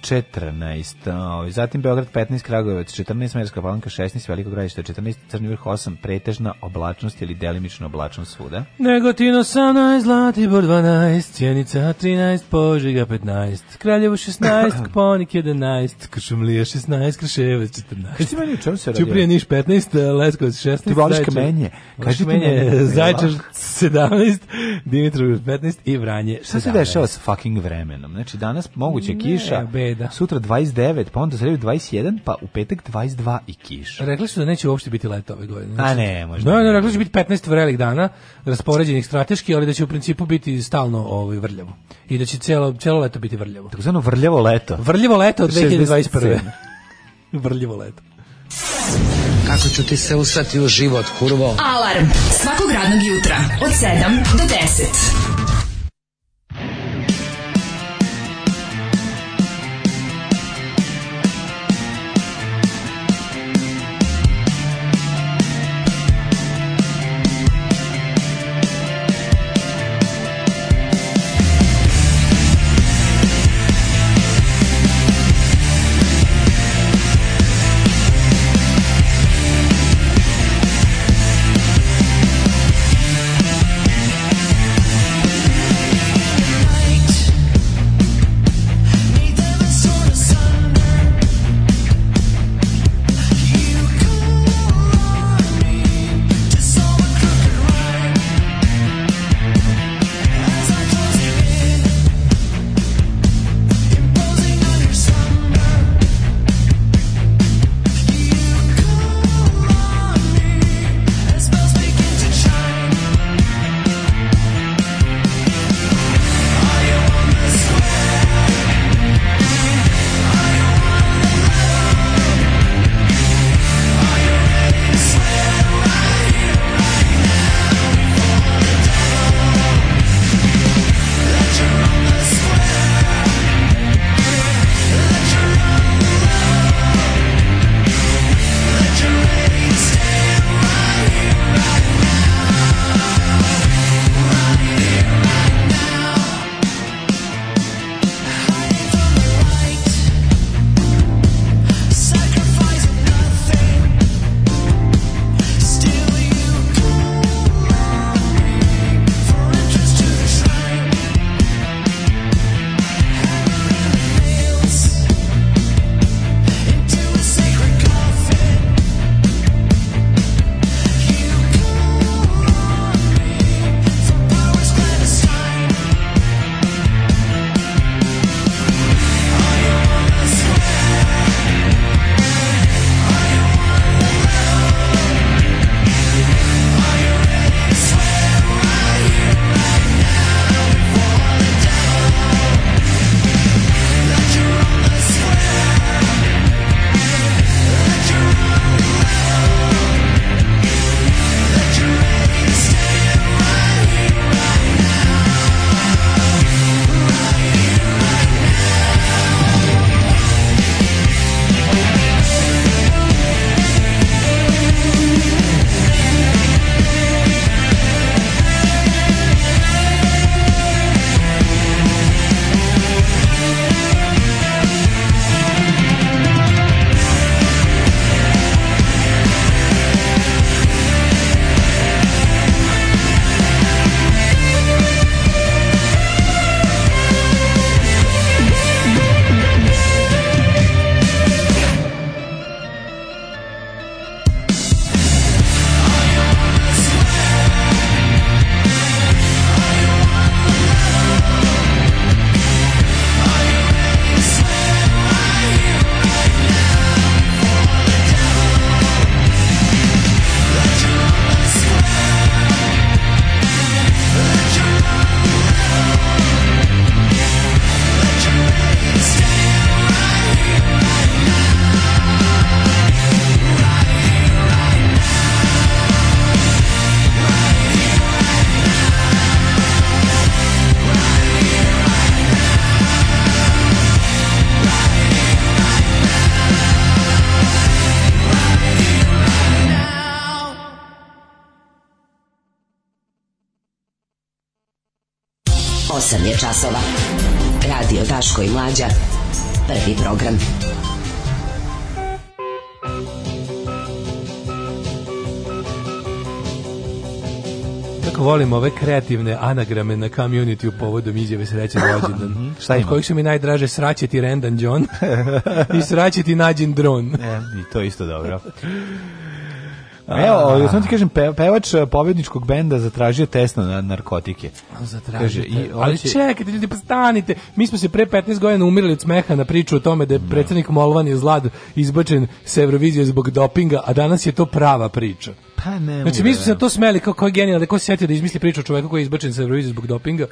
14, ovaj, zatim Beograd 15, Kragujevac 14, Merska palanka 16, Veliko gradište 14, Crni vrh 8, pretežna oblačnost ili delimična oblačnost svuda. Negotin 18, Zlatibor 12, Cjenica 13, Požega 15, Kraljevo 16, Kponik 11, Kršumlija 16, Krševac 14. Šta meni u čemu se radi? Ćuprije Niš 15, Leskovac 16, Ti voliš kamenje. Kaži ti mene. Zajčar 17, Dimitrov 15 i Vranje 17. Šta se dešava s fucking vremenom? Znači, danas moguće kiša, ne, Beda. Sutra 29, pa onda sredu 21, pa u petak 22 i kiš. Rekli su da neće uopšte biti leto ove godine. Znači, A ne, možda. Ne, da, da, ne, rekli su da biti 15 vrelih dana, raspoređenih strateški, ali da će u principu biti stalno ovaj vrljavo. I da će celo, celo leto biti vrljavo. Tako zvano vrljavo leto. Vrljavo leto od 2021. vrljavo leto. Kako ću ti se usrati u život, kurvo? Alarm svakog radnog jutra od 7 do 10. kreativne anagrame na community u povodom izjave srećan rođendan. Mhm. Šta ima? Od kojih su mi najdraže sraćeti Rendan John i sraćeti Nađin Dron. e, I to isto dobro. Evo, ja sam ti kažem, pevač e, pobjedničkog benda zatražio test na narkotike. Zatražio. Kaže, i, ali ovaj čekajte, ljudi, pa stanite. Mi smo se pre 15 godina umirali od smeha na priču o tome da je da. predsednik Molvan je zlad izbačen s Eurovizije zbog dopinga, a danas je to prava priča. Ha, ne znači, mi smo da se to smeli, kao, kao je genijalno, da se sjetio da izmisli priču o čoveku koji je izbačen sa Eurovizije zbog dopinga.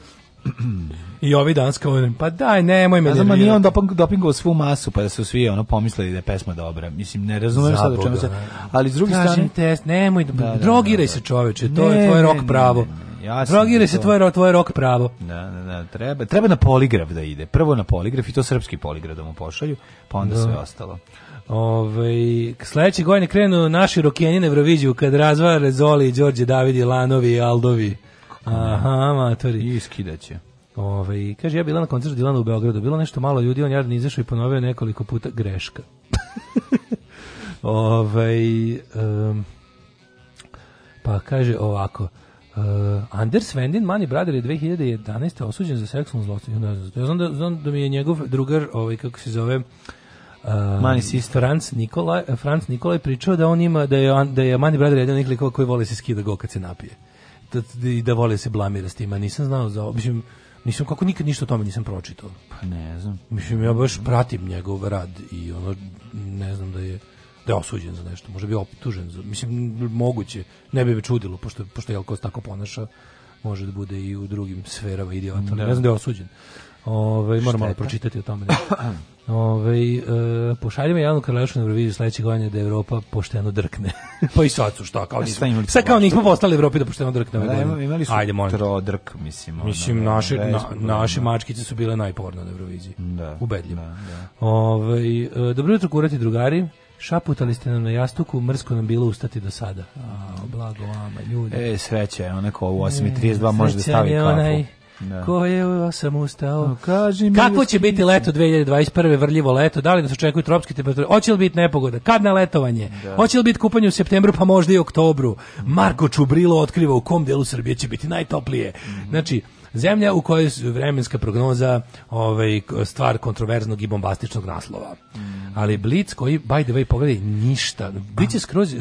I ovi danas kao, pa daj, nemoj me. Ne znam, nije on doping, dopingovao svu masu, pa da su svi ono pomislili da je pesma dobra. Mislim, ne razumijem sad o čemu se... Ali s druge strane... test, nemoj, da, da, da drogiraj da, se da. čoveče, to ne, je tvoj rok pravo. Jasno. Drogiraj se tvoj rok, tvoj rok pravo. Da, da, da, treba, treba na poligraf da ide. Prvo na poligraf i to srpski poligraf da mu pošalju, pa onda sve ostalo. Ove, ovaj, sledeće godine krenu naši rokeni na Euroviziju kad razvare Zoli, Đorđe, Davidi, Lanovi, Aldovi. Aha, matori. I skidaće. Ove, ovaj, kaže, ja bila na koncertu Dilana u Beogradu, bilo nešto malo ljudi, on jadno izašao i ponovio nekoliko puta greška. Ove, ovaj, um, pa kaže ovako, Uh, Anders Vendin, Mani Brother je 2011. osuđen za seksualno zlostavljanje. Ja znam da, znam da mi je njegov drugar, ovaj, kako se zove, Um, Mani sis Franc Nikola Franc Nikolaj pričao da on ima da je da je Mani Brother jedan nekliko koji voli se skida go kad se napije. Da, da i da voli da se blamira s tima. Nisam znao za mislim nisam kako nikad ništa o tome nisam pročitao. Pa ne znam. Mislim ja baš pratim njegov rad i ono ne znam da je da je osuđen za nešto, može bi optužen za, mislim moguće, ne bi me čudilo pošto pošto je tako ponaša može da bude i u drugim sferama idiota, da. ne znam da je osuđen. Ove, ovaj, moram malo pročitati o tome. Ove, ovaj, e, pošaljimo javnu karlačku na Euroviziju sledećeg godine da Evropa pošteno drkne. pa i sad su što, kao nismo, sve kao nismo postali Evropi da pošteno drkne. Da, imali su Ajde, molim. trodrk, mislim. Ono, mislim, da, naše, na, naše mačkice su bile najporno na Euroviziji. Da, Ubedljivo. Da, da. Ove, ovaj, e, dobro jutro, kurati drugari. Šaputali ste nam na jastuku, mrsko nam bilo ustati do sada. A, blago vama, ljudi. E, sreća je onako u 8.32 e, može da stavi kafu. Da. Koje ja sam ustao. No, kaži mi Kako će biti leto 2021. vrljivo leto? Da li nas da očekuju tropske temperature? Hoće li biti nepogoda? Kad na letovanje? Da. Hoće li biti kupanje u septembru pa možda i oktobru? Marko Čubrilo otkriva u kom delu Srbije će biti najtoplije. Mm -hmm. Znači, Zemlja u kojoj je vremenska prognoza ovaj, stvar kontroverznog i bombastičnog naslova. Mm. Ali Blitz koji, by the way, pogledaj, ništa. Blitz je da. skroz, uh,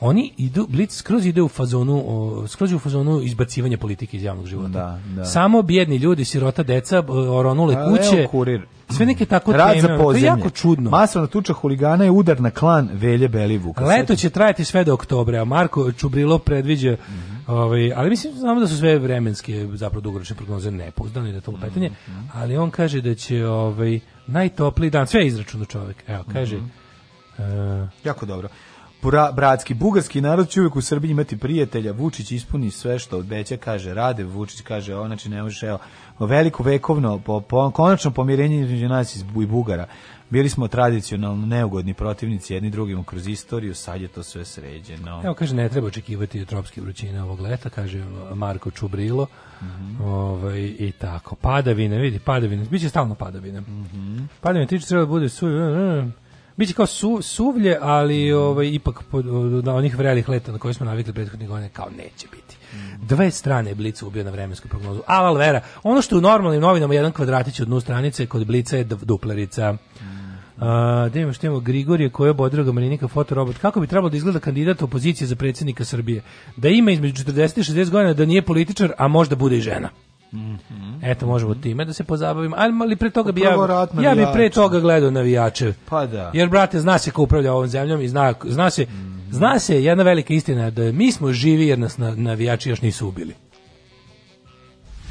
oni idu, Blitz skroz ide u fazonu, uh, skroz u fazonu izbacivanja politike iz javnog života. Da, da. Samo bjedni ljudi, sirota, deca, oronule kuće. kurir sve neke tako Rad teme. Za to je jako čudno. Masovna tuča huligana je udar na klan Velje Belivuka. Leto će trajati sve do oktobra, Marko Čubrilo predviđa mm Ove, ovaj, ali mislim znamo da su sve vremenske zapravo dugoročne prognoze nepouzdane i da je to pitanje, mm -hmm. ali on kaže da će ovaj najtopli dan, sve je čovjek. Evo, kaže. Mm -hmm. uh, jako dobro. Bra, bratski bugarski narod će uvijek u Srbiji imati prijatelja. Vučić ispuni sve što obeća, kaže Rade, Vučić kaže, on znači ne može, evo, veliko vekovno po, po, konačno pomirenje između nas i Bugara. Bili smo tradicionalno neugodni protivnici jedni drugim kroz istoriju, sad je to sve sređeno. Evo kaže ne treba očekivati tropske vrućine ovog leta, kaže Marko Čubrilo. Mm -hmm. ovaj, i tako. Padavine, vidi, padavine, biće stalno padavine. Mm -hmm. Padavine tiče treba da bude suvi, mm, mm. biće kao su, suvlje, ali mhm. ovaj ipak pod, na onih vrelih leta na koje smo navikli prethodnih godina kao neće biti. Mhm. Dve strane je Blica ubio na vremensku prognozu. Aval vera, ono što je u normalnim novinama jedan kvadratić od dnu stranice, kod Blica je duplerica. Mm Uh, da imamo što imamo Grigorije koji je obodrao ga Marinika fotorobot. Kako bi trebalo da izgleda kandidat opozicije za predsjednika Srbije? Da ima između 40 i 60 godina, da nije političar, a možda bude i žena. Mm -hmm. Eto, možemo time da se pozabavimo. Ali, ali pre toga bi pa ja, ja bi pre toga gledao navijače. Pa da. Jer, brate, zna se ko upravlja ovom zemljom i zna, zna se, mm -hmm. zna se jedna velika istina da mi smo živi jer nas navijači još nisu ubili.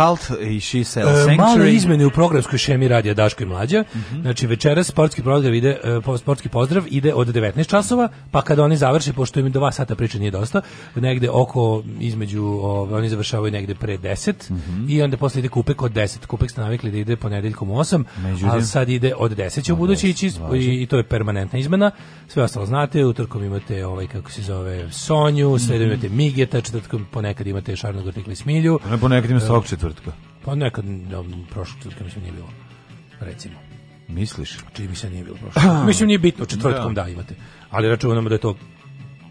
Cult i She Sell e, Sanctuary. E, male izmene u programskoj šemi radija Daško i Mlađa. Mm -hmm. Znači večeras sportski pozdrav ide e, sportski pozdrav ide od 19 časova, pa kada oni završe pošto im 2 sata priče nije dosta, negde oko između ove, oni završavaju negde pre 10 mm -hmm. i onda posle ide kupek od 10. Kupek ste navikli da ide ponedeljkom u 8, a sad ide od 10 će u budući ići i, i to je permanentna izmena. Sve ostalo znate, utorkom imate ovaj kako se zove Sonju, sredom mm -hmm. imate Migeta, četvrtkom ponekad imate Šarnogornik Lismilju. Ne ponekad imate Sokčetu četvrtka? Pa nekad, da, prošlog četvrtka mislim nije bilo, recimo. Misliš? Čini mi se nije bilo prošlo. Mislim nije bitno, četvrtkom da, da imate. Ali računamo da je to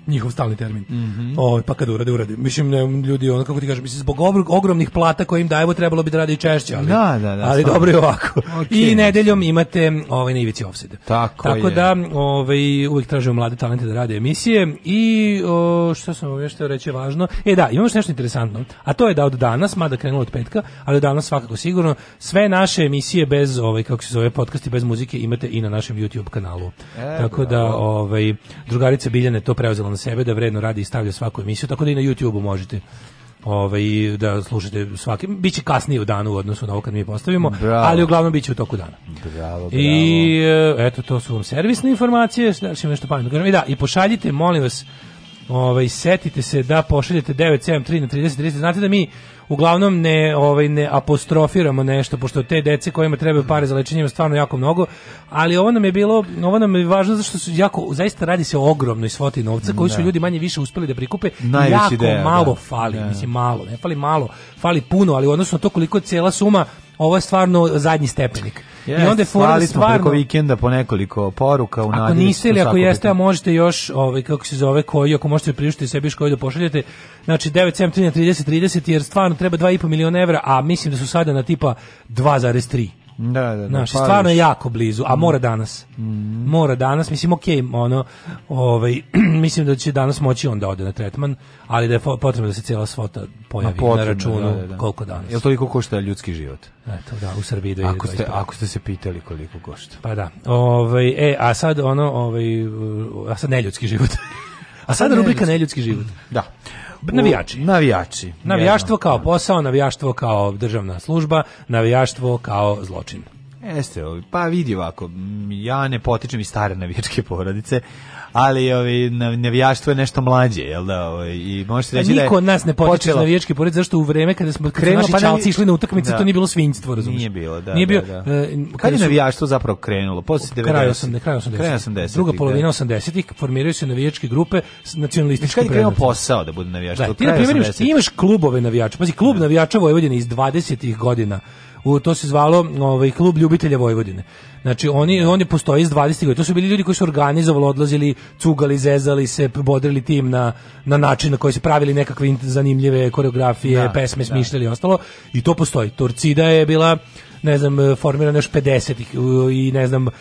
njihov stalni termin. Mm -hmm. o, pa kad urade, urade. Mislim, ne, ljudi, ono, kako ti kažem, mislim, zbog ogromnih plata koje im dajemo, trebalo bi da rade češće, ali, da, da, da, ali dobro je ovako. Okay. I nedeljom imate ovaj, na ivici Tako, Tako je. da, ovaj, uvek tražimo mlade talente da rade emisije i o, što sam ovaj što reći važno, e da, imamo nešto interesantno, a to je da od danas, mada krenulo od petka, ali od danas svakako sigurno, sve naše emisije bez, ovaj, kako se zove, podkasti bez muzike imate i na našem YouTube kanalu. E, Tako da, ovaj, drugarica Biljane to preuzela na sebe da vredno radi i stavlja svaku emisiju, tako da i na YouTube-u možete ovaj, da slušate svaki, bit će kasnije u danu u odnosu na ovo kad mi postavimo, bravo. ali uglavnom bit će u toku dana. Bravo, bravo. I e, eto, to su vam servisne informacije, da ćemo nešto pametno kažem. I da, i pošaljite, molim vas, ovaj, setite se da pošaljete 973 na 3030, znate da mi uglavnom ne, ovaj, ne apostrofiramo nešto, pošto te dece kojima trebaju pare za lečenje ima stvarno jako mnogo, ali ovo nam je bilo, ovo nam je važno zašto su jako, zaista radi se o ogromnoj svoti novca koji su da. ljudi manje više uspeli da prikupe, Najveći jako ideja, da. malo da. fali, da. mislim malo, ne fali malo, fali puno, ali u odnosu na to koliko je cela suma ovo je stvarno zadnji stepenik. Yes, I onda je fora stvarno preko vikenda po nekoliko poruka u nadi. Ako niste ili ako jeste, a možete još ovaj kako se zove koji, ako možete da priuštiti sebi koji da pošaljete, znači 973 30 30 jer stvarno treba 2,5 miliona evra, a mislim da su sada na tipa 2,3 Da, da, da. Znaš, stvarno je jako blizu, a mora danas. Mm. Mora danas, mislim, ok, ono, ovaj, mislim da će danas moći onda da ode na tretman, ali da je potrebno da se cijela svota pojavi potrebno, na računu da, da, da. koliko danas. Jel toliko košta ljudski život? Eto, da, u Srbiji da ako ste, ako ste se pitali koliko košta. Pa da. Ovaj, e, a sad ono, ovaj, a sad neljudski život. a sad rubrika neljudski život. Da. Navijači. Navijači. Navijaštvo kao posao, navijaštvo kao državna služba, navijaštvo kao zločin. Jeste, pa vidi ovako, ja ne potičem iz stare navijačke porodice, ali ovi navijaštvo je nešto mlađe, jel da? Ovi, ovaj, I možete pa reći da, da niko od nas ne počeo navijački pored zašto u vreme kada smo kada naši pa čalci išli na utakmice, da. to nije bilo svinjstvo, razumiješ? Nije bilo, da. Nije bilo. Da, da. Uh, kada je navijaštvo zapravo krenulo? Posle 90. Kraj 80, kraj 80. Kraj 80. Druga da. polovina 80-ih formiraju se navijačke grupe nacionalističke. Znači, kada je krenuo posao da bude navijaštvo? Da, ti na primjer imaš klubove navijača. Pazi, klub da. navijača Vojvodine iz 20-ih godina u, to se zvalo ovaj, klub ljubitelja Vojvodine. Znači oni oni postoje iz 20. godina. To su bili ljudi koji su organizovali, odlazili, cugali, zezali se, bodrili tim na na način na koji se pravili nekakve zanimljive koreografije, da, pesme, da. smišljali i ostalo. I to postoji. Torcida je bila ne znam, e, formirano još 50 ih i ne znam, e,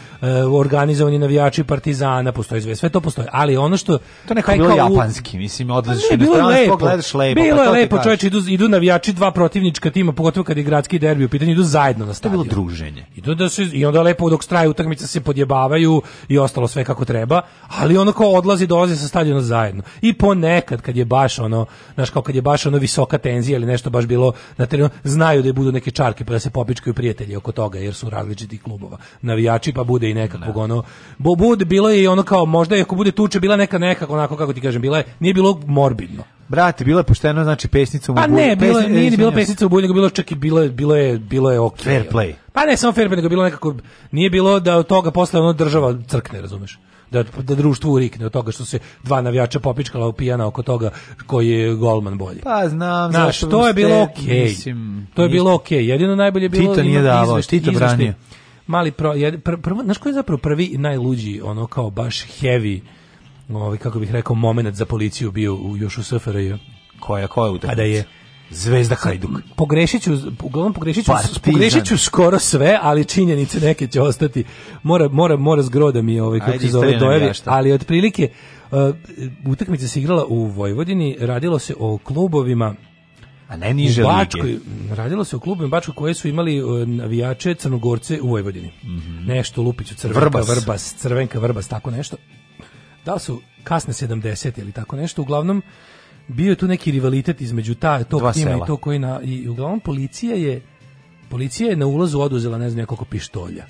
organizovani navijači Partizana, postoji sve, sve to postoji. Ali ono što... To nekako bilo kao, japanski, mislim, odlaziš u inostranstvo, gledaš lepo. Bilo je lepo, pa čovječe, idu, idu navijači dva protivnička tima, pogotovo kad je gradski derbi u pitanju, idu zajedno na stadion. To je bilo druženje. Idu da se, I onda lepo dok straje utakmica se podjebavaju i ostalo sve kako treba, ali ono kao odlazi, dolazi sa stadiona zajedno. I ponekad kad je baš ono, znaš kao kad je baš ono visoka tenzija ili nešto baš bilo na terenu, znaju da je budu neke čarke pa da se popičkaju prije neprijatelji oko toga jer su različitih klubova. Navijači pa bude i nekakvog ne. Da. ono bo bude bilo je i ono kao možda i ako bude tuče bila neka nekako onako kako ti kažem bila je nije bilo morbidno. Brate, bilo je pošteno, znači pesnica u Pa ne, bilo je, nije bilo pesnica u bulju, nego bilo čak i bilo je, bilo je, bilo je okay. Fair play. Pa ne, samo fair play, nego bilo nekako, nije bilo da od toga posle ono država crkne, razumeš? da, da društvu urikne od toga što se dva navijača popičkala u pijana oko toga koji je golman bolji. Pa znam, Znaš, to je bilo okej. Okay. Mislim, to je bilo okej. Okay. Jedino najbolje je bilo Tito nije davao, Tito branio. Mali pro, jed, pr, prvo, znaš koji je zapravo prvi najluđi, ono kao baš heavy, ovaj, kako bih rekao, moment za policiju bio u, još u SFRJ? Koja, koja utakmica? Kada je Zvezda Hajduk. Pogrešiću, uglavnom pogrešiću, pogrešiću skoro sve, ali činjenice neke će ostati. Mora, mora, mora zgroda mi ovaj, kako se zove, dojevi, ali otprilike uh, utakmica se igrala u Vojvodini, radilo se o klubovima a ne niže Bačkoj, Radilo se o klubovima Bačkoj koje su imali e, navijače crnogorce u Vojvodini. Mm -hmm. Nešto Lupiću, Crvenka, Vrbas. Vrbas, Crvenka, Vrbas, tako nešto. Da su kasne 70 ili tako nešto, uglavnom bio je tu neki rivalitet između ta tog Dva tima sela. i to koji na i uglavnom policija je policija je na ulazu oduzela ne znam koliko pištolja.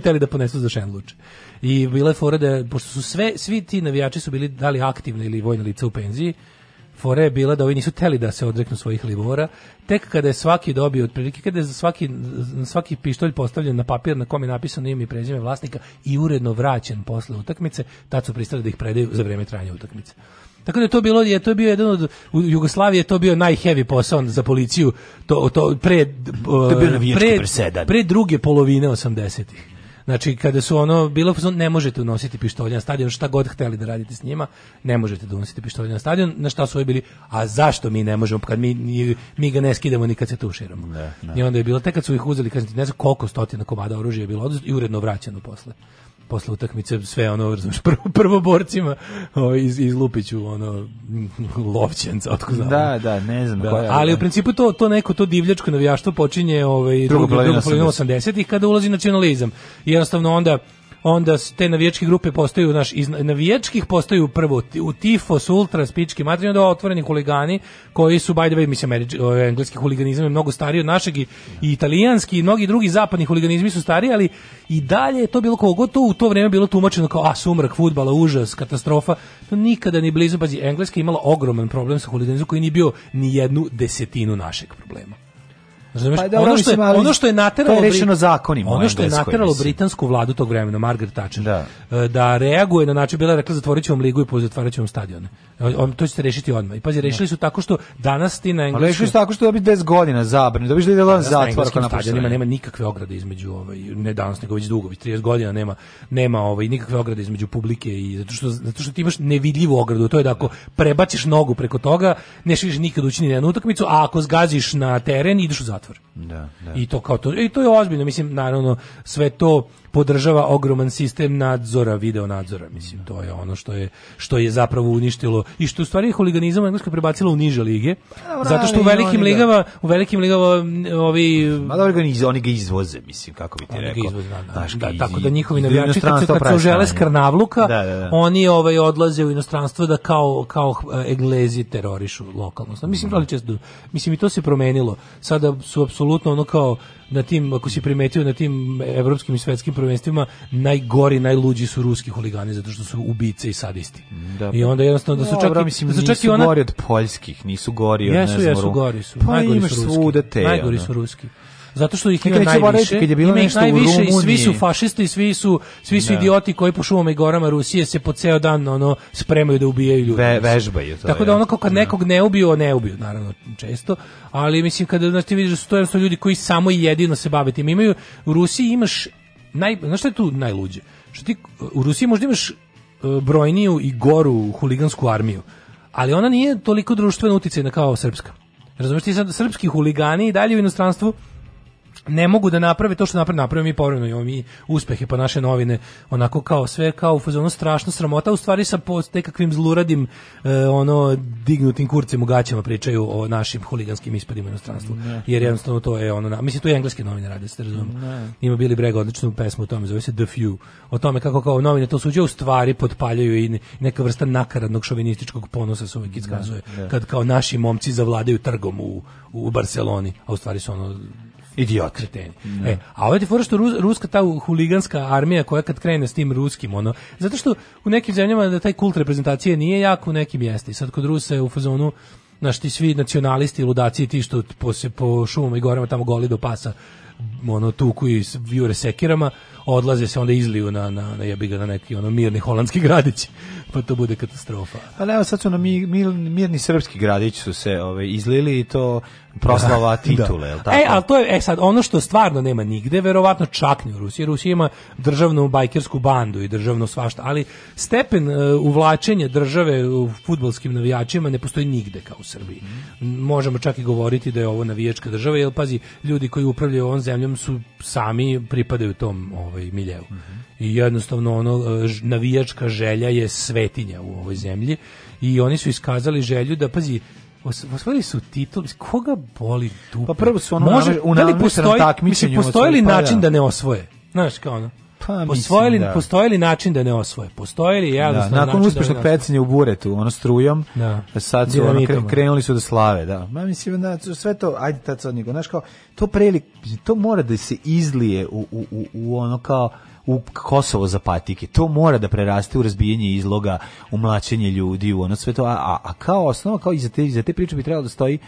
Jer da ponesu za Šenluč. I bile fore da, pošto su sve, svi ti navijači su bili dali aktivni ili vojni lica u penziji, fore je bila da oni nisu teli da se odreknu svojih livora, tek kada je svaki dobio otprilike, kada je za svaki, svaki pištolj postavljen na papir na kom je napisano ime i prezime vlasnika i uredno vraćen posle utakmice, tad su pristali da ih predaju za vreme trajanja utakmice. Tako da je to bilo je to je bio jedan od u Jugoslaviji je to bio najheavy posao za policiju to to pre to eh, pre, pre druge polovine 80-ih. Znači, kada su ono, bilo ne možete unositi pištolje na stadion, šta god hteli da radite s njima, ne možete donositi da pištolje na stadion, na šta su ovi bili, a zašto mi ne možemo, kad mi, mi ga ne skidemo ni kad se tuširamo. Ne, ne. I onda je bilo, tek kad su ih uzeli, kad ne znam koliko stotina komada oružja je bilo i uredno vraćeno posle posle utakmice sve ono razumeš prvo prvoborcima iz iz Lupiću ono lovčenca otko znam. Da, da, ne znam da, koja, Ali da. u principu to to neko to divljačko navijaštvo počinje ovaj drugo, drugo 80-ih kada ulazi nacionalizam. I jednostavno onda onda te navijačke grupe postaju naš iz navijačkih postaju prvo u tifo ultra spički materi da otvoreni huligani koji su by the way mislim američ, engleski huliganizam je mnogo stariji od našeg i, i italijanski i mnogi drugi zapadni huliganizmi su stariji ali i dalje je to bilo kako to u to vrijeme bilo tumačeno kao a sumrak fudbala užas katastrofa to nikada ni blizu pazi engleska je imala ogroman problem sa huliganizmom koji nije bio ni jednu desetinu našeg problema Razumeš? Pa, da, ono što je, ono što je nateralo rešeno zakonima. Ono što je nateralo britansku vladu tog vremena Margaret Thatcher da, e, da reaguje na način bila rekla zatvorićemo ligu i pozatvaraćemo stadione. E, on to ćete rešiti odmah. I pazi, rešili da. su tako što danas ti na pa engleskom. Pa rešili su tako što dobiš 10 godina zabrane, dobiš da ide lan zatvor na stadionima, nema nikakve ograde između ovaj ne danas nego već dugo, već 30 godina nema nema ovaj nikakve ograde između publike i zato što zato što ti imaš nevidljivu ogradu, to je da ako prebaciš nogu preko toga, ne širiš nikad ući ni na utakmicu, a ako zgaziš na teren ideš u zatvor zatvor. Da, da. I to kao to i to je ozbiljno, mislim naravno sve to podržava ogroman sistem nadzora, video nadzora, mislim, to je ono što je što je zapravo uništilo i što u stvari huliganizam engleska prebacilo u niže lige. Zato što u velikim ligama, u velikim ligama ovi Ma da oni ga izvoze, mislim, kako bi ti rekao. Izvoze, da, da, da, da, tako da njihovi navijači kad se kad žele skrnavluka, da, da, da. oni ovaj odlaze u inostranstvo da kao kao eh, englezi terorišu lokalno. Mislim, mm. često, mislim i to se promenilo. Sada su apsolutno ono kao na tim, ako si primetio na tim evropskim i svetskim prvenstvima, najgori, najluđi su ruski huligani zato što su ubice i sadisti. Da. I onda jednostavno da su čak, Dobro, mislim, da su čak i ona... gori od poljskih, nisu gori od, jesu, ne znam, jesu, gori su. Pa najgori imaš su ruski. Te, najgori ono. su ruski zato što ih ima najviše. Kad je bilo ima nešto najviše u i svi su fašisti, svi su svi su da. idioti koji po šumama i gorama Rusije se po ceo dan ono spremaju da ubijaju ljude. Ve, vežbaju to. Tako da ono kao kad da. nekog ne ubiju, ne ubiju naravno često, ali mislim kada znači vidiš da su to su ljudi koji samo i jedino se bave tim. Imaju u Rusiji imaš naj znaš šta je tu najluđe? Što ti u Rusiji možda imaš e, brojniju i goru huligansku armiju, ali ona nije toliko društvena uticajna kao srpska. Razumeš ti sad, srpski huligani i dalje u inostranstvu ne mogu da naprave to što naprave, napravimo mi povremeno imamo mi uspehe po naše novine onako kao sve kao u fazonu strašna sramota u stvari sa po nekakvim zluradim e, ono dignutim kurcem u gaćama pričaju o našim huliganskim ispadima u inostranstvu jer jednostavno to je ono na, mislim tu je engleske novine rade da ste razumemo ima bili brega odličnu pesmu o tome zove se The Few o tome kako kao novine to suđe u stvari potpaljuju i neka vrsta nakaradnog šovinističkog ponosa se uvijek iskazuje kad kao naši momci zavladaju trgom u, u Barceloni a u stvari su ono Idiot. Kreteni. Da. E, a ovdje je što ruska ta huliganska armija koja kad krene s tim ruskim, ono, zato što u nekim zemljama da taj kult reprezentacije nije jak, u nekim jeste. sad kod Rusa je u fazonu, naš ti svi nacionalisti, ludaci, ti što po, po šumama i gorama tamo goli do pasa, ono, tuku i jure sekirama, odlaze se onda izliju na, na, na jebi ga na neki ono mirni holandski gradić, pa to bude katastrofa. Pa evo sad su na mi, mir, mirni srpski gradić su se ove, ovaj, izlili i to proslava da, titule, da. tako? E, al to je, e sad, ono što stvarno nema nigde, verovatno čak ni u Rusiji. Rusija ima državnu bajkersku bandu i državno svašta, ali stepen uh, uvlačenja države u futbolskim navijačima ne postoji nigde kao u Srbiji. Mm. Možemo čak i govoriti da je ovo navijačka država, jer pazi, ljudi koji upravljaju ovom zemljom su sami pripadaju tom ovaj, ovaj miljeu. Mm -hmm. I jednostavno ono e, navijačka želja je svetinja u ovoj zemlji i oni su iskazali želju da pazi osvojili su titul, koga boli dupe? Pa prvo su ono Može, u da li postoji, mislim, postojili pa način da. da ne osvoje? Znaš, kao ono. Pa, posvojili, da. postojili način da ne osvoje. Postojili je da, nakon uspešnog da pecanja u buretu, ono strujom, da. sad su ono, krenuli su da slave, da. Ma mislim da sve to, ajde tad sad nego, znaš kao, to preli, to mora da se izlije u, u, u, u ono kao u Kosovo za patike. To mora da preraste u razbijanje izloga, u mlačenje ljudi, u ono sve to. A, a, a kao osnova, kao i za te, za te priče bi trebalo da stoji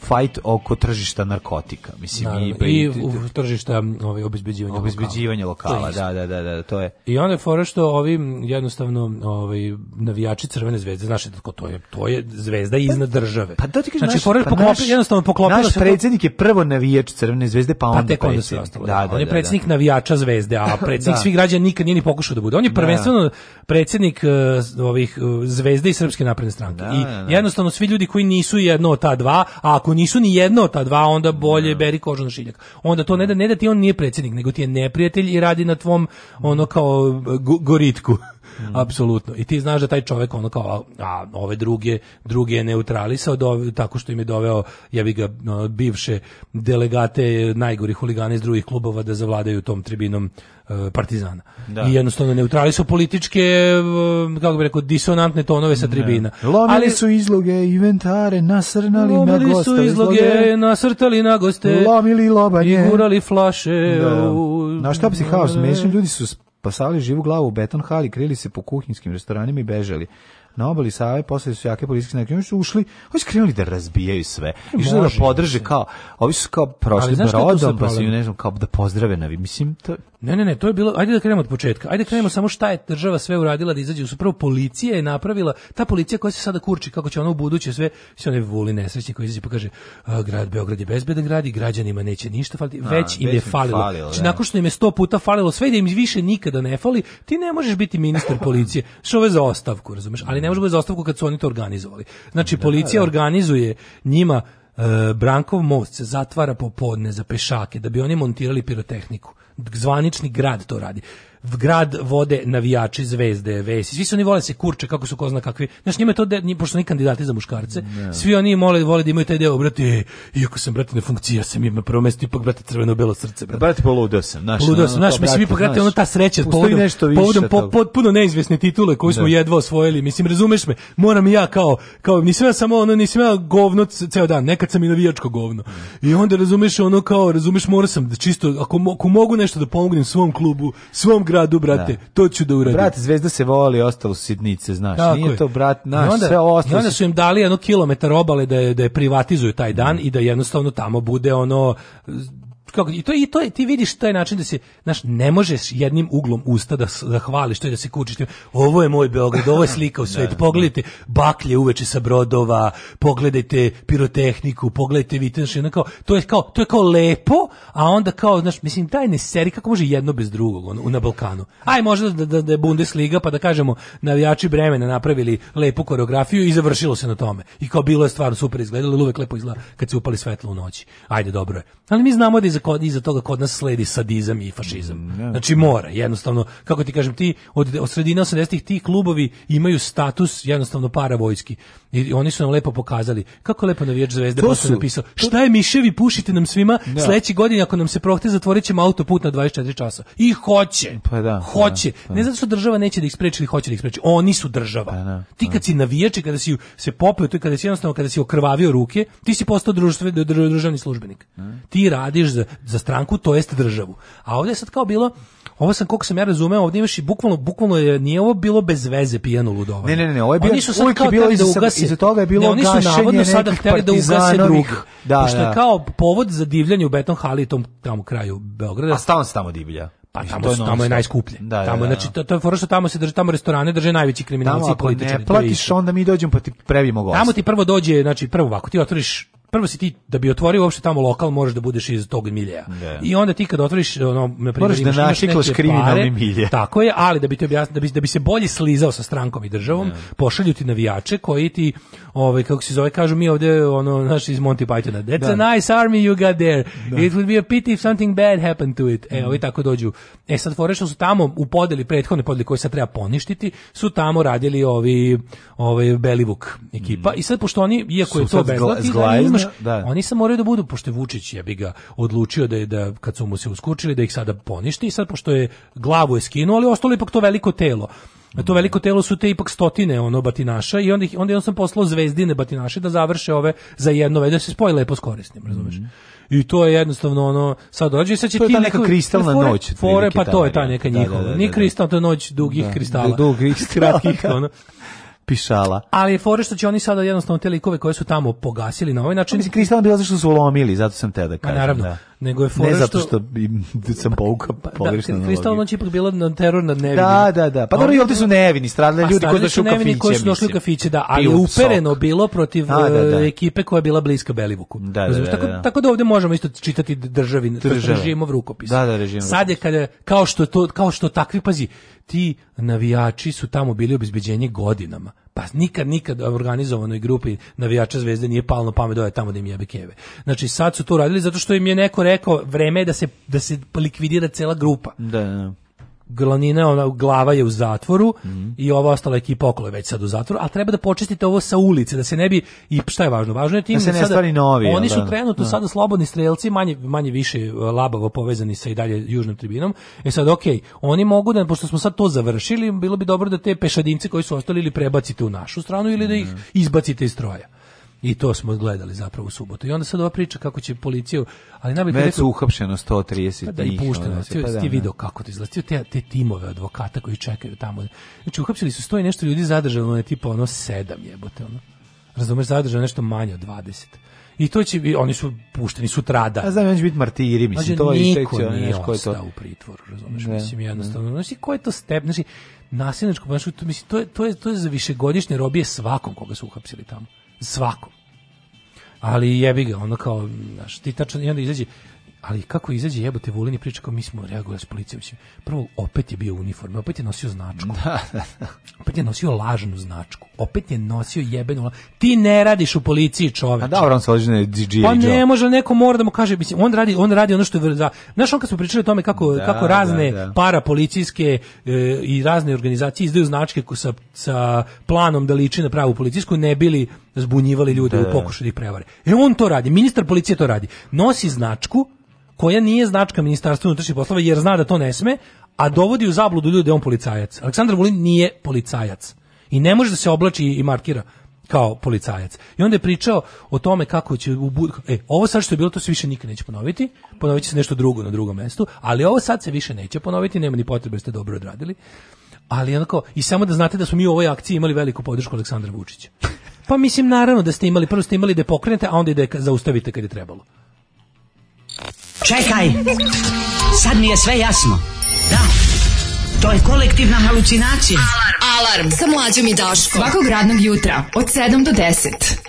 fight oko tržišta narkotika, mislim Naravno, i, i, i tržišta ovaj obezbeđivanja obezbeđivanja lokala, lokala da, da, da, da, to je. I onda fora što ovi jednostavno ovaj navijači Crvene zvezde, znači da to je, to je zvezda pa- iznad države. Pa da ti kažeš, znači fora pa poklopi, naš, jednostavno poklopila naš predsednik je prvo navijač Crvene zvezde, pa onda pa onda se ostalo. Da, da, da, on je da, predsednik da. navijača zvezde, a predsednik svih građana nikad nije ni pokušao da bude. On je prvenstveno predsednik e, ovih e, zvezde i Srpske napredne stranke. I jednostavno svi ljudi koji nisu jedno od ta dva, a ako nisu ni jedno od ta dva, onda bolje da. beri kožu na šiljak. Onda to ne da, ne da ti on nije predsjednik, nego ti je neprijatelj i radi na tvom ono kao goritku. Mhm. apsolutno. I ti znaš da taj čovjek ono kao a ove druge druge je neutralisao do, tako što im je doveo jebi ga bivše delegate najgorih huligana iz drugih klubova da zavladaju tom tribinom e, Partizana. Da. I jednostavno neutrali su političke e, kako bih rekao disonantne tonove sa tribina. Ne. Lomili ali su izloge inventare nasrnali na goste. su izloge, izloge nasrtali na goste. Lomili lobanje. I gurali flaše. Da. U... Na šta psihaos, mešni ljudi su Pasali živu glavu u beton hali, krili se po kuhinskim restoranima i bežali na obali Save, posle su jake policijske snage, oni su ušli, oni su krenuli da razbijaju sve. I što da podrže kao, ovi su kao prošli brodom, pa su ne znam, kao da pozdrave navi. Mislim, to... Ne, ne, ne, to je bilo, ajde da krenemo od početka. Ajde da krenemo samo šta je država sve uradila da izađe. Upravo policija je napravila, ta policija koja se sada kurči, kako će ona u buduće sve, sve one voli nesrećni koji izađe pa kaže, a, grad Beograd je bezbedan grad i građanima neće ništa faliti, već, već im je falilo. falilo znači, da. nakon što im je sto puta falilo sve da im više nikada ne fali, ti ne možeš biti ministar policije. Što je za ostavku, razumeš? Ali ali ne može biti ostavku kad su oni to organizovali. Znači, da, policija da. organizuje njima e, Brankov most se zatvara popodne za pešake da bi oni montirali pirotehniku. Zvanični grad to radi v grad vode navijači zvezde, vesi. Svi su oni vole da se kurče kako su ko zna kakvi. Znaš, njima je to, de, pošto su oni kandidati za muškarce, ne. svi oni mole, vole da imaju taj deo, brate, e, iako sam, brate, na funkcija ja sam im na prvo mesto, ipak, brate, crveno-belo srce, brate. Brate, poludeo sam, znaš. Poludeo sam, znaš, mislim, ipak, brate, ono ta sreća, povodom, povodom po, potpuno neizvesne titule koje smo da. jedva osvojili, mislim, razumeš me, moram i ja kao, kao, nisam ja samo, ono, nisam ja govno ceo dan, nekad sam i navijačko govno. I onda razumeš ono kao, razumeš, mora sam da čisto, ako, ako mogu nešto da pomognem svom klubu, svom gradu, brate, da. to ću da uradim. Brate, zvezda se voli, ostalo su sitnice, znaš, Tako nije je. to brat naš, onda, sve ostalo. I onda su im dali jedno kilometar obale da je, da je privatizuju taj dan mm. i da jednostavno tamo bude ono kako, i to i to ti vidiš taj način da se znaš ne možeš jednim uglom usta da da hvališ, to je da se kučiš. Ovo je moj Beograd, ovo je slika u da, svet. Da. Pogledajte baklje uveče sa brodova, pogledajte pirotehniku, pogledajte na kao to je kao to je kao lepo, a onda kao znaš, mislim taj ne seri kako može jedno bez drugog on, na Balkanu. Aj možda da, da, da je Bundesliga pa da kažemo navijači Bremena napravili lepu koreografiju i završilo se na tome. I kao bilo je stvarno super izgledalo, uvek lepo izgleda kad se upali svetlo u noći. Ajde, dobro je. Ali mi znamo da je za kod, iza toga kod nas sledi sadizam i fašizam. Mm, znači mora, jednostavno, kako ti kažem, ti od, od sredine 80-ih ti klubovi imaju status jednostavno paravojski. I oni su nam lepo pokazali. Kako lepo navijač Zvezde posle napisao, šta je miševi, pušite nam svima, da. sledeće godine ako nam se prohte zatvorićemo autoput na 24 časa. I hoće. Pa da, pa hoće. Da, pa da, ne zato što država neće da ih spreči ili hoće da ih spreči. Oni su država. Pa da, ti pa kad si da. navijač kada si se popeo, to kada si jednostavno kada si okrvavio ruke, ti si postao društve, državni službenik. Mm. Ti radiš za za stranku, to jest državu. A ovdje je sad kao bilo, ovo sam koliko sam ja razumeo, ovdje imaš i bukvalno bukvalno je nije ovo bilo bez veze pijano ludovanje. Ne, ne, ne, ovo je bilo oni su sad kao bilo da iza, da ugase, iza toga je bilo ne, oni su navodno sada hteli da ugase drugih. Da, da. je kao povod za divljanje u Beton Hali tom tamo kraju Beograda. A stalno se tamo divlja. Pa tamo, to tamo je najskuplje. Da, da tamo, da, da. Znači, da. to, to je fora što tamo se drže, tamo restorane drže najveći kriminalci tamo, ako i političari. ne platiš, onda mi dođem pa ti previmo gost. Tamo ti prvo dođe, znači prvo ovako, ti otvoriš prvo si ti da bi otvorio uopšte tamo lokal možeš da budeš iz tog miljeja. Yeah. Da. I onda ti kad otvoriš ono na primjer da našiklaš kriminalni milje. Tako je, ali da bi ti objasnio da bi da bi se bolje slizao sa strankom i državom, yeah. Da. pošalju ti navijače koji ti ovaj kako se zove kažu mi ovde ono naš iz Monty Pythona. That's da. a nice army you got there. Da. It would be a pity if something bad happened to it. E, mm. ovi tako dođu. E sad fore što su tamo u podeli prethodne podeli koje se treba poništiti, su tamo radili ovi ovaj Belivuk ekipa. Mm. I sad pošto oni iako su je to bezlati, imaš, da, da. oni se moraju da budu, pošto je Vučić, ja bi ga odlučio da je, da, kad su mu se uskučili, da ih sada poništi i sad, pošto je glavu je skinuo, ali ostalo je ipak to veliko telo. A to veliko telo su te ipak stotine ono batinaša i onda ih, onda sam poslao zvezdine batinaše da završe ove za jedno da se spoje lepo s korisnim, razumeš? Mm I to je jednostavno ono sad dođe sad će to ti je ta neka kristalna fore, noć. Fore pa to je ta neka da, njihova. Da, da, da, Ni kristalna noć dugih da, kristala. Dugih kratkih ono pišala. Ali je fore što će oni sada jednostavno te likove koje su tamo pogasili na ovaj način. Mislim, kristalno bi zašto su ulomili, zato sam te da pa kažem. A naravno. Da. Nego je fore ne zato što da sam pouka pogrešno pa da, Kristalno će ipak bilo na teror nad nevinim. Da, da, da. Pa dobro i ovdje su nevini, stradali pa ljudi da koji došli u kafiće. Koji su došli u kafiće, da, ali upereno bilo protiv A, da, e, da. ekipe koja je bila bliska Belivuku. Da, da, da, da, tako, tako da ovdje možemo isto čitati državi, režimo režimov rukopis. Da, da, režimov Sad je kad je, kao što, to, kao što takvi, pazi, ti navijači su tamo bili obezbeđenje godinama. Pa nikad, nikad organizovanoj grupi navijača zvezde nije palno pamet doje da tamo da im jebe keve. Znači sad su to radili zato što im je neko rekao vreme je da se, da se likvidira cela grupa. Da, da. da glavnina, ona glava je u zatvoru mm -hmm. i ova ostala ekipa okolo je već sad u zatvoru, a treba da počistite ovo sa ulice, da se ne bi, i šta je važno, važno je tim da se da ne sada, novi, oni su da? trenutno da. sada slobodni strelci, manje, manje više e, labavo povezani sa i dalje južnom tribinom, e sad ok, oni mogu da, pošto smo sad to završili, bilo bi dobro da te pešadince koji su ostali ili prebacite u našu stranu ili da ih da. izbacite iz stroja. I to smo gledali zapravo u subotu. I onda sad ova priča kako će policiju, ali najbolje Već su uhapšeno 130 pa da, njih. I pušteno, ono ti, pa da, ti da. video kako to izlazi. Te, te timove advokata koji čekaju tamo. Znači uhapsili su 100 i nešto ljudi zadržano je tipa ono 7 jebote ono. Razumeš, zadržano nešto manje od 20. I to će bi oni su pušteni sutra da. A znam, oni će biti martiri, mislim, znači, to je to ne znaš ko je to. u pritvoru, razumeš, ne, da, mislim, da. jednostavno. Ne. Znači, ko je to step, znači, nasilničko ponašanje, to, mislim, to je, to je, to je za višegodišnje robije svakom koga su uhapsili tamo svakom. Ali jebi ga, ono kao, znaš, ti tačno, i onda izađe, ali kako izađe jebote Vulin i priča kao mi smo reagovali s policijom. Prvo, opet je bio uniforma, opet je nosio značku. Da, da, da. Opet je nosio lažnu značku opet je nosio jebenu. Ti ne radiš u policiji, čoveče. A dobro, on se leži DJ Pa ne može neko mora da mu kaže, mislim, on radi, on radi ono što je da. Znaš, on kad smo pričali o tome kako da, kako da, razne da, da. parapolicijske e, i razne organizacije izdaju značke sa sa planom da liči na pravu policijsku, ne bili zbunjivali ljude da. u pokušaju da ih prevare. E on to radi, ministar policije to radi. Nosi značku koja nije značka ministarstva unutrašnjih poslova jer zna da to ne sme, a dovodi u zabludu ljude on policajac. Aleksandar Vulin nije policajac. I ne može da se oblači i markira kao policajac. I onda je pričao o tome kako će u bud... e, ovo sad što je bilo to se više nikad neće ponoviti. Ponoviće se nešto drugo na drugom mestu, ali ovo sad se više neće ponoviti, nema ni potrebe, da ste dobro odradili. Ali onako i samo da znate da smo mi u ovoj akciji imali veliku podršku Aleksandra Vučića. Pa mislim naravno da ste imali, prvo ste imali da je pokrenete, a onda i da je zaustavite kad je trebalo. Čekaj. Sad mi je sve jasno. To je kolektivna halucinacija. Alarm. Alarm sa mlađom i Daškom. Svakog radnog jutra od 7 do 10.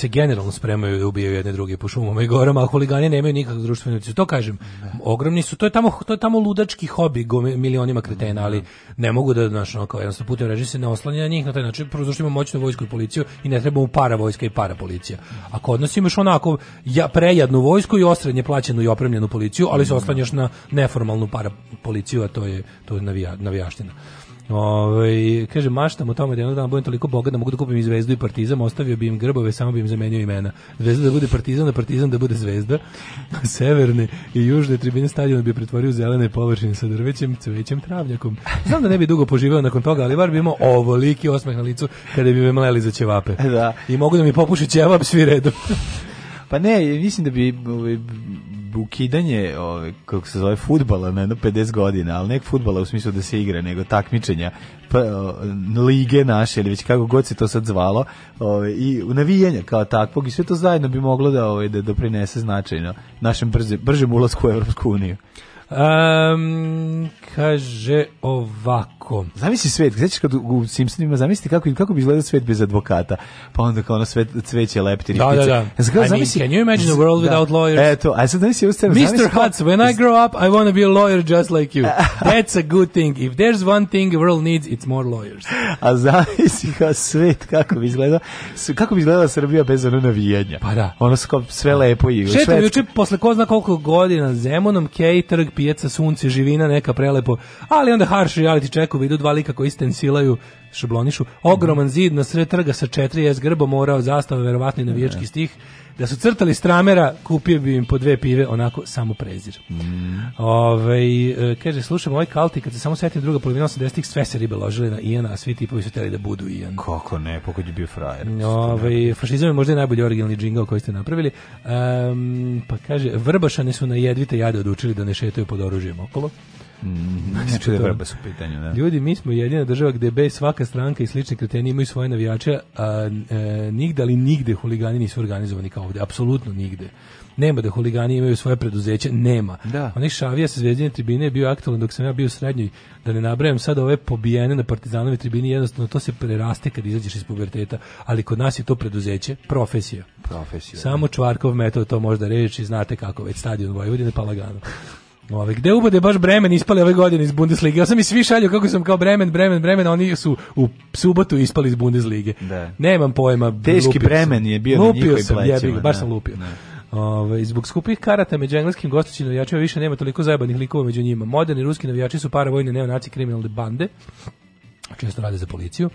se generalno spremaju da ubijaju jedne druge po šumama i gorama, a huligani nemaju nikakvu društvenu ulicu. To kažem, ogromni su, to je tamo, to je tamo ludački hobi go, milionima kretena, ali ne mogu da, znaš, ono, kao jednostavno putem režim se ne oslanja na njih, na taj način, prvo zašto imamo moćnu vojsku i policiju i ne treba mu para vojska i para policija. Ako odnos imaš onako ja, prejadnu vojsku i osrednje plaćenu i opremljenu policiju, ali se oslanjaš na neformalnu para policiju, a to je, to je navija, navijaština. Ove, ovaj, kaže, maštam o tome da jednog dana budem toliko bogat da mogu da kupim i zvezdu i partizan, ostavio bi im grbove, samo bi im zamenio imena. Zvezda da bude partizan, a da partizan da bude zvezda. Severne i južne tribine stadiona bi pretvorio zelene površine sa drvećem, cvećem, travnjakom. Znam da ne bi dugo poživeo nakon toga, ali bar bi imao ovoliki osmeh na licu kada bi me mleli za ćevape. Da. I mogu da mi popuši ćevap svi redom. pa ne, mislim da bi ovaj, ukidanje, ove, kako se zove, futbala na 50 godina, ali nek futbala u smislu da se igra, nego takmičenja pa, lige naše ili već kako god se to sad zvalo ove, i navijanja kao takvog i sve to zajedno bi moglo da, ove, da doprinese značajno našem brže, bržem ulasku u Evropsku uniju. Um, kaže ovako. Zamisli svet, gde ćeš kad u Simpsonima zamisli kako kako bi izgledao svet bez advokata. Pa onda kao ono svet cveće leptiri da, Da, da. Ja I zamisli, mean, can you imagine a world da. without lawyers? Eto, a sad zamisli ovu scenu. Mr. Hudson, when I grow up, I want to be a lawyer just like you. That's a good thing. If there's one thing the world needs, it's more lawyers. a zamisli kao svet kako bi izgledao, kako bi izgledala Srbija bez ono navijanja. Pa da. Ono sve lepo i sve. Šetam juče posle ko zna koliko godina Zemunom Kej trg pijaca, sunce, živina, neka prelepo, ali onda harš reality čekovi idu dva lika koji stencilaju šablonišu. Ogroman mhm. zid na sred trga sa 4S grbo morao zastava, verovatno i navijački da. stih. Da su crtali stramera, kupio bi im po dve pive, onako samo prezir. Mm. Ove, ovaj, kaže, slušam ovaj kalti, kad se samo setim druga polovina 80-ih, sve se ribe ložile na Ian, a svi tipovi su teli da budu Ian. Kako ne, pokud je bio frajer. Ove, ovaj, fašizam je možda najbolji originalni džingao koji ste napravili. Um, pa kaže, vrbašane su na jedvite jade odučili da ne šetaju pod oružjem okolo. Mm, znači, da su pitanju, da. Ljudi, mi smo jedina država gde be svaka stranka i slični kreteni imaju svoje navijače, a e, nigde, ali nigde huligani nisu organizovani kao ovde, apsolutno nigde. Nema da huligani imaju svoje preduzeće, nema. Da. Onih šavija sa zvezdine tribine je bio aktualan dok sam ja bio u srednjoj, da ne nabrajam sad ove pobijene na partizanove tribini, jednostavno to se preraste kad izađeš iz puberteta, ali kod nas je to preduzeće, profesija. Profesija. Samo da. Čvarkov metod to možda reći, znate kako, već stadion Vojvodine pa lagano. Ove, ovaj, gde ubode baš Bremen ispali ove godine iz Bundeslige. Ja sam i svi šalju kako sam kao Bremen, Bremen, Bremen, oni su u subotu ispali iz Bundeslige. Da. Nemam pojma. Teški Bremen je bio lupio na njihovoj sam, plećima. Jebi, baš da. sam lupio. Da. Ove, ovaj, zbog skupih karata među engleskim gostućim navijačima više nema toliko zajebanih likova među njima. Moderni ruski navijači su paravojne neonaci kriminalne bande često rade za policiju.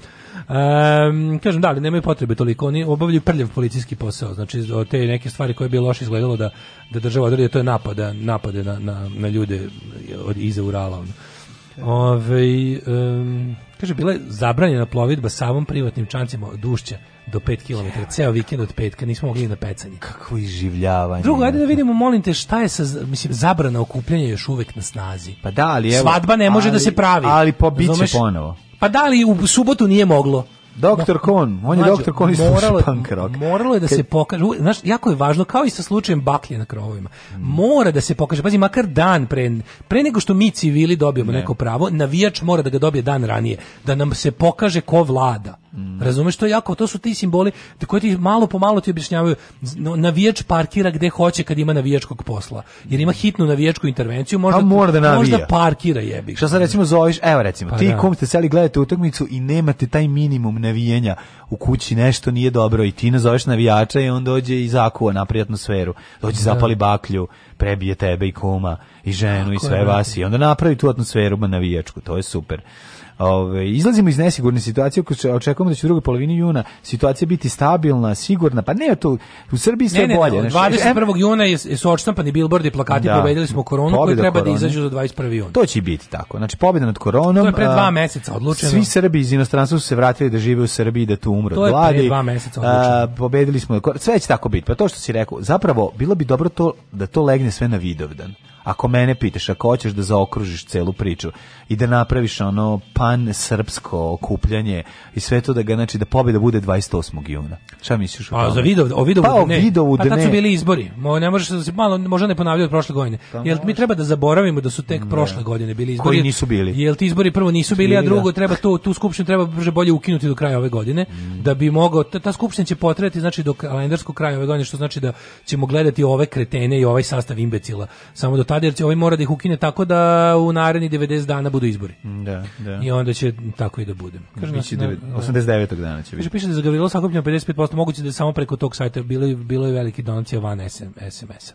Um, kažem, da, ali nemaju potrebe toliko, oni obavljaju prljav policijski posao, znači te neke stvari koje bi loše izgledalo da, da država odredi, to je napada, napade na, na, na ljude od, iza Urala. Ono. Ove, um, kaže, bila je zabranjena plovidba savom privatnim čancima od do 5 km, ceo vikend od petka, nismo mogli na pecanje. Kakvo iživljavanje. Drugo, ajde da vidimo, molim te, šta je sa, mislim, zabrana okupljanja još uvek na snazi. Pa da, ali evo... Svadba ne može ali, da se pravi. Ali pobiće ponovo. Pa da li u subotu nije moglo? Doktor Kon, on je Mađo, doktor Kon i moralo, Moralo je da Ke... se pokaže, znaš, jako je važno, kao i sa slučajem baklje na krovovima, mm. mora da se pokaže, pazi, makar dan pre, pre nego što mi civili dobijemo ne. neko pravo, navijač mora da ga dobije dan ranije, da nam se pokaže ko vlada. Mm. Razumeš to jako, to su ti simboli koji ti malo po malo ti objašnjavaju navijač parkira gde hoće kad ima navijačkog posla. Jer ima hitnu navijačku intervenciju, možda pa mora da možda parkira jebi. Šta sad recimo zoveš, evo recimo, pa ti da. kom ste seli gledate utakmicu i nemate taj minimum navijenja u kući nešto nije dobro i ti nazoveš navijača i on dođe i zakuva na prijatnu atmosferu. Dođe da. zapali baklju, prebije tebe i kuma i ženu Tako i sve vas i onda napravi tu atmosferu navijačku, to je super. Ove, izlazimo iz nesigurne situacije, očekujemo da će u drugoj polovini juna situacija biti stabilna, sigurna, pa ne, to u Srbiji sve ne, ne, bolje. Ne, znači, 21. juna je, su odštampani bilbordi, plakati, da. pobedili smo koronu koji treba da korone. da izađu za 21. juna. To će biti tako. Znači, pobeda nad koronom. To je pre dva meseca odlučeno. Svi Srbi iz inostranstva su se vratili da žive u Srbiji, da tu umru od gladi. To je pre dva meseca odlučeno. pobedili smo, sve će tako biti. Pa to što si rekao, zapravo, bilo bi dobro to da to legne sve na Vidovdan. Ako mene pitaš, ako hoćeš da zaokružiš celu priču i da napraviš ono pan srpsko okupljanje i sve to da ga znači da pobeda bude 28. juna. Šta misliš o tome? A za Vidov, o Vidovu pa, ne. Vidovu pa kad su bili izbori. Mo, ne možeš da se malo možda ne ponavljaju od prošle godine. Pa, Jel mi treba da zaboravimo da su tek ne. prošle godine bili izbori? Koji nisu bili? Jel ti izbori prvo nisu bili, a da. drugo treba to tu skupštinu treba brže bolje ukinuti do kraja ove godine mm. da bi mogao ta, ta skupština će potrajati znači do kalendarskog kraja ove godine što znači da ćemo gledati ove kretene i ovaj sastav imbecila samo do blokade, jer će ovaj mora da ih ukine tako da u naredni 90 dana budu izbori. Da, da. I onda će tako i da budem. Kaže, Biće znači, na, 89. dana će biti. Piše da je za Gavrilo 55%, moguće da je samo preko tog sajta bilo, bilo je veliki donacija van SM, SMS-a.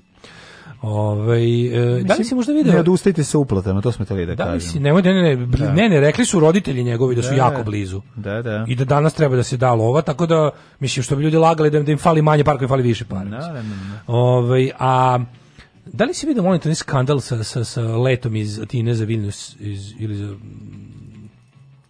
Ove, ovaj, e, da li si možda video? Ne odustajte sa uplatama, to smo teli da, da kažem. si, nemoj, ne, ne, ne, da. ne, ne, rekli su roditelji njegovi da su da, jako blizu. Da, da. I da danas treba da se da lova, tako da, mislim, što bi ljudi lagali da im, da im fali manje par koji fali više par. Da, da, da, da. Ove, ovaj, a Da li si vidio molim onaj skandal sa, sa, sa letom iz Atine za Vilnius iz, ili za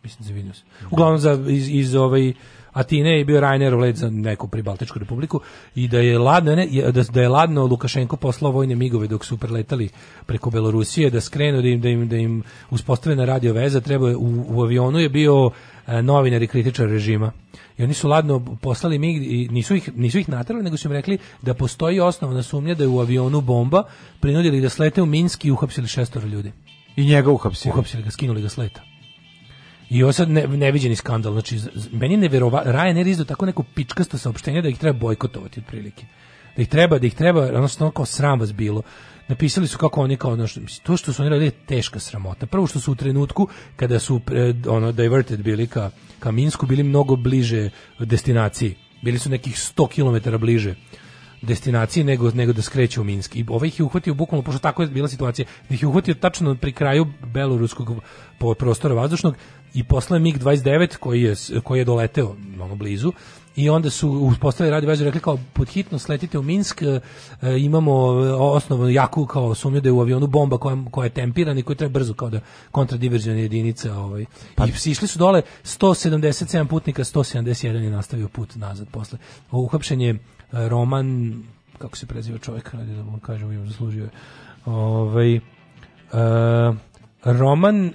mislim za Vilnius. Uglavnom za iz, iz ovaj Atine je bio Rainer let za neku pribaltičku republiku i da je ladno ne, da, da je ladno Lukašenko poslao vojne migove dok su preletali preko Belorusije da skrenu da im da im da im uspostave na radio veza treba u, u avionu je bio E, novinari kritičar režima. I oni su ladno poslali mig i nisu ih, nisu ih natrali, nego su im rekli da postoji osnovna sumnja da je u avionu bomba, prinudili da slete u Minski i uhapsili šestoro ljudi. I njega uhapsili. Uhapsili ga, skinuli ga sleta. I ovo sad ne, neviđeni skandal. Znači, meni je neverovatno, Ryanair izdao tako neko pičkasto saopštenje da ih treba bojkotovati otprilike. Da ih treba, da ih treba, odnosno kao sram vas bilo napisali su kako oni kao ono što, to što su oni radili je teška sramota. Prvo što su u trenutku kada su pred, eh, ono diverted bili ka, ka Minsku bili mnogo bliže destinaciji. Bili su nekih 100 km bliže destinacije nego nego da skreće u Minsk. I ovaj ih je uhvatio bukvalno pošto tako je bila situacija, da ih je uhvatio tačno pri kraju beloruskog prostora vazdušnog i posle MiG-29 koji je koji je doleteo malo blizu i onda su uspostavili radi vezu rekli kao pod hitno sletite u Minsk e, imamo e, osnovnu jaku kao sumnju da je u avionu bomba koja, koja je tempirana i koja treba brzo kao da kontradiverziona jedinica ovaj. Pa, I išli su dole 177 putnika 171 je nastavio put nazad posle. Uhapšen je e, Roman kako se preziva čovjek radi da mu kažemo im zaslužio je ovaj, e, Roman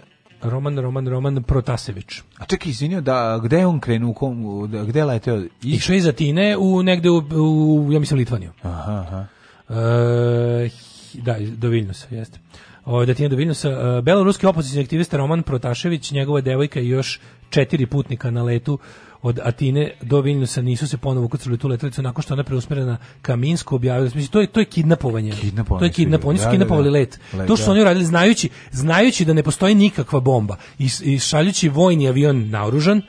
Roman Roman Roman Protasević. A čekaj, izvinio, da gde je on krenuo, kom, da, gde je leteo? I... Išao iz Atine u negde u, u, ja mislim Litvaniju. Aha, aha. E, da, do Vilnusa, jeste. O, da ti je do Vilnusa. E, beloruski opozicijski aktivista Roman Protašević, njegova devojka i još četiri putnika na letu od Atine do Vilniusa nisu se ponovo ukrcali tu letelicu nakon što ona preusmerena ka Minsku objavila. Mislim, to je, to je kidnapovanje. kidnapovanje to je kidnapovanje. Oni su kidnapovali let. let. To što da. oni radili znajući, znajući da ne postoji nikakva bomba i, i šaljući vojni avion naoružan,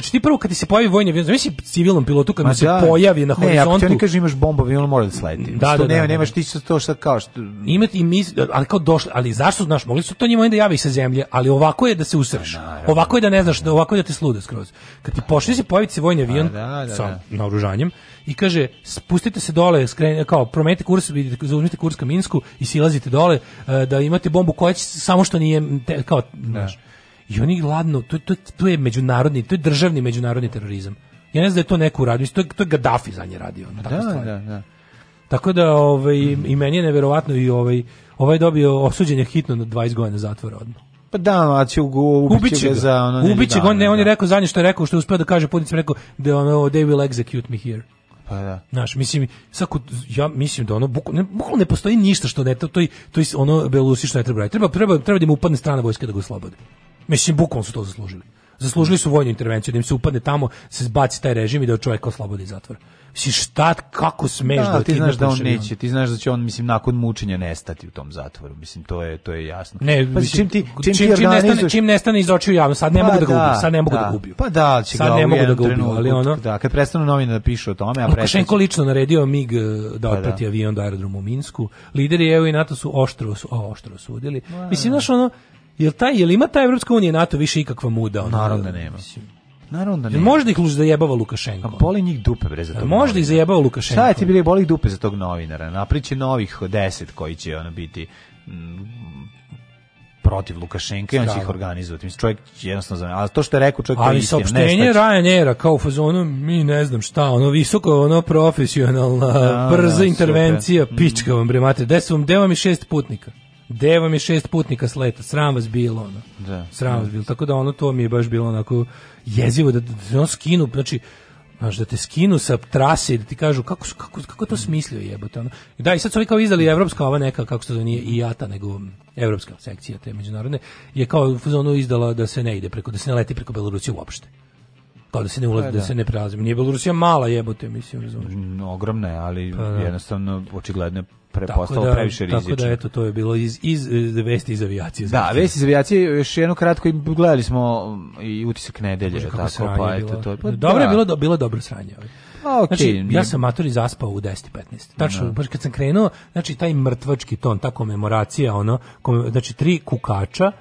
Znači ti prvo kad ti se pojavi vojni avion, znači civilnom pilotu kad mu se da. pojavi na horizontu. Ne, ja ti kaže imaš bombu, avion mora da sleti. Da, da, nema, da, da, nemaš da. ti to šta kao što imati i mis, ali kao došli, ali zašto znaš, mogli su to njima da javi sa zemlje, ali ovako je da se usreš. Pa ovako je da ne znaš, da ovako je da te slude skroz. Kad ti pošli se pojaviti se vojni pa avion sa naoružanjem i kaže spustite se dole, skren, kao promenite kurs, vidite, zauzmite kurs ka Minsku i silazite dole e, da imate bombu koja će, samo što nije te, kao, znaš. I oni gladno, to, to, to je međunarodni, to je državni međunarodni terorizam. Ja ne znam da je to neko uradio, to to je Gaddafi za nje radio. Ono, tako da, da, da. Tako da ovaj, mhm. i meni je neverovatno i ovaj, ovaj dobio osuđenje hitno na 20 godina zatvora odmah. Pa da, a će ubiće ga za ono... Ubiće ga, on, ne, on je rekao zadnje što je rekao, što je uspio da kaže, Putin rekao da ono, they will execute me here. Pa da. Znaš, mislim, sako, ja mislim da ono, bukvalno ne, ne postoji ništa što ne, to, to, to, to ono Belusi što ne treba raditi. Treba, treba, treba da mu upadne strana vojske da ga oslobode. Mislim, bukvom su to zaslužili. Zaslužili su vojnu intervenciju, da im se upadne tamo, se zbaci taj režim i da čovjek oslobodi zatvor. Mislim, šta, kako smeš da, da ti znaš da on neće, ti znaš da će on, mislim, nakon mučenja nestati u tom zatvoru, mislim, to je, to je jasno. Ne, pa, mislim, čim ti, čim, čim, ti nestane, čim nestane iz očiju javno, sad ne pa mogu da ga ubiju, da, sad ne mogu da, da, ga ubiju. Pa da, će sad ga ne mogu da ga ubiju, ali ono... Da, kad prestanu novine da pišu o tome, a Lukašenko lično naredio MIG eh, da, pa da otprati avion do aerodromu u Minsku, lideri EU i NATO su oštro, su, oštro sudili. Mislim, znaš, ono, Jel taj, jel ima ta Evropska unija NATO više ikakva muda? Ono, Naravno da nema. Naravno da nema. Možda ih luž zajebava Lukašenko. A pa boli njih dupe bre za to. Možda ih zajebava Lukašenko. Šta je ti bili boli dupe za tog novinara? Napriči novih 10 koji će ono biti mm, protiv Lukašenka i on će ih organizovati. Mislim, čovjek jednostavno zna. Ali to što je rekao čovjek Ali je istina. Ali Ryanaira kao u fazonu, mi ne znam šta, ono visoko, ono profesionalna, da, brza da, intervencija, pička vam bre, mate, desu vam, deva i šest putnika. Devo mi šest putnika sleta, sram vas bilo ono. Da. Sram vas da. bilo. Tako da ono to mi je baš bilo onako jezivo da, da on skinu, znači Znaš, da te skinu sa trase i da ti kažu kako, kako, kako to smislio jebote. Ono. Da, i sad su ovi kao izdali evropska ova neka, kako se to nije i jata, nego evropska sekcija te međunarodne, je kao ono izdala da se ne ide preko, da se ne leti preko Belorusije uopšte kao da se ne ulazi, pa da. da. se ne prelazi. Nije Belorusija mala jebote, mislim, razumiješ. Ogromna je, ali pa, da. jednostavno očigledno prepostalo da, previše rizično. Tako da, eto, to je bilo iz, iz, iz e, vesti iz avijacije. Da, znači. vesti iz avijacije, još jedno kratko, i gledali smo i utisak nedelje, Bože, tako, pa eto, to Pa, dobro da. je bilo, bilo dobro sranje. Ovaj. Pa, okay, znači, ja sam mator i zaspao u 10.15. Tačno, no. Da. baš kad sam krenuo, znači, taj mrtvački ton, ta komemoracija, ono, kom, znači, tri kukača,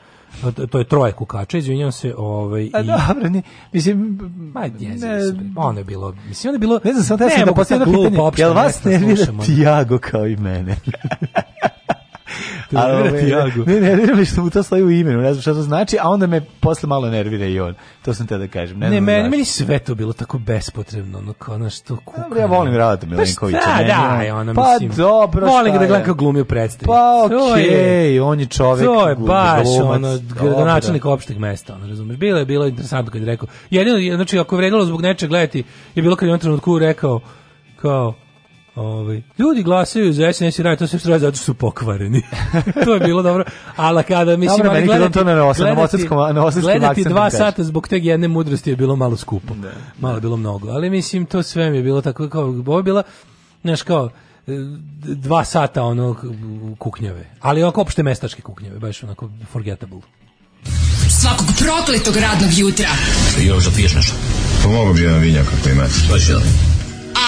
to je troje kukača, izvinjavam se, ovaj A i dobro, ne, mislim, ma ne, ono je bilo, mislim ono je bilo, ne znam, da sad ja sam da postavim pitanje, jel vas ne vidi Tiago kao i mene? nervira ti Jago. Ne, nervira ne, što mu to stoji u imenu, ne znam šta to znači, a onda me posle malo nervira i on. To sam te da kažem. Ne, ne znam meni, meni sve to bilo tako bespotrebno, ono kao ono što kuka. ja volim Radata pa Milenkovića. Pa šta, da, ja, ono, pa mislim, dobro, šta Volim ga da gledam kao glumio predstavu. Pa okej, okay, on je čovek. To je baš, glumac, ono, gradonačelnik opšteg mesta, ono, razumeš. Bilo je, bilo je interesantno kad je rekao, jedino, znači, ako je vredilo zbog nečeg gledati, je bilo kad je on trenutku rekao, kao, Ovaj ljudi glasaju za SNS i radi to sve što radi zato su pokvareni. to je bilo dobro. Ali kada mislim dobro, ali gledati, to na osam, gledati, na gledati, gledati dva sata zbog teg jedne mudrosti je bilo malo skupo. Ne. Da. Malo je bilo mnogo. Ali mislim to sve mi je bilo tako kao ovo je bila znaš kao e, dva sata ono kuknjave. Ali oko opšte mestačke kuknjave, baš onako forgettable. Svakog prokletog radnog jutra. Još da piješ nešto? Pomogu pa bi jedan vinjak ako imate. Pa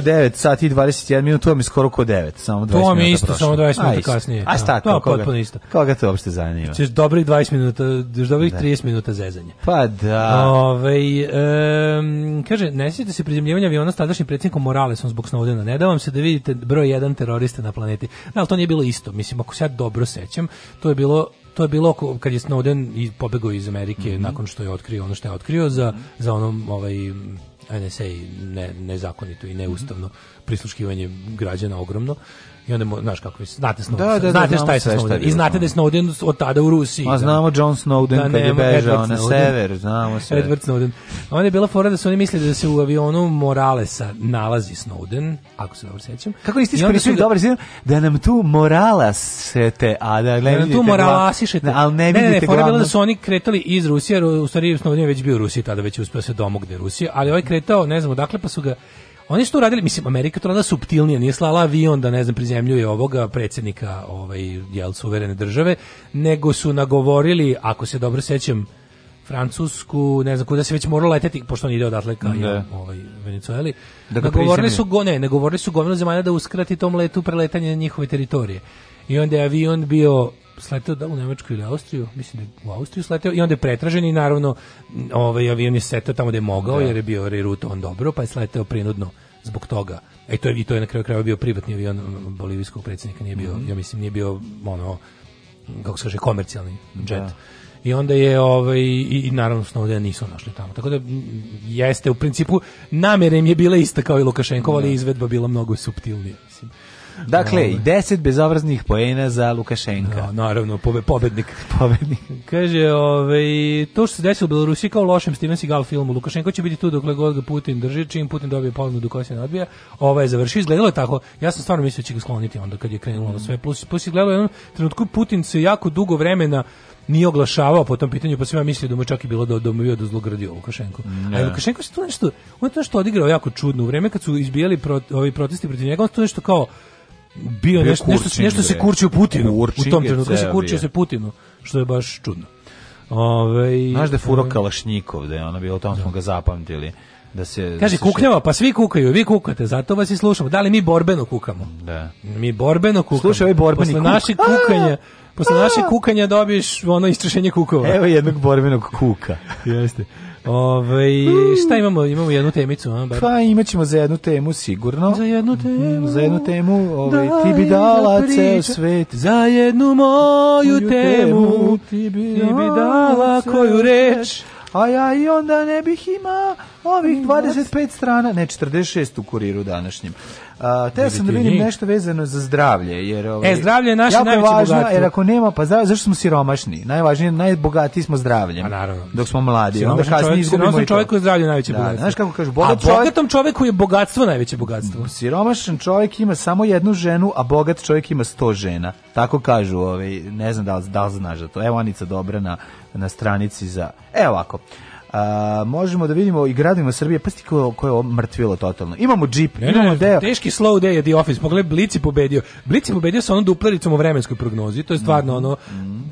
su 9 sati i 21 minut, to mi skoro ko 9, samo 20 minuta. To mi isto, prošlo. samo 20 minuta kasnije. A da. šta, to koga, potpuno isto. Koga to uopšte zanima? Češ dobrih 20 minuta, još dobrih da. 30 minuta zezanja. Pa da. Ove, ovaj, um, kaže, ne sjećate se prizemljivanja aviona s tadašnjim predsjednikom Moralesom zbog Snowdena. Ne da vam se da vidite broj 1 terorista na planeti. Da, ali to nije bilo isto. Mislim, ako se ja dobro sećam, to je bilo to je bilo kad je Snowden i pobegao iz Amerike mm -hmm. nakon što je otkrio ono što je otkrio za, za onom ovaj NSA ne, nezakonito i neustavno prisluškivanje građana ogromno I onda, mo, znaš kako, znate Snowden. Da, da, da znate da, šta je sa Snowden. I znate da je Snowden od tada u Rusiji. A da. znamo John Snowden da, kad je bežao na sever, znamo sve. Edward Snowden. Onda je bila fora da su oni mislili da se u avionu Moralesa nalazi Snowden, ako se dobro sećam. Kako niste iskoristili da... dobar da nam tu moralasete, a da ne da nam vidite tu moralasišete. Da, ali ne, vidite ne, ne, ne, fora bila da su oni kretali iz Rusije, jer u stvari Snowden je već bio u Rusiji, tada već je uspio se domog gde Rusije, ali ovaj kretao, ne znam odakle, pa su ga Oni su to radili, mislim, Amerika to radila subtilnije, nije slala avion da, ne znam, prizemljuje ovoga predsjednika ovaj, jel, suverene države, nego su nagovorili, ako se dobro sećam, Francusku, ne znam kuda se već moralo leteti, pošto on ide odatle ka da. ovaj, Venecueli. Da nagovorili su go, ne, nagovorili su gomilu zemalja da uskrati tom letu preletanje na njihove teritorije. I onda je avion bio sleteo da u Nemačku ili Austriju, mislim da je u Austriju sleteo i onda je pretražen i naravno ovaj avion je setao tamo gde je mogao da. jer je bio on dobro, pa je sleteo prinudno zbog toga. E to je i to je na kraju krajeva bio privatni avion bolivijskog predsjednika, nije bio, mm -hmm. ja mislim nije bio ono kako se kaže komercijalni jet. Da. I onda je ovaj i, i naravno Snowdena nisu našli tamo. Tako da jeste u principu namjera je bila ista kao i Lukašenkova, ali da. izvedba bila mnogo suptilnija. Dakle, i deset bezobraznih poena za Lukašenka. No, da, naravno, pobe, pobednik. pobednik. Kaže, ovaj, to što se desilo u Belorusiji kao u lošem Steven Seagal filmu, Lukašenko će biti tu dokle god ga Putin drži, čim Putin dobije ponudu koja se nadbija, odbija, je završio, izgledalo je tako, ja sam stvarno mislio da će ga skloniti onda kad je krenulo mm. sve, plus, plus je gledalo jednom trenutku Putin se jako dugo vremena nije oglašavao po tom pitanju, pa svima mislio da mu čak i bilo da, da mu je dozlogradio Lukašenko. Ne. A Lukašenko se tu nešto, on je to nešto odigrao jako čudno u vreme kad su izbijali pro, ovi protesti protiv njega, on to nešto kao bio, bio nešto, nešto, nešto se kurčio Putinu kurčin u tom trenutku, se kurčio se Putinu, što je baš čudno. Ovaj Znaš da furo Kalašnjikov, da je ono bilo, tamo smo ga zapamtili. Da se, da Kaže, da kuknjava, pa svi kukaju, vi kukate, zato vas i slušamo. Da li mi borbeno kukamo? Da. Mi borbeno kukamo. Slušaj, ovaj borbeni Posle kuk. naših kukanja, posle naših kukanja dobiješ ono istrašenje kukova. Evo jednog borbenog kuka. Jeste. Ove, ovaj, šta imamo? Imamo jednu temicu, a? Pa imaćemo za jednu temu sigurno. Za jednu temu. Mhm, za jednu temu, ovaj ti bi da dala ceo svet. Za jednu moju temu, temu ti bi dala koju reč a ja i onda ne bih ima ovih 25 strana, ne 46 u kuriru današnjem. Uh, teo sam da vidim nešto vezano za zdravlje, jer ovaj, e, zdravlje je naše najveće važno, bogatstvo. jer ako nema, pa zdravlje, zašto smo siromašni? Najvažnije, najbogatiji smo zdravljem. A pa naravno. Dok smo mladi, siromašan onda kasnije izgubimo čovjek, i čovjeku je zdravlje najveće da, bogatstvo. Znaš kako kažu, bogat a bogatom čovjeku je bogatstvo najveće bogatstvo. Siromašan čovjek ima samo jednu ženu, a bogat čovjek ima sto žena. Tako kažu, ovaj, ne znam da li, da li znaš za to. Evo Anica Dobrana, na stranici za... E, ovako. A, možemo da vidimo i gradimo Srbije, pa stiko koje je mrtvilo totalno. Imamo džip, ne, imamo ne, deo. Teški slow day je The Office, Pogled, Blic je pobedio. Blic je pobedio sa onom duplericom u vremenskoj prognozi, to je stvarno mm -hmm. ono,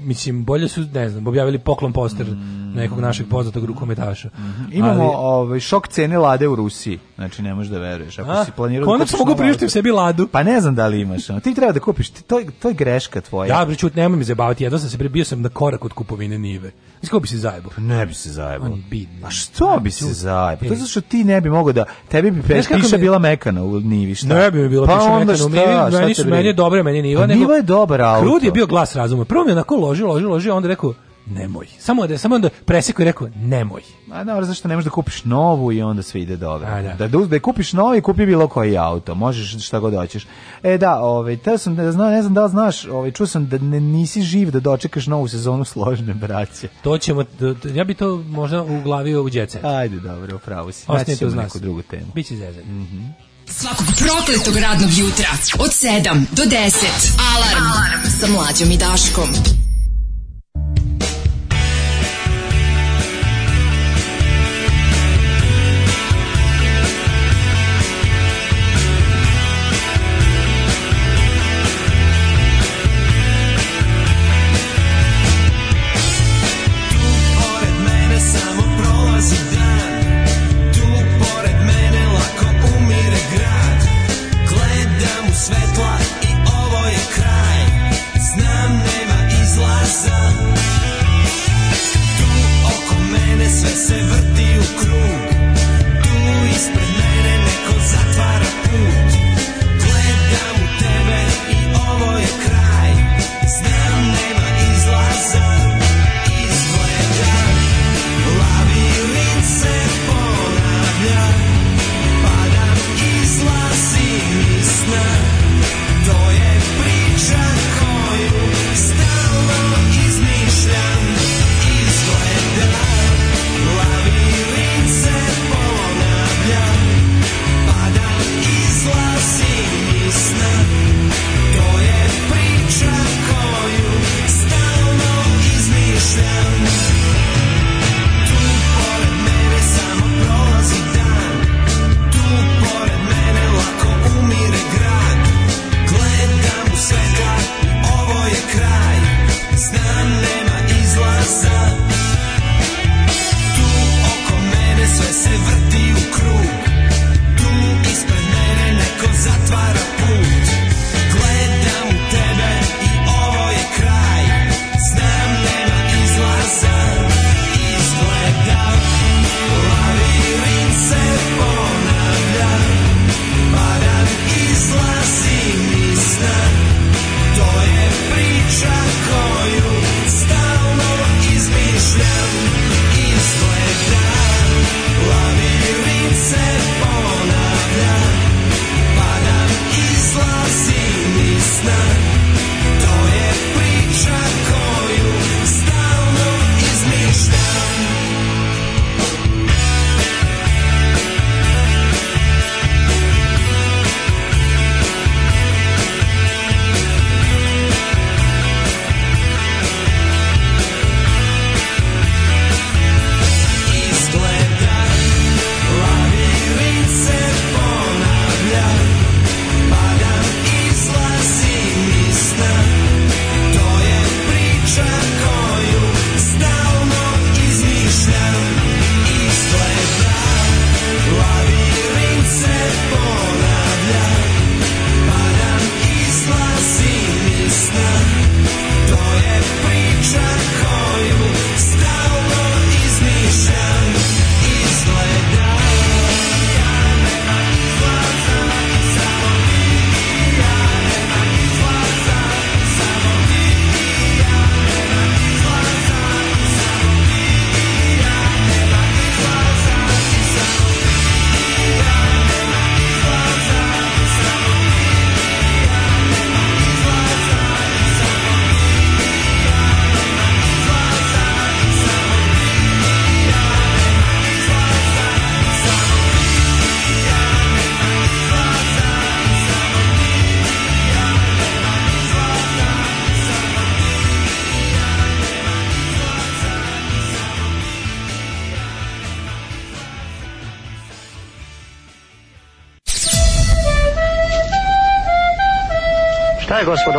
mislim, bolje su, ne znam, objavili poklon poster mm nekog našeg poznatog rukometaša. Mhm. Imamo Ali, ovaj šok cene lade u Rusiji. Znači ne možeš da veruješ. Ako a, si planirao da Konačno mogu priuštiti sebi ladu. Pa ne znam da li imaš. Ti treba da kupiš. To je to je greška tvoja. Ja da, bre čut nemoj mi zajebavati. Jedva se prebio sam na korak od kupovine Nive. Mislim bi se zajebao. Pa ne bi se zajebo. A pa što bi se zajebo? Pa to zato što ti ne bi mogao da tebi bi peš, piša mi... bila mekana u Nivi, šta? Ne bi mi bila pa piša mekana u Nivi. Meni su meni dobre, meni Niva, nego... Niva je dobar auto. Krud je bio glas razuma. Prvo mi onako loži, loži, loži, onda rekao nemoj. Samo da samo da preseku i rekao nemoj. A da, zašto ne možeš da kupiš novu i onda sve ide dobro. A, da. Da, da, da kupiš novi, kupi bilo koji auto, možeš šta god hoćeš. E da, ovaj te sam da znam, ne znam da li znaš, ovaj čuo sam da ne, nisi živ da dočekaš novu sezonu složne braće. To ćemo ja bi to možda u uglavio u đece. Ajde, dobro, upravo si. Ostaje to neku drugu temu. Biće zezanje. Mhm. Mm Svakog prokletog radnog jutra od 7 do 10 alarm, alarm. sa mlađom i Daškom.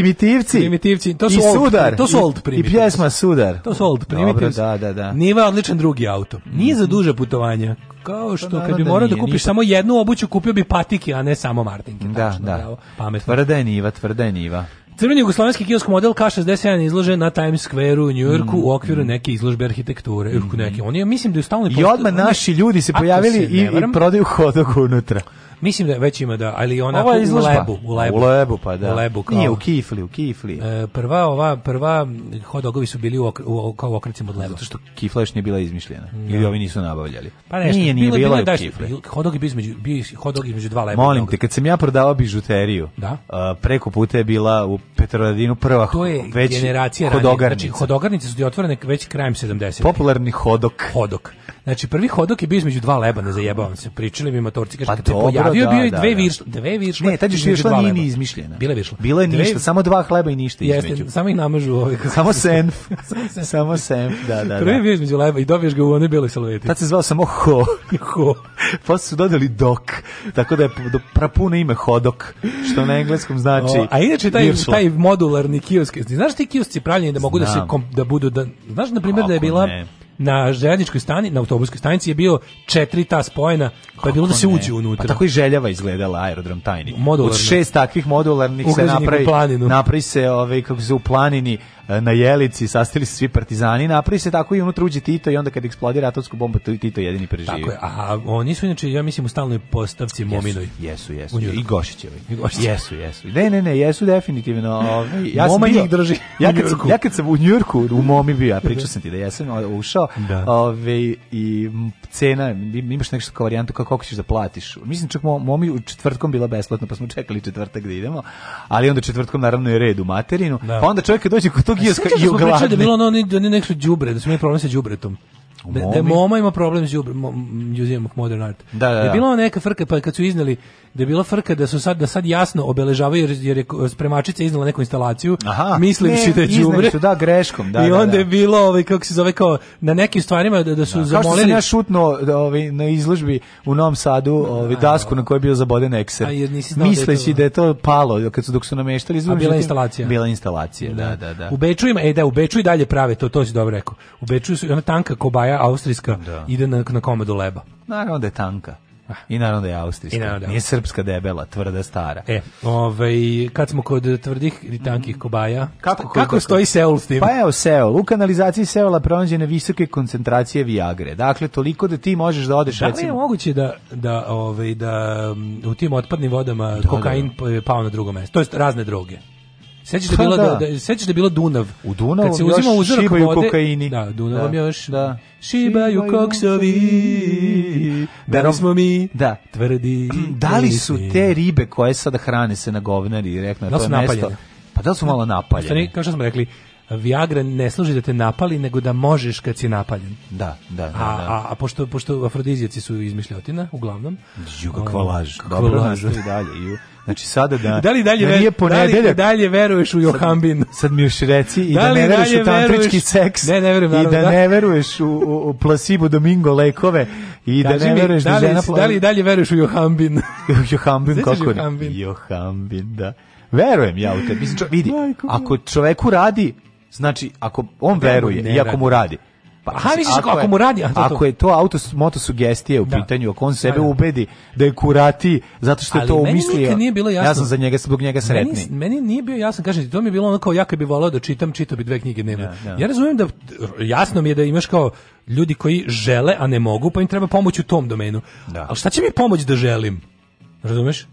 primitivci. Primitivci, to su I old, sudar. To su old primitivci. I pjesma Sudar. To su old primitivci. Dobro, da, da, da. Niva ovaj odličan drugi auto. Nije za mhm. duže putovanja. Kao što to pa kad bi da morao da, da kupiš ništa. samo jednu obuću, kupio bi patike, a ne samo martinke. Da, tačno, da. Bravo, pametno. Tvrda je Niva, tvrda je Niva. Crveni jugoslovenski kiosk model K61 izložen na Times Square u Njujorku mm. u okviru neke izložbe arhitekture. Mm. Neke. Oni, ja mislim da je stalno... I odmah naši ljudi se pojavili se i, i prodaju hodog unutra. Mislim da već ima da, ali ona u lebu, u lebu. U lebu pa da. U lebu kao. Nije u kifli, u kifli. E, prva ova, prva hodogovi su bili u, okre, u kao u okrencima od leba. Zato što kifla još nije bila izmišljena. No. Da. Ili ovi nisu nabavljali. Pa nešto, nije, nije bilo, bilo, bilo da kifli. Hodog je bio između, bio hodog između dva leba. Molim te, kad sam ja prodavao bižuteriju, da? A, preko puta je bila u Petroradinu prva to je već generacija hodogarnica. Znači, hodogarnice su otvorene već krajem 70. Popularni hodok. Hodok. Znači, prvi hodok je bio između dva leba, ne zajebavam se. Pričali mi motorci, kaže, pa, kad dobro, bio da, bio i da, dve da. viršle, dve viršle. Ne, tad je viršla nije ni izmišljena. Bila je viršla. Bila je dve... ništa, samo dva hleba i ništa između. Jeste, samo ih namažu ove. Kako samo senf. samo senf, da, da. Prvi da. bio između leba i dobiješ ga u onoj beloj salveti. Tad se zvao samo ho. ho. Posle pa su dodali dok, tako da je prapuno ime hodok, što na engleskom znači o, A inače taj, viršla. taj modularni kiosk, znaš ti kiosci pravljeni da mogu Znam. da se kom, da budu, da, znaš na primjer da je bila... Ne na željezničkoj stani, na autobuskoj stanici je bilo četiri ta spojena, pa je bilo da se ne. uđe unutra. Pa tako i željava izgledala aerodrom tajni. Modularno. Od šest takvih modularnih Ugraženih se napravi, napravi se, ove, ovaj, kako se u planini, E, na Jelici, sastali se svi partizani, napravi se tako i unutra uđe Tito i onda kad eksplodira atomsku bombu, Tito jedini preživi. Tako je, a oni su inače, ja mislim, u stalnoj postavci Mominoj. Jesu, jesu, I Gošićevi. I Gošićevi. Jesu, jesu. Ne, ne, ne, jesu definitivno. Ovaj, ja sam bio, ih drži ja kad, sam, ja kad sam u Njujorku u Momi bio, ja pričao sam ti da jesam ušao, da. Ove, ovaj, i cena, imaš nešto kao varijantu kako, kako ćeš da platiš. Mislim, čak Momi u četvrtkom bila besplatno, pa smo čekali četvrtak da idemo, ali onda četvrtkom naravno je red u materinu, da. pa onda čovjek dođe kod tog Belgijska i ogladne. Da bilo ono, oni, oni nekako đubre, da smo imali problem sa đubretom. Da, da Moma ima problem s Museum of Modern Art. Da, da, da. Je bilo neka frka, pa kad su izneli da je bila frka da su sad da sad jasno obeležavaju jer, jer je spremačica iznala neku instalaciju Aha, mislivši ne, da je đubre. da greškom, da. I da, onda da, je bilo ovaj kako se zove kao na nekim stvarima da, da su da, zamolili. Kao što sam ja šutno da, ovaj na izložbi u Novom Sadu, ovaj dasku na kojoj je bio zaboden ekser. Da Misleći da je to palo kad su dok su nameštali izložbu. Bila instalacija. Bila instalacija, da, da, da. U Beču ima, e da, u Beču i dalje prave to, to si dobro rekao. U Beču su ona tanka kobaja austrijska ide na na komadu leba. Naravno da je tanka. Ah, I naravno da je austrijska. da je Nije srpska debela, tvrda, stara. E, ovaj, kad smo kod tvrdih i tankih kobaja, kako, kako, kako stoji Seul s tim? Pa evo Seul, u kanalizaciji Seula pronađene visoke koncentracije Viagre. Dakle, toliko da ti možeš da odeš, da recimo... li je moguće da, da, ovaj, da mm, u tim otpadnim vodama da, kokain da, da. Pa- pao na drugo mesto? To je razne droge. Sećaš da bilo da, da, da sećaš da bilo Dunav. U Dunavu kad se uzima uzorak vode, kokaini. Da, Dunav da, još. Da. Šibaju koksovi. Da li smo mi. Da, tvrdi. Da li su te ribe koje sada hrane se na govnari direktno na da to mesto? Pa da su malo napaljene. Kao što smo rekli, Viagra ne služi da te napali, nego da možeš kad si napaljen. Da, da, da. A, da. a, a pošto, pošto afrodizijaci su izmišljotina, uglavnom. Juga, kva ovaj, laž. Dobro, I dalje. Znači sada da... Da li dalje, da nije da li dalje veruješ u Johambin? Sad, sad mi još reci i da, da ne veruješ u tantrički seks ne, ne verujem, naravno, i da, da, ne veruješ u, u, u placebo domingo lekove i da Kaži da ne veruješ da, li, da žena... Da li dalje veruješ u Johambin? Johambin, kako Johambin? Johambin, da. Verujem ja u tebi. Mislim, čo, vidi, ako čoveku radi, Znači, ako on veruje i ako mu radi, pa, ha, misliš ako, ako, mu radi... to, to. Ako je to auto, motosugestije u da. pitanju, ako on sebe da, da. ubedi da je kurati zato što je to umislio, meni nije bilo jasno. ja sam za njega, zbog njega sretni. Meni, meni nije bio jasno, kažem to mi je bilo ono kao ja kad bi volao da čitam, čitao bi dve knjige dnevno. Da, da. Ja razumijem da, jasno mi je da imaš kao ljudi koji žele, a ne mogu, pa im treba pomoć u tom domenu. Da. Ali šta će mi pomoć da želim? Razumeš?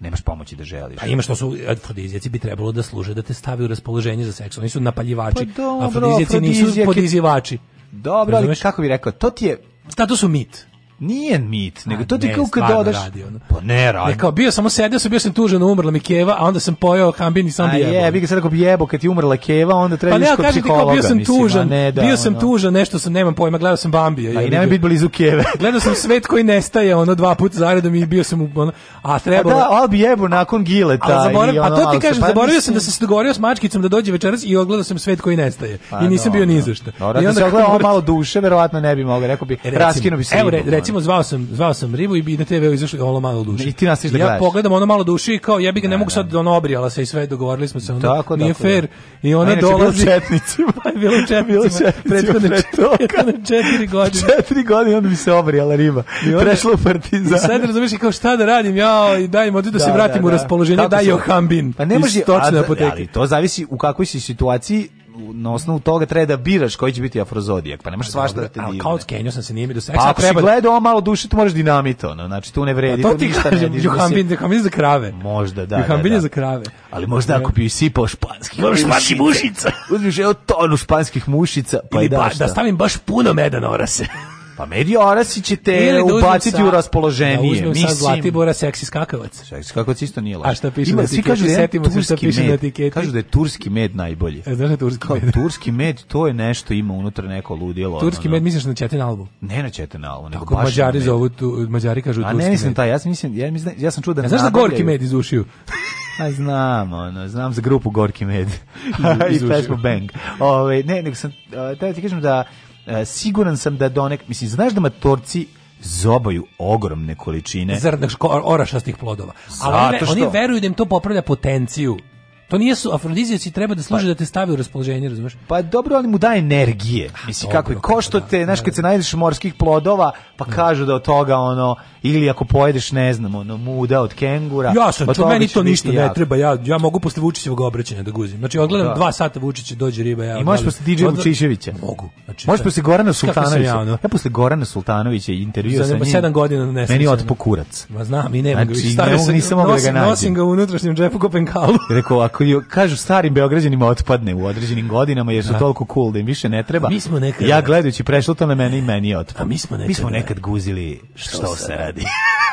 nemaš pomoći da želiš. Pa ima što su afrodizijaci bi trebalo da služe da te stavi u raspoloženje za seks. Oni su napaljivači, pa dobro, afrodizijaci nisu podizjevači. Dobro, ali kako bi rekao, to ti je... Status su mit. Nije mit, nego to ti kao kad dodaš. Ono. Pa ne, radi. Rekao kao bio samo sedeo sam, bio sam tužan, umrla mi keva, a onda sam pojeo hambin i sam bio. jebo. Je, bi ga sad ako jebo kad ti umrla keva, onda treba pa ne, kod psihologa. Pa ne, bio sam mislim, tužan, ne, da, bio sam ono. tužan, nešto sam nemam pojma, gledao sam Bambija. Pa i nema biti blizu keve. gledao sam svet koji nestaje, ono dva puta zaredom i bio sam u, ono, a treba. Pa da, al bi jebo nakon gileta. A, zaborav, ono, a to ti kažem, pa zaboravio sam da sam se dogovorio s mačkicom da dođe večeras i ogledao sam svet koji nestaje. Pa I nisam bio ni za šta. I onda se malo duše, verovatno ne bi mogao, rekao bi, raskinuo bi se. Evo, recimo zvao sam, zvao sam ribu i na TV-u izašli ono malo duši. I ti nastaviš da ja pogledam ono malo duši i kao, jebi ga ne, da, mogu da, sad, da ono obrijala se i sve, dogovorili smo se, ono tako, nije tako, da. fair. I ona Ajne, dolazi. četnicima. pa je bilo četnicima. bilo četnicima. Prethodne, prethodne četiri godine. Četiri godine, onda bi se obrijala riba. I onda, Prešlo u partizan. sad razumiješ kao šta da radim, ja, i daj, modu da, da se vratim da, da. u raspoloženje, daj Johambin. Pa ne može, ali to zavisi u kakvoj si situaciji na osnovu toga treba da biraš koji će biti afrozodijak, pa nemaš svašta da te divne. Kao skenio sam se nije mi do seksa. Pa ako treba... si da- gledao malo duše, tu moraš dinamit, ono, znači tu ne pa vredi. A to ti kažem, Juhambin, Juhambin za krave. Možda, da. Juhambin da, je da. za krave. Ali možda ako bi isipao španskih mušica. mušica. Uzmiš, evo tonu španskih mušica, pa i da. Da stavim baš puno meda na orase. Pa Medio Arasić će te da ubaciti sa, u raspoloženje. Da uzmem da Mislim... sad Zlatibora seksi skakavac. Seksi skakavac isto nije loš. A šta piše Ima, da da na etiketi? Kažu da turski šta piše med. na etiketi. Kažu da je turski med najbolji. A e, znaš da je turski med? turski med, to je nešto ima unutra neko ludilo. Turski ono, med misliš na četin albu? Ne na četin album. Tako nego mađari, med. zovu, tu, mađari kažu A turski med. A ne mislim med. taj, ja mislim, ja, mislim, ja sam čuo da... A znaš da gorki med izušio? ušiju? A znam, ono, znam za grupu Gorki Med i Pesmu Bang. Ove, ovaj, ne, nego sam, da ti kažem da E, siguran sam da donek, mislim, znaš da matorci zobaju ogromne količine zrna orašastih plodova. Ali oni veruju da im to popravlja potenciju To nije su afrodizijaci treba da služe pa, da te stavi u raspoloženje, razumeš? Pa dobro, ali mu daje energije. Mislim kako je ko što da, te, da, znaš, kad da. se najdeš morskih plodova, pa ne. kažu da od toga ono ili ako pojedeš, ne znam, ono muda od kengura. Ja sam, pa to meni to ništa ne jak. treba. Ja ja mogu posle Vučićevog obraćanja da guzim. Znači odgledam 2 sata Vučića dođe riba ja. I možeš posle DJ Vučićevića. Mogu. Znači možeš posle Gorana Sultanovića. Ja, ono? ja posle Gorana Sultanovića intervju sa njim. Za 7 godina ne. Meni od pokurac. Ma znam, i znači, ne mogu. Znači, nisam mogao ga naći. Nosim ga u unutrašnjem džepu kopenkalu. Rekao koji kažu starim beograđanima otpadne u određenim godinama jer su da. toliko cool da im više ne treba. Mi smo nekad, ja gledajući prešlo to na mene i meni je A Mi smo nekad, mi smo nekad guzili što, što se radi.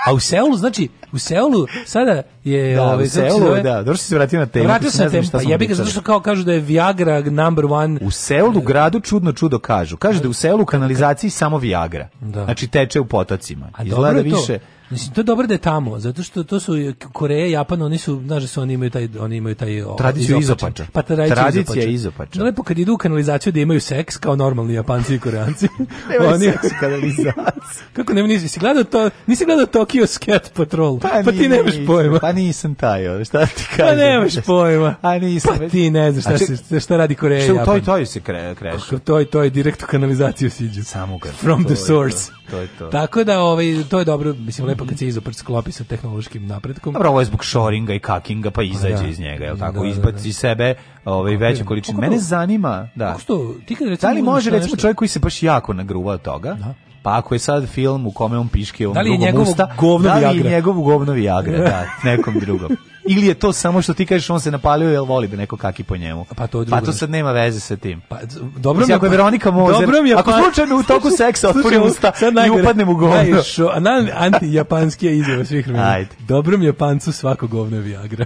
A u Seulu, znači, u Seulu sada je... Da, ove, u ovaj, Seulu, zove, da, dobro se vratio na temu. Vratio se na temu, pa jebi ga, zato što kao kažu da je Viagra number one... U Seulu, gradu, čudno čudo kažu. Kažu da u Seulu kanalizaciji samo Viagra. Da. Znači, teče u potocima. A Izgleda više... To Mislim to je dobro da je tamo, zato što to su Koreja, Japan, oni su, znaš, da su oni imaju taj oni imaju taj tradiciju izopača. Pa tradicija izopača. No lepo kad idu u kanalizaciju da imaju seks kao normalni Japanci i Koreanci. oni seks kanalizaciju. Kako ne nisi gledao to, nisi gledao Tokyo Scat Patrol. Pa, pa ti nemaš pojma. Pa nisam taj, šta ti kažeš? Pa nemaš pojma. A nisam. Pa ti ne znaš šta se šta radi Koreja. Što toj toj se kre, kreš. Toj toj direkt u kanalizaciju siđu. Samo From the source. To je to. Tako da ovaj to je dobro, mislim lepo pa kad se izoprc sklopi sa tehnološkim napretkom. Dobro, ovo je zbog shoringa i kakinga, pa izađe da. iz njega, je tako? Da, da, Izbaci da, sebe ovaj, veću količinu. Mene zanima, da. Što, ti kad recimo, da li može, recimo, čovjek koji se baš jako nagruva od toga, da. Pa ako je sad film u kome on piške on da li je drugom usta, da li je njegovu govno Viagra, da, nekom drugom. ili je to samo što ti kažeš on se napalio jer voli da neko kaki po njemu. Pa to, drugo pa to sad nema veze sa tim. Pa dobro mi ako je pa- Veronika Mozer, je ako pa- slučajno u toku seksa otvori usta i upadnem u govno. Najšo, anti japanski je izjava svih vremena. Ajde. Dobrom Japancu svako govno je Viagra.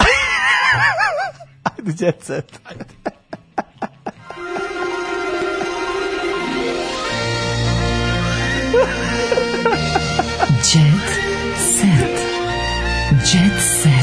Ajde, jet set. Ajde. Jet set. Jet set.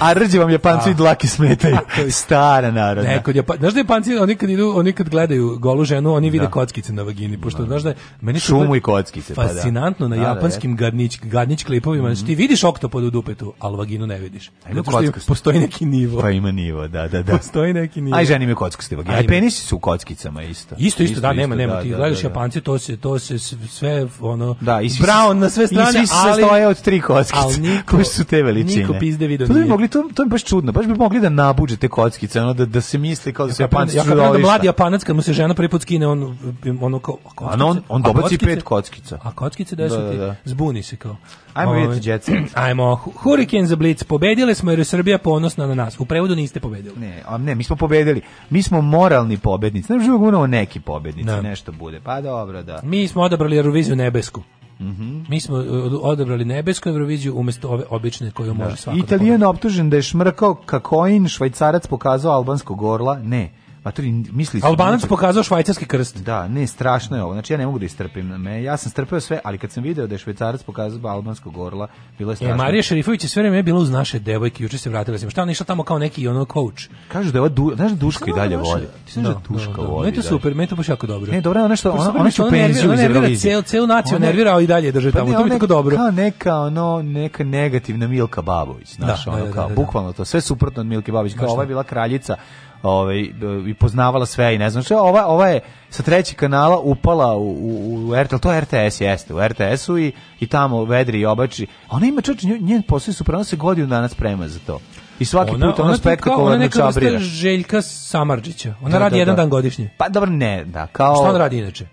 a rđe vam Japanci i dlaki smetaju. Stara narodna. Neko, Japan, znaš da Japanci, oni kad, idu, oni kad gledaju golu ženu, oni vide da. kockice na vagini, pošto, da. znaš da, meni Šumu i kockice, pa da. Fascinantno na da, da, da. japanskim gadnič, gadnič klipovima, mm -hmm. ti vidiš oktopod u dupetu, ali vaginu ne vidiš. Zato što postoji neki nivo. Pa ima nivo, da, da, da. Postoji neki nivo. Aj, ženi mi kockaste vagine. Aj, penisi su u kockicama isto. Isto, isto, da, nema, nema. Ti gledaš Japanci, to se, to se sve, ono, da, brown na sve strane, ali... stoje od tri kockice. Ali niko, su te veličine. Niko pizde vidio. nije. Pa to bi mogli to, to je baš čudno, baš bi mogli da nabuđe te kockice, ono, da, da se misli kao da se Japanci ja, čudovišta. Ja da mladi Japanac, kad mu se žena prvi put skine, on, ono kao... Kockice, ano, on, on dobaci kockice, pet kockica. A kockice da, da, da, da. zbuni se kao. Ajmo vidjeti ovaj, Jet Ajmo, Hurricane za Blitz, pobedili smo jer je Srbija ponosna na nas. U prevodu niste pobedili. Ne, a ne, mi smo pobedili. Mi smo moralni pobednici. Ne možemo da neki pobednici, ne. Da. nešto bude. Pa dobro, da. Mi smo odabrali Euroviziju nebesku. Mm -hmm. Mi smo e, odabrali nebesku Euroviziju umesto ove obične koju da. može da. svako. Italijan optužen da je šmrkao kakoin, švajcarac pokazao albanskog orla. Ne. Maturi, misli Albanac pokazao švajcarski krst. Da, ne, strašno je ovo. Znači ja ne mogu da istrpim. ja sam strpeo sve, ali kad sam video da je švajcarac pokazao albanskog orla, bilo je e, strašno. E, Marija Šerifović je sve vreme bila uz naše devojke, juče se vratila sam. Šta ona išla tamo kao neki ono coach. Kažu da je ova du, znaš da pa Duška i dalje voli. Ti znaš da, da Duška da, voli. Meni to super, meni to baš jako dobro. Ne, dobro, ona što ona ona što penziju iz Eurovizije. Ceo ceo naciju nervirao i dalje drži pa tamo. To mi tako dobro. Kao neka ono neka negativna Milka Babović, znaš, ona kao bukvalno to sve suprotno od Milke Babović, kao ova bila kraljica ove, ovaj, i poznavala sve i ne znam što. Ova, ova je sa trećeg kanala upala u, u, u RTL, to je RTS, jeste, u RTS-u i, i tamo vedri i obači. Ona ima čoč, njen posao su prenose godinu danas prema za to. I svaki ona, put ono ona spektakularno čabrira. Ona neka vrsta Željka Samarđića. Ona da, radi da, jedan da. dan godišnje. Pa dobro, ne, da. Kao... Šta ona radi inače?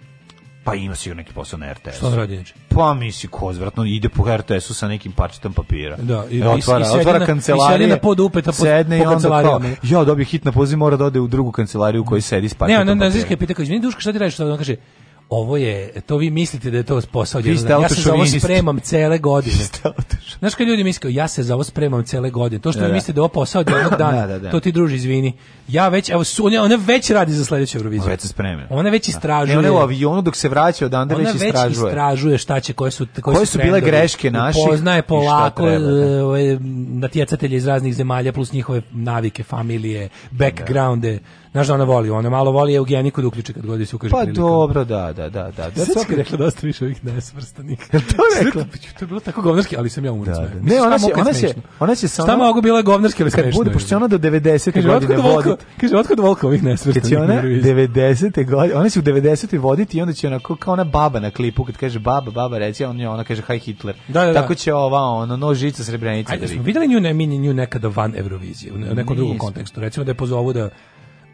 Pa ima sigurno neki posao na RTS. u on radi inače? Pa misli kozvratno ide po RTS-u sa nekim parčetom papira. Da, i, e, otvara, i, i otvara kancelarije. I sedi na pod upeta pod, sedne po i onda kao, dobije hit na poziv, mora da ode u drugu kancelariju u kojoj sedi s parčetom ne, papira. Ne, ne, ne, ne, ne, ne, ne, ne, ne, ne, ne, ne, ovo je, to vi mislite da je to posao. Vi ste ja se za ovo spremam cele godine. Znaš kad ljudi misle, ja se za ovo spremam cele godine. To što da, vi da. mislite da je ovo posao od jednog dana, da, da, da, to ti druži, izvini. Ja već, evo, ona, ona već radi za sledeću Euroviziju. Već se sprema. Ona već da. istražuje. Ne, ona je u avionu dok se vraća od Andrej već istražuje. Ona već istražuje šta će, koje su, koje, koje su, bile greške naše. Poznaje polako e, ovaj, natjecatelje iz raznih zemalja, plus njihove navike, familije, backgrounde. Znaš da ona voli, ona malo voli Eugeniku da uključi kad god se ukaže Pa prilika. dobro, da, da, da, da. Da svaka rekla dosta više ovih nesvrstanih. to rekla. To je bilo tako govnarski, ali sam ja umro da, da. Ne, ona se, ona se, ona se samo Šta mogu bila govnarski ili smešno. Bude pošto ona do 90. godine vodi. Kaže, otkud volka ovih nesvrstanih. Kaže ona 90. godine, ona se u 90. voditi i onda će onako kao ona baba na klipu kad kaže baba, baba reći, ona ona kaže haj Hitler. Da, da, da. Tako će ova ono nožica srebrenica. Ajde, smo videli nju ne, nju nekada van Eurovizije, u nekom drugom kontekstu. Recimo da je pozovu da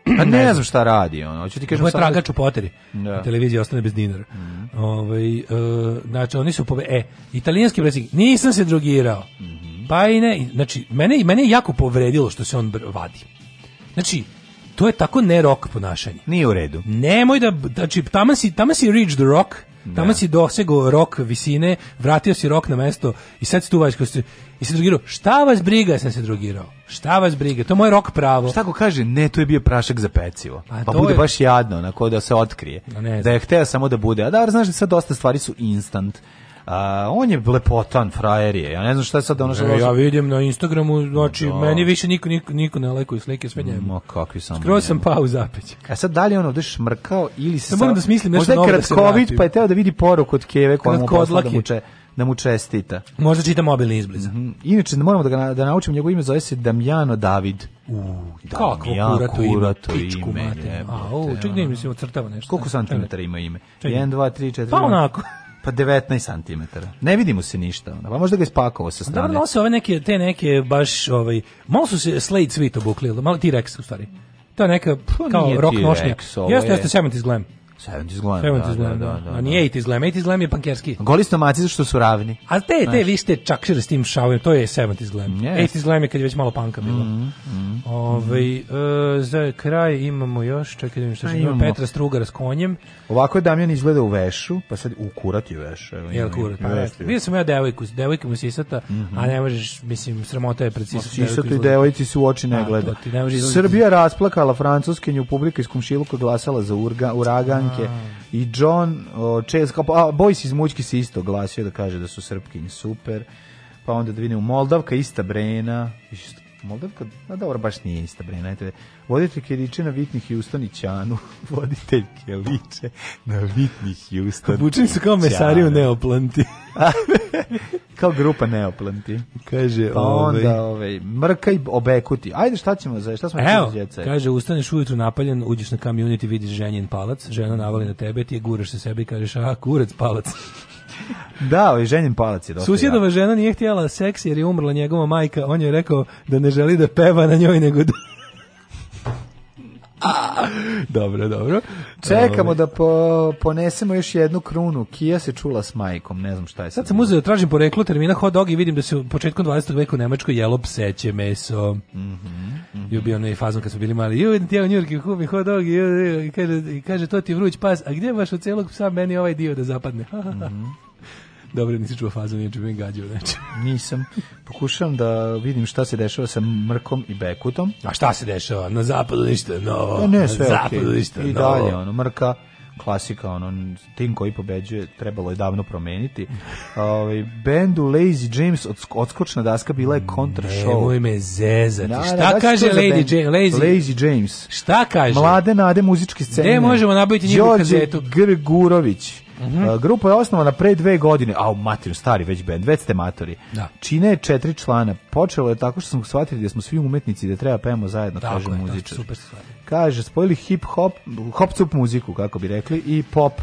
A pa ne znam šta radi on. Hoću ti kažem sad. tragač da- u poteri. Da. Televizija ostane bez dinara. Mm -hmm. Ovaj e, znači oni su pove... e italijanski predsjednik nisam se drogirao. Mm -hmm. Pa i ne, znači mene mene jako povredilo što se on vadi. Znači to je tako ne rok ponašanje. Nije u redu. Nemoj da znači tamo si tamo si reached the rock. Da. Tamo si dosegao rok visine, vratio si rok na mesto i sad si tu vaš i se drogirao. Šta vas briga, sam se drogirao. Šta vas briga? To je moje rok pravo. Šta ko kaže? Ne, to je bio prašak za pecivo. Pa, pa bude je... baš jadno, na kod da se otkrije. Da je htela samo da bude. A da, znaš da sad dosta stvari su instant. A, on je lepotan, frajer je. Ja ne znam šta je sad ono što... E, ja vidim na Instagramu, znači, da. meni više niko, niko, niko ne lajkuje slike, sve njemu. Ma kakvi sam. Skroz sam pao zapeć. A e, sad da li on ovde šmrkao ili se... Sad moram da smislim nešto novo da se vratim. Možda je kratkovit, pa je teo da vidi poruk od Keve koja mu poslala da muče da mu čestita. Možda čita mobil izbliza. Mm -hmm. Inače, moramo da, ga, da naučimo njegovo ime, zove se Damjano David. U, Kako kurato to ime, pičku ime, mate. A, o, ček, nije mi se nešto. Koliko santimetara ima ime? 1, 2, 3, 4, Pa onako. Pa 19 cm. Ne vidimo se ništa. Pa možda ga ispakovao sa strane. Dobro, nose ove neke, te neke baš, ovaj, malo su se Slade Sweet obuklili, malo T-Rex u stvari. To je neka, pa kao rock nošnik. Jeste, jeste, 70's glam. 70s glam. 70s da, da, glam, da, da, da, A da. nije 80s glam, 80s glam je pankerski. Goli stomaci što su ravni. A te, te, Znaš. vi ste čakšili s tim šaujem, to je 70s glam. Yes. 80s glam je kad je već malo panka bilo. Mm, mm, Ove, mm. Ovaj, e, za kraj imamo još, čekaj da vidim šta imamo. Petra Strugara s konjem. Ovako je Damjan izgleda u vešu, pa sad u kurati veš. Evo, Jel kurat, pa Vidio sam ja devojku, devojku mu sisata, mm -hmm. a ne možeš, mislim, sramota je pred sisata. Sisata i devojci se u oči ne pa, gleda. Srbija rasplakala francuskinju publika iz komšiluka glasala za Uragan Srpkinke. I John uh, Čez, kao, a Boys iz Mućki se isto glasio da kaže da su Srpkinje super. Pa onda da vidimo Moldavka, ista Brena, isto. Moldavka, a dobro, baš nije ista brena. Ajte, voditeljke liče na Vitni Houston i Ćanu. Voditeljke liče na Vitni Houston Bučeni su kao mesari u neoplanti. Kao grupa neoplanti. Kaže, pa ovaj, onda, ovaj, mrka i obekuti. Ajde, šta ćemo za, šta smo Evo, djece? kaže, ustaneš ujutru napaljen, uđeš na community, vidiš ženjen palac, žena navali na tebe, ti je guraš se sebi i kažeš, aha, kurec palac. Da, ovaj ženjen palac je dosta. Susjedova ja. žena nije htjela seks jer je umrla njegova majka, on je rekao da ne želi da peva na njoj nego da dobro, dobro. Čekamo ovaj. da po, ponesemo još jednu krunu. Kija se čula s majkom, ne znam šta je sad. Sad sam uzeo, tražim poreklo termina hot dog i vidim da se početkom 20. veka u Nemačkoj jelo pseće meso. Mm -hmm, mm -hmm. bio onaj fazon kad su bili mali. Ju, ti ja u Njurki, kupi hot dog i, kaže, i kaže, to ti vruć pas, a gdje baš od celog psa meni ovaj dio da zapadne? mm -hmm. Dobro, nisi čuo fazu, nije čuo gađao znači. Nisam. Pokušavam da vidim šta se dešava sa Mrkom i Bekutom. A šta se dešava? Na zapadu ništa novo. Pa ne, sve na zapadu okay. ništa I dalje, novo. ono, Mrka klasika, ono, tim koji pobeđuje trebalo je davno promeniti. Ove, ovaj, bendu Lazy James od, odskočna daska bila je kontra show. Nemoj me zezati. Na, da, da, Šta da, da kaže Lady James? Lazy. Lazy James. Šta kaže? Mlade nade muzičke scene. Ne možemo nabaviti njihovu kazetu. Grgurović. -hmm. Grupa je osnovana pre dve godine, a u materiju, stari već band, već ste matori. Da. Čine je četiri člana. Počelo je tako što smo shvatili da smo svi umetnici da treba pevamo zajedno, da, kaže muzičar. Super stvari. Kaže, spojili hip-hop, hop-cup muziku, kako bi rekli, i pop.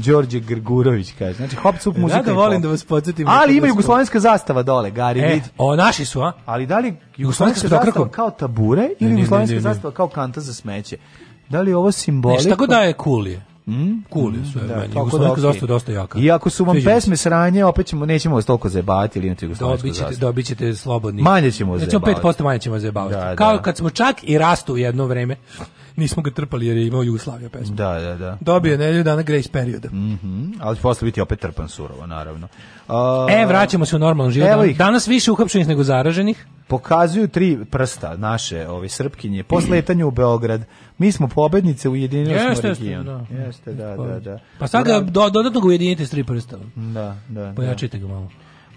Đorđe Grgurović kaže. Znači hop cup muzika. Da, volim da vas podsetim. Ali ima da jugoslovenska zastava dole, Gari e, O, naši su, a? Ali da li jugoslovenska zastava kao tabure ili jugoslovenska zastava kao kanta za smeće? Da li ovo simbolika? Nešto tako da je cool je. Mm, cool mm, su, da, meni. tako da, dosta, dosta jaka. I ako su vam Sviđu pesme sranje, opet ćemo, nećemo vas toliko zajebavati ili imate jugoslovensku zastavu. Dobit ćete slobodni. Manje ćemo znači, zajebavati. Znači, 5% manje ćemo zajebavati. Da, Kao da. kad smo čak i rastu u jedno vreme nismo ga trpali jer je imao Jugoslavija pesmu. Da, da, da. Dobio je nedelju dana grace perioda. Mhm. Mm ali posle biti opet trpan surovo, naravno. A... E, vraćamo se u normalan život. Evo ih. Danas više uhapšenih nego zaraženih. Pokazuju tri prsta naše, ovi srpkinje, po sletanju u Beograd. Mi smo pobednice u jedinjenju jeste, region. Da. Jeste, da, da, da. Pa sad ga do, dodatno ga ujedinite s tri prsta. Da, da. Pojačite da. ga malo.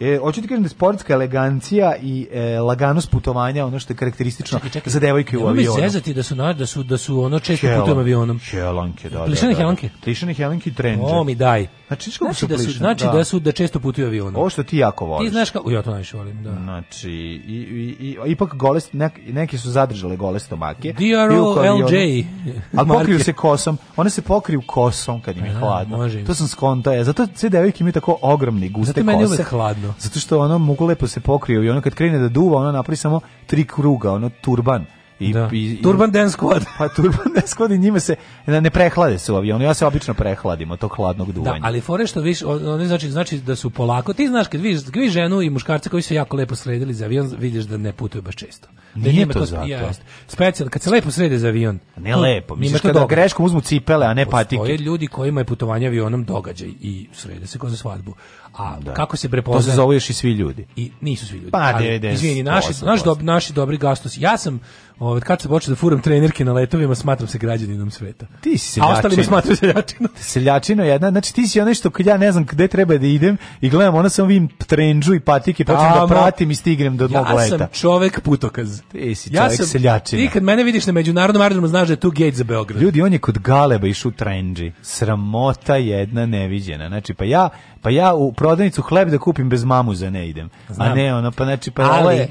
E, hoću ti kažem da sportska elegancija i e, laganost putovanja ono što je karakteristično čekaj, čekaj, za devojke u avionu. Ne zezati da su na, da su da su ono često Hel, putujem avionom. Helanke, da. Da, da, da. helanke. Plišene helanke i trendže. O mi daj. Znači, znači su da su, znači da. da. su da često putuju avionom. Ovo što ti jako voliš. Ti znaš kako ja to najviše volim, da. Znači i, i, i ipak golest nek, neke su zadržale gole stomake. DROLJ. Al pokriju se kosom. One se pokriju kosom kad im je pa da, hladno. To sam skonta, e, zato sve devojke imaju tako ogromni guste kose. Zato meni je hladno bilo. Zato što ono mogu lepo se pokriju i ono kad krene da duva, ona napravi samo tri kruga, ono turban. I, da. i, i Turban Dance Squad. pa Turban Dance Squad i njima se ne prehlade se u avionu, Ja se obično prehladim od tog hladnog da, duvanja. Da, ali fore što viš, oni znači znači da su polako. Ti znaš kad vidiš, kad vidiš ženu i muškarca koji su jako lepo sredili za avion, vidiš da ne putuju baš često. Da Nije, Nije to, to zato. Specijal, kad se lepo srede za avion. Ne lepo, hm, misliš kada događa. greškom uzmu cipele, a ne Postoje patike. Postoje ljudi kojima je putovanje avionom događaj i srede se kao za svadbu. A da. kako se prepoznaje? To se zoveš i svi ljudi. I nisu svi ljudi. Pa, ali, naši, 8, naš, 8. naši dobri gastosi. Ja sam, ovaj, kad se počne da furam trenerke na letovima, smatram se građaninom sveta. Ti si seljačino. A ostali mi smatram seljačino. Seljačino jedna, znači ti si onaj što kad ja ne znam gde treba da idem i gledam, ona sam vidim trendžu i patike, počnem da pratim i stignem do mog ja leta. Ja sam čovek putokaz. Ti si čovek sam, seljačina. Ti kad mene vidiš na međunarodnom aerodromu, znaš da je tu gate za Beograd. Ljudi, on je kod Galeba išu trendži. Sramota jedna neviđena. Znači, pa ja pa ja u prodavnicu hleb da kupim bez mamu za ne idem. Znam. A ne, ono, pa znači, pa Ali, je ovaj-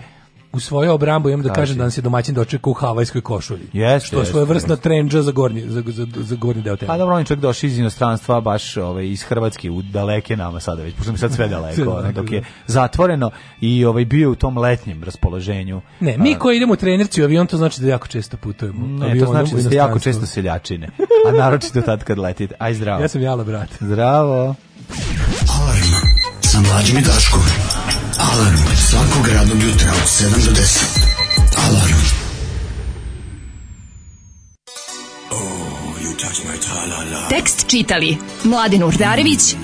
u svoju obrambu imam da kažem da nam se domaćin dočekao u havajskoj košulji. Yes, što je svoje vrsta yes. za gornji, za, za, za gornji deo tema. Pa dobro, on čak došao iz inostranstva, baš ovaj, iz Hrvatske, u daleke nama sada već, pošto mi sad sve daleko, sve daleko dok da. je zatvoreno i ovaj, bio u tom letnjem raspoloženju. Ne, mi koji idemo u trenerci u avion, to znači da jako često putujemo. Ne, avion, to znači da ste jako često seljačine, a naročito tad kad letite. Aj zdravo. Ja sam Jala, brat. Zdravo. Alarm sa mlađim i Daškom. Alarm svakog radnog jutra od 7 do 10. Alarm. Oh, Tekst čitali Mladin Urdarević mm,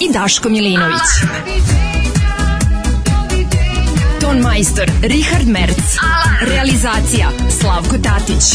i Daško Milinović. Ton majstor Richard Merc. Realizacija Slavko Tatić.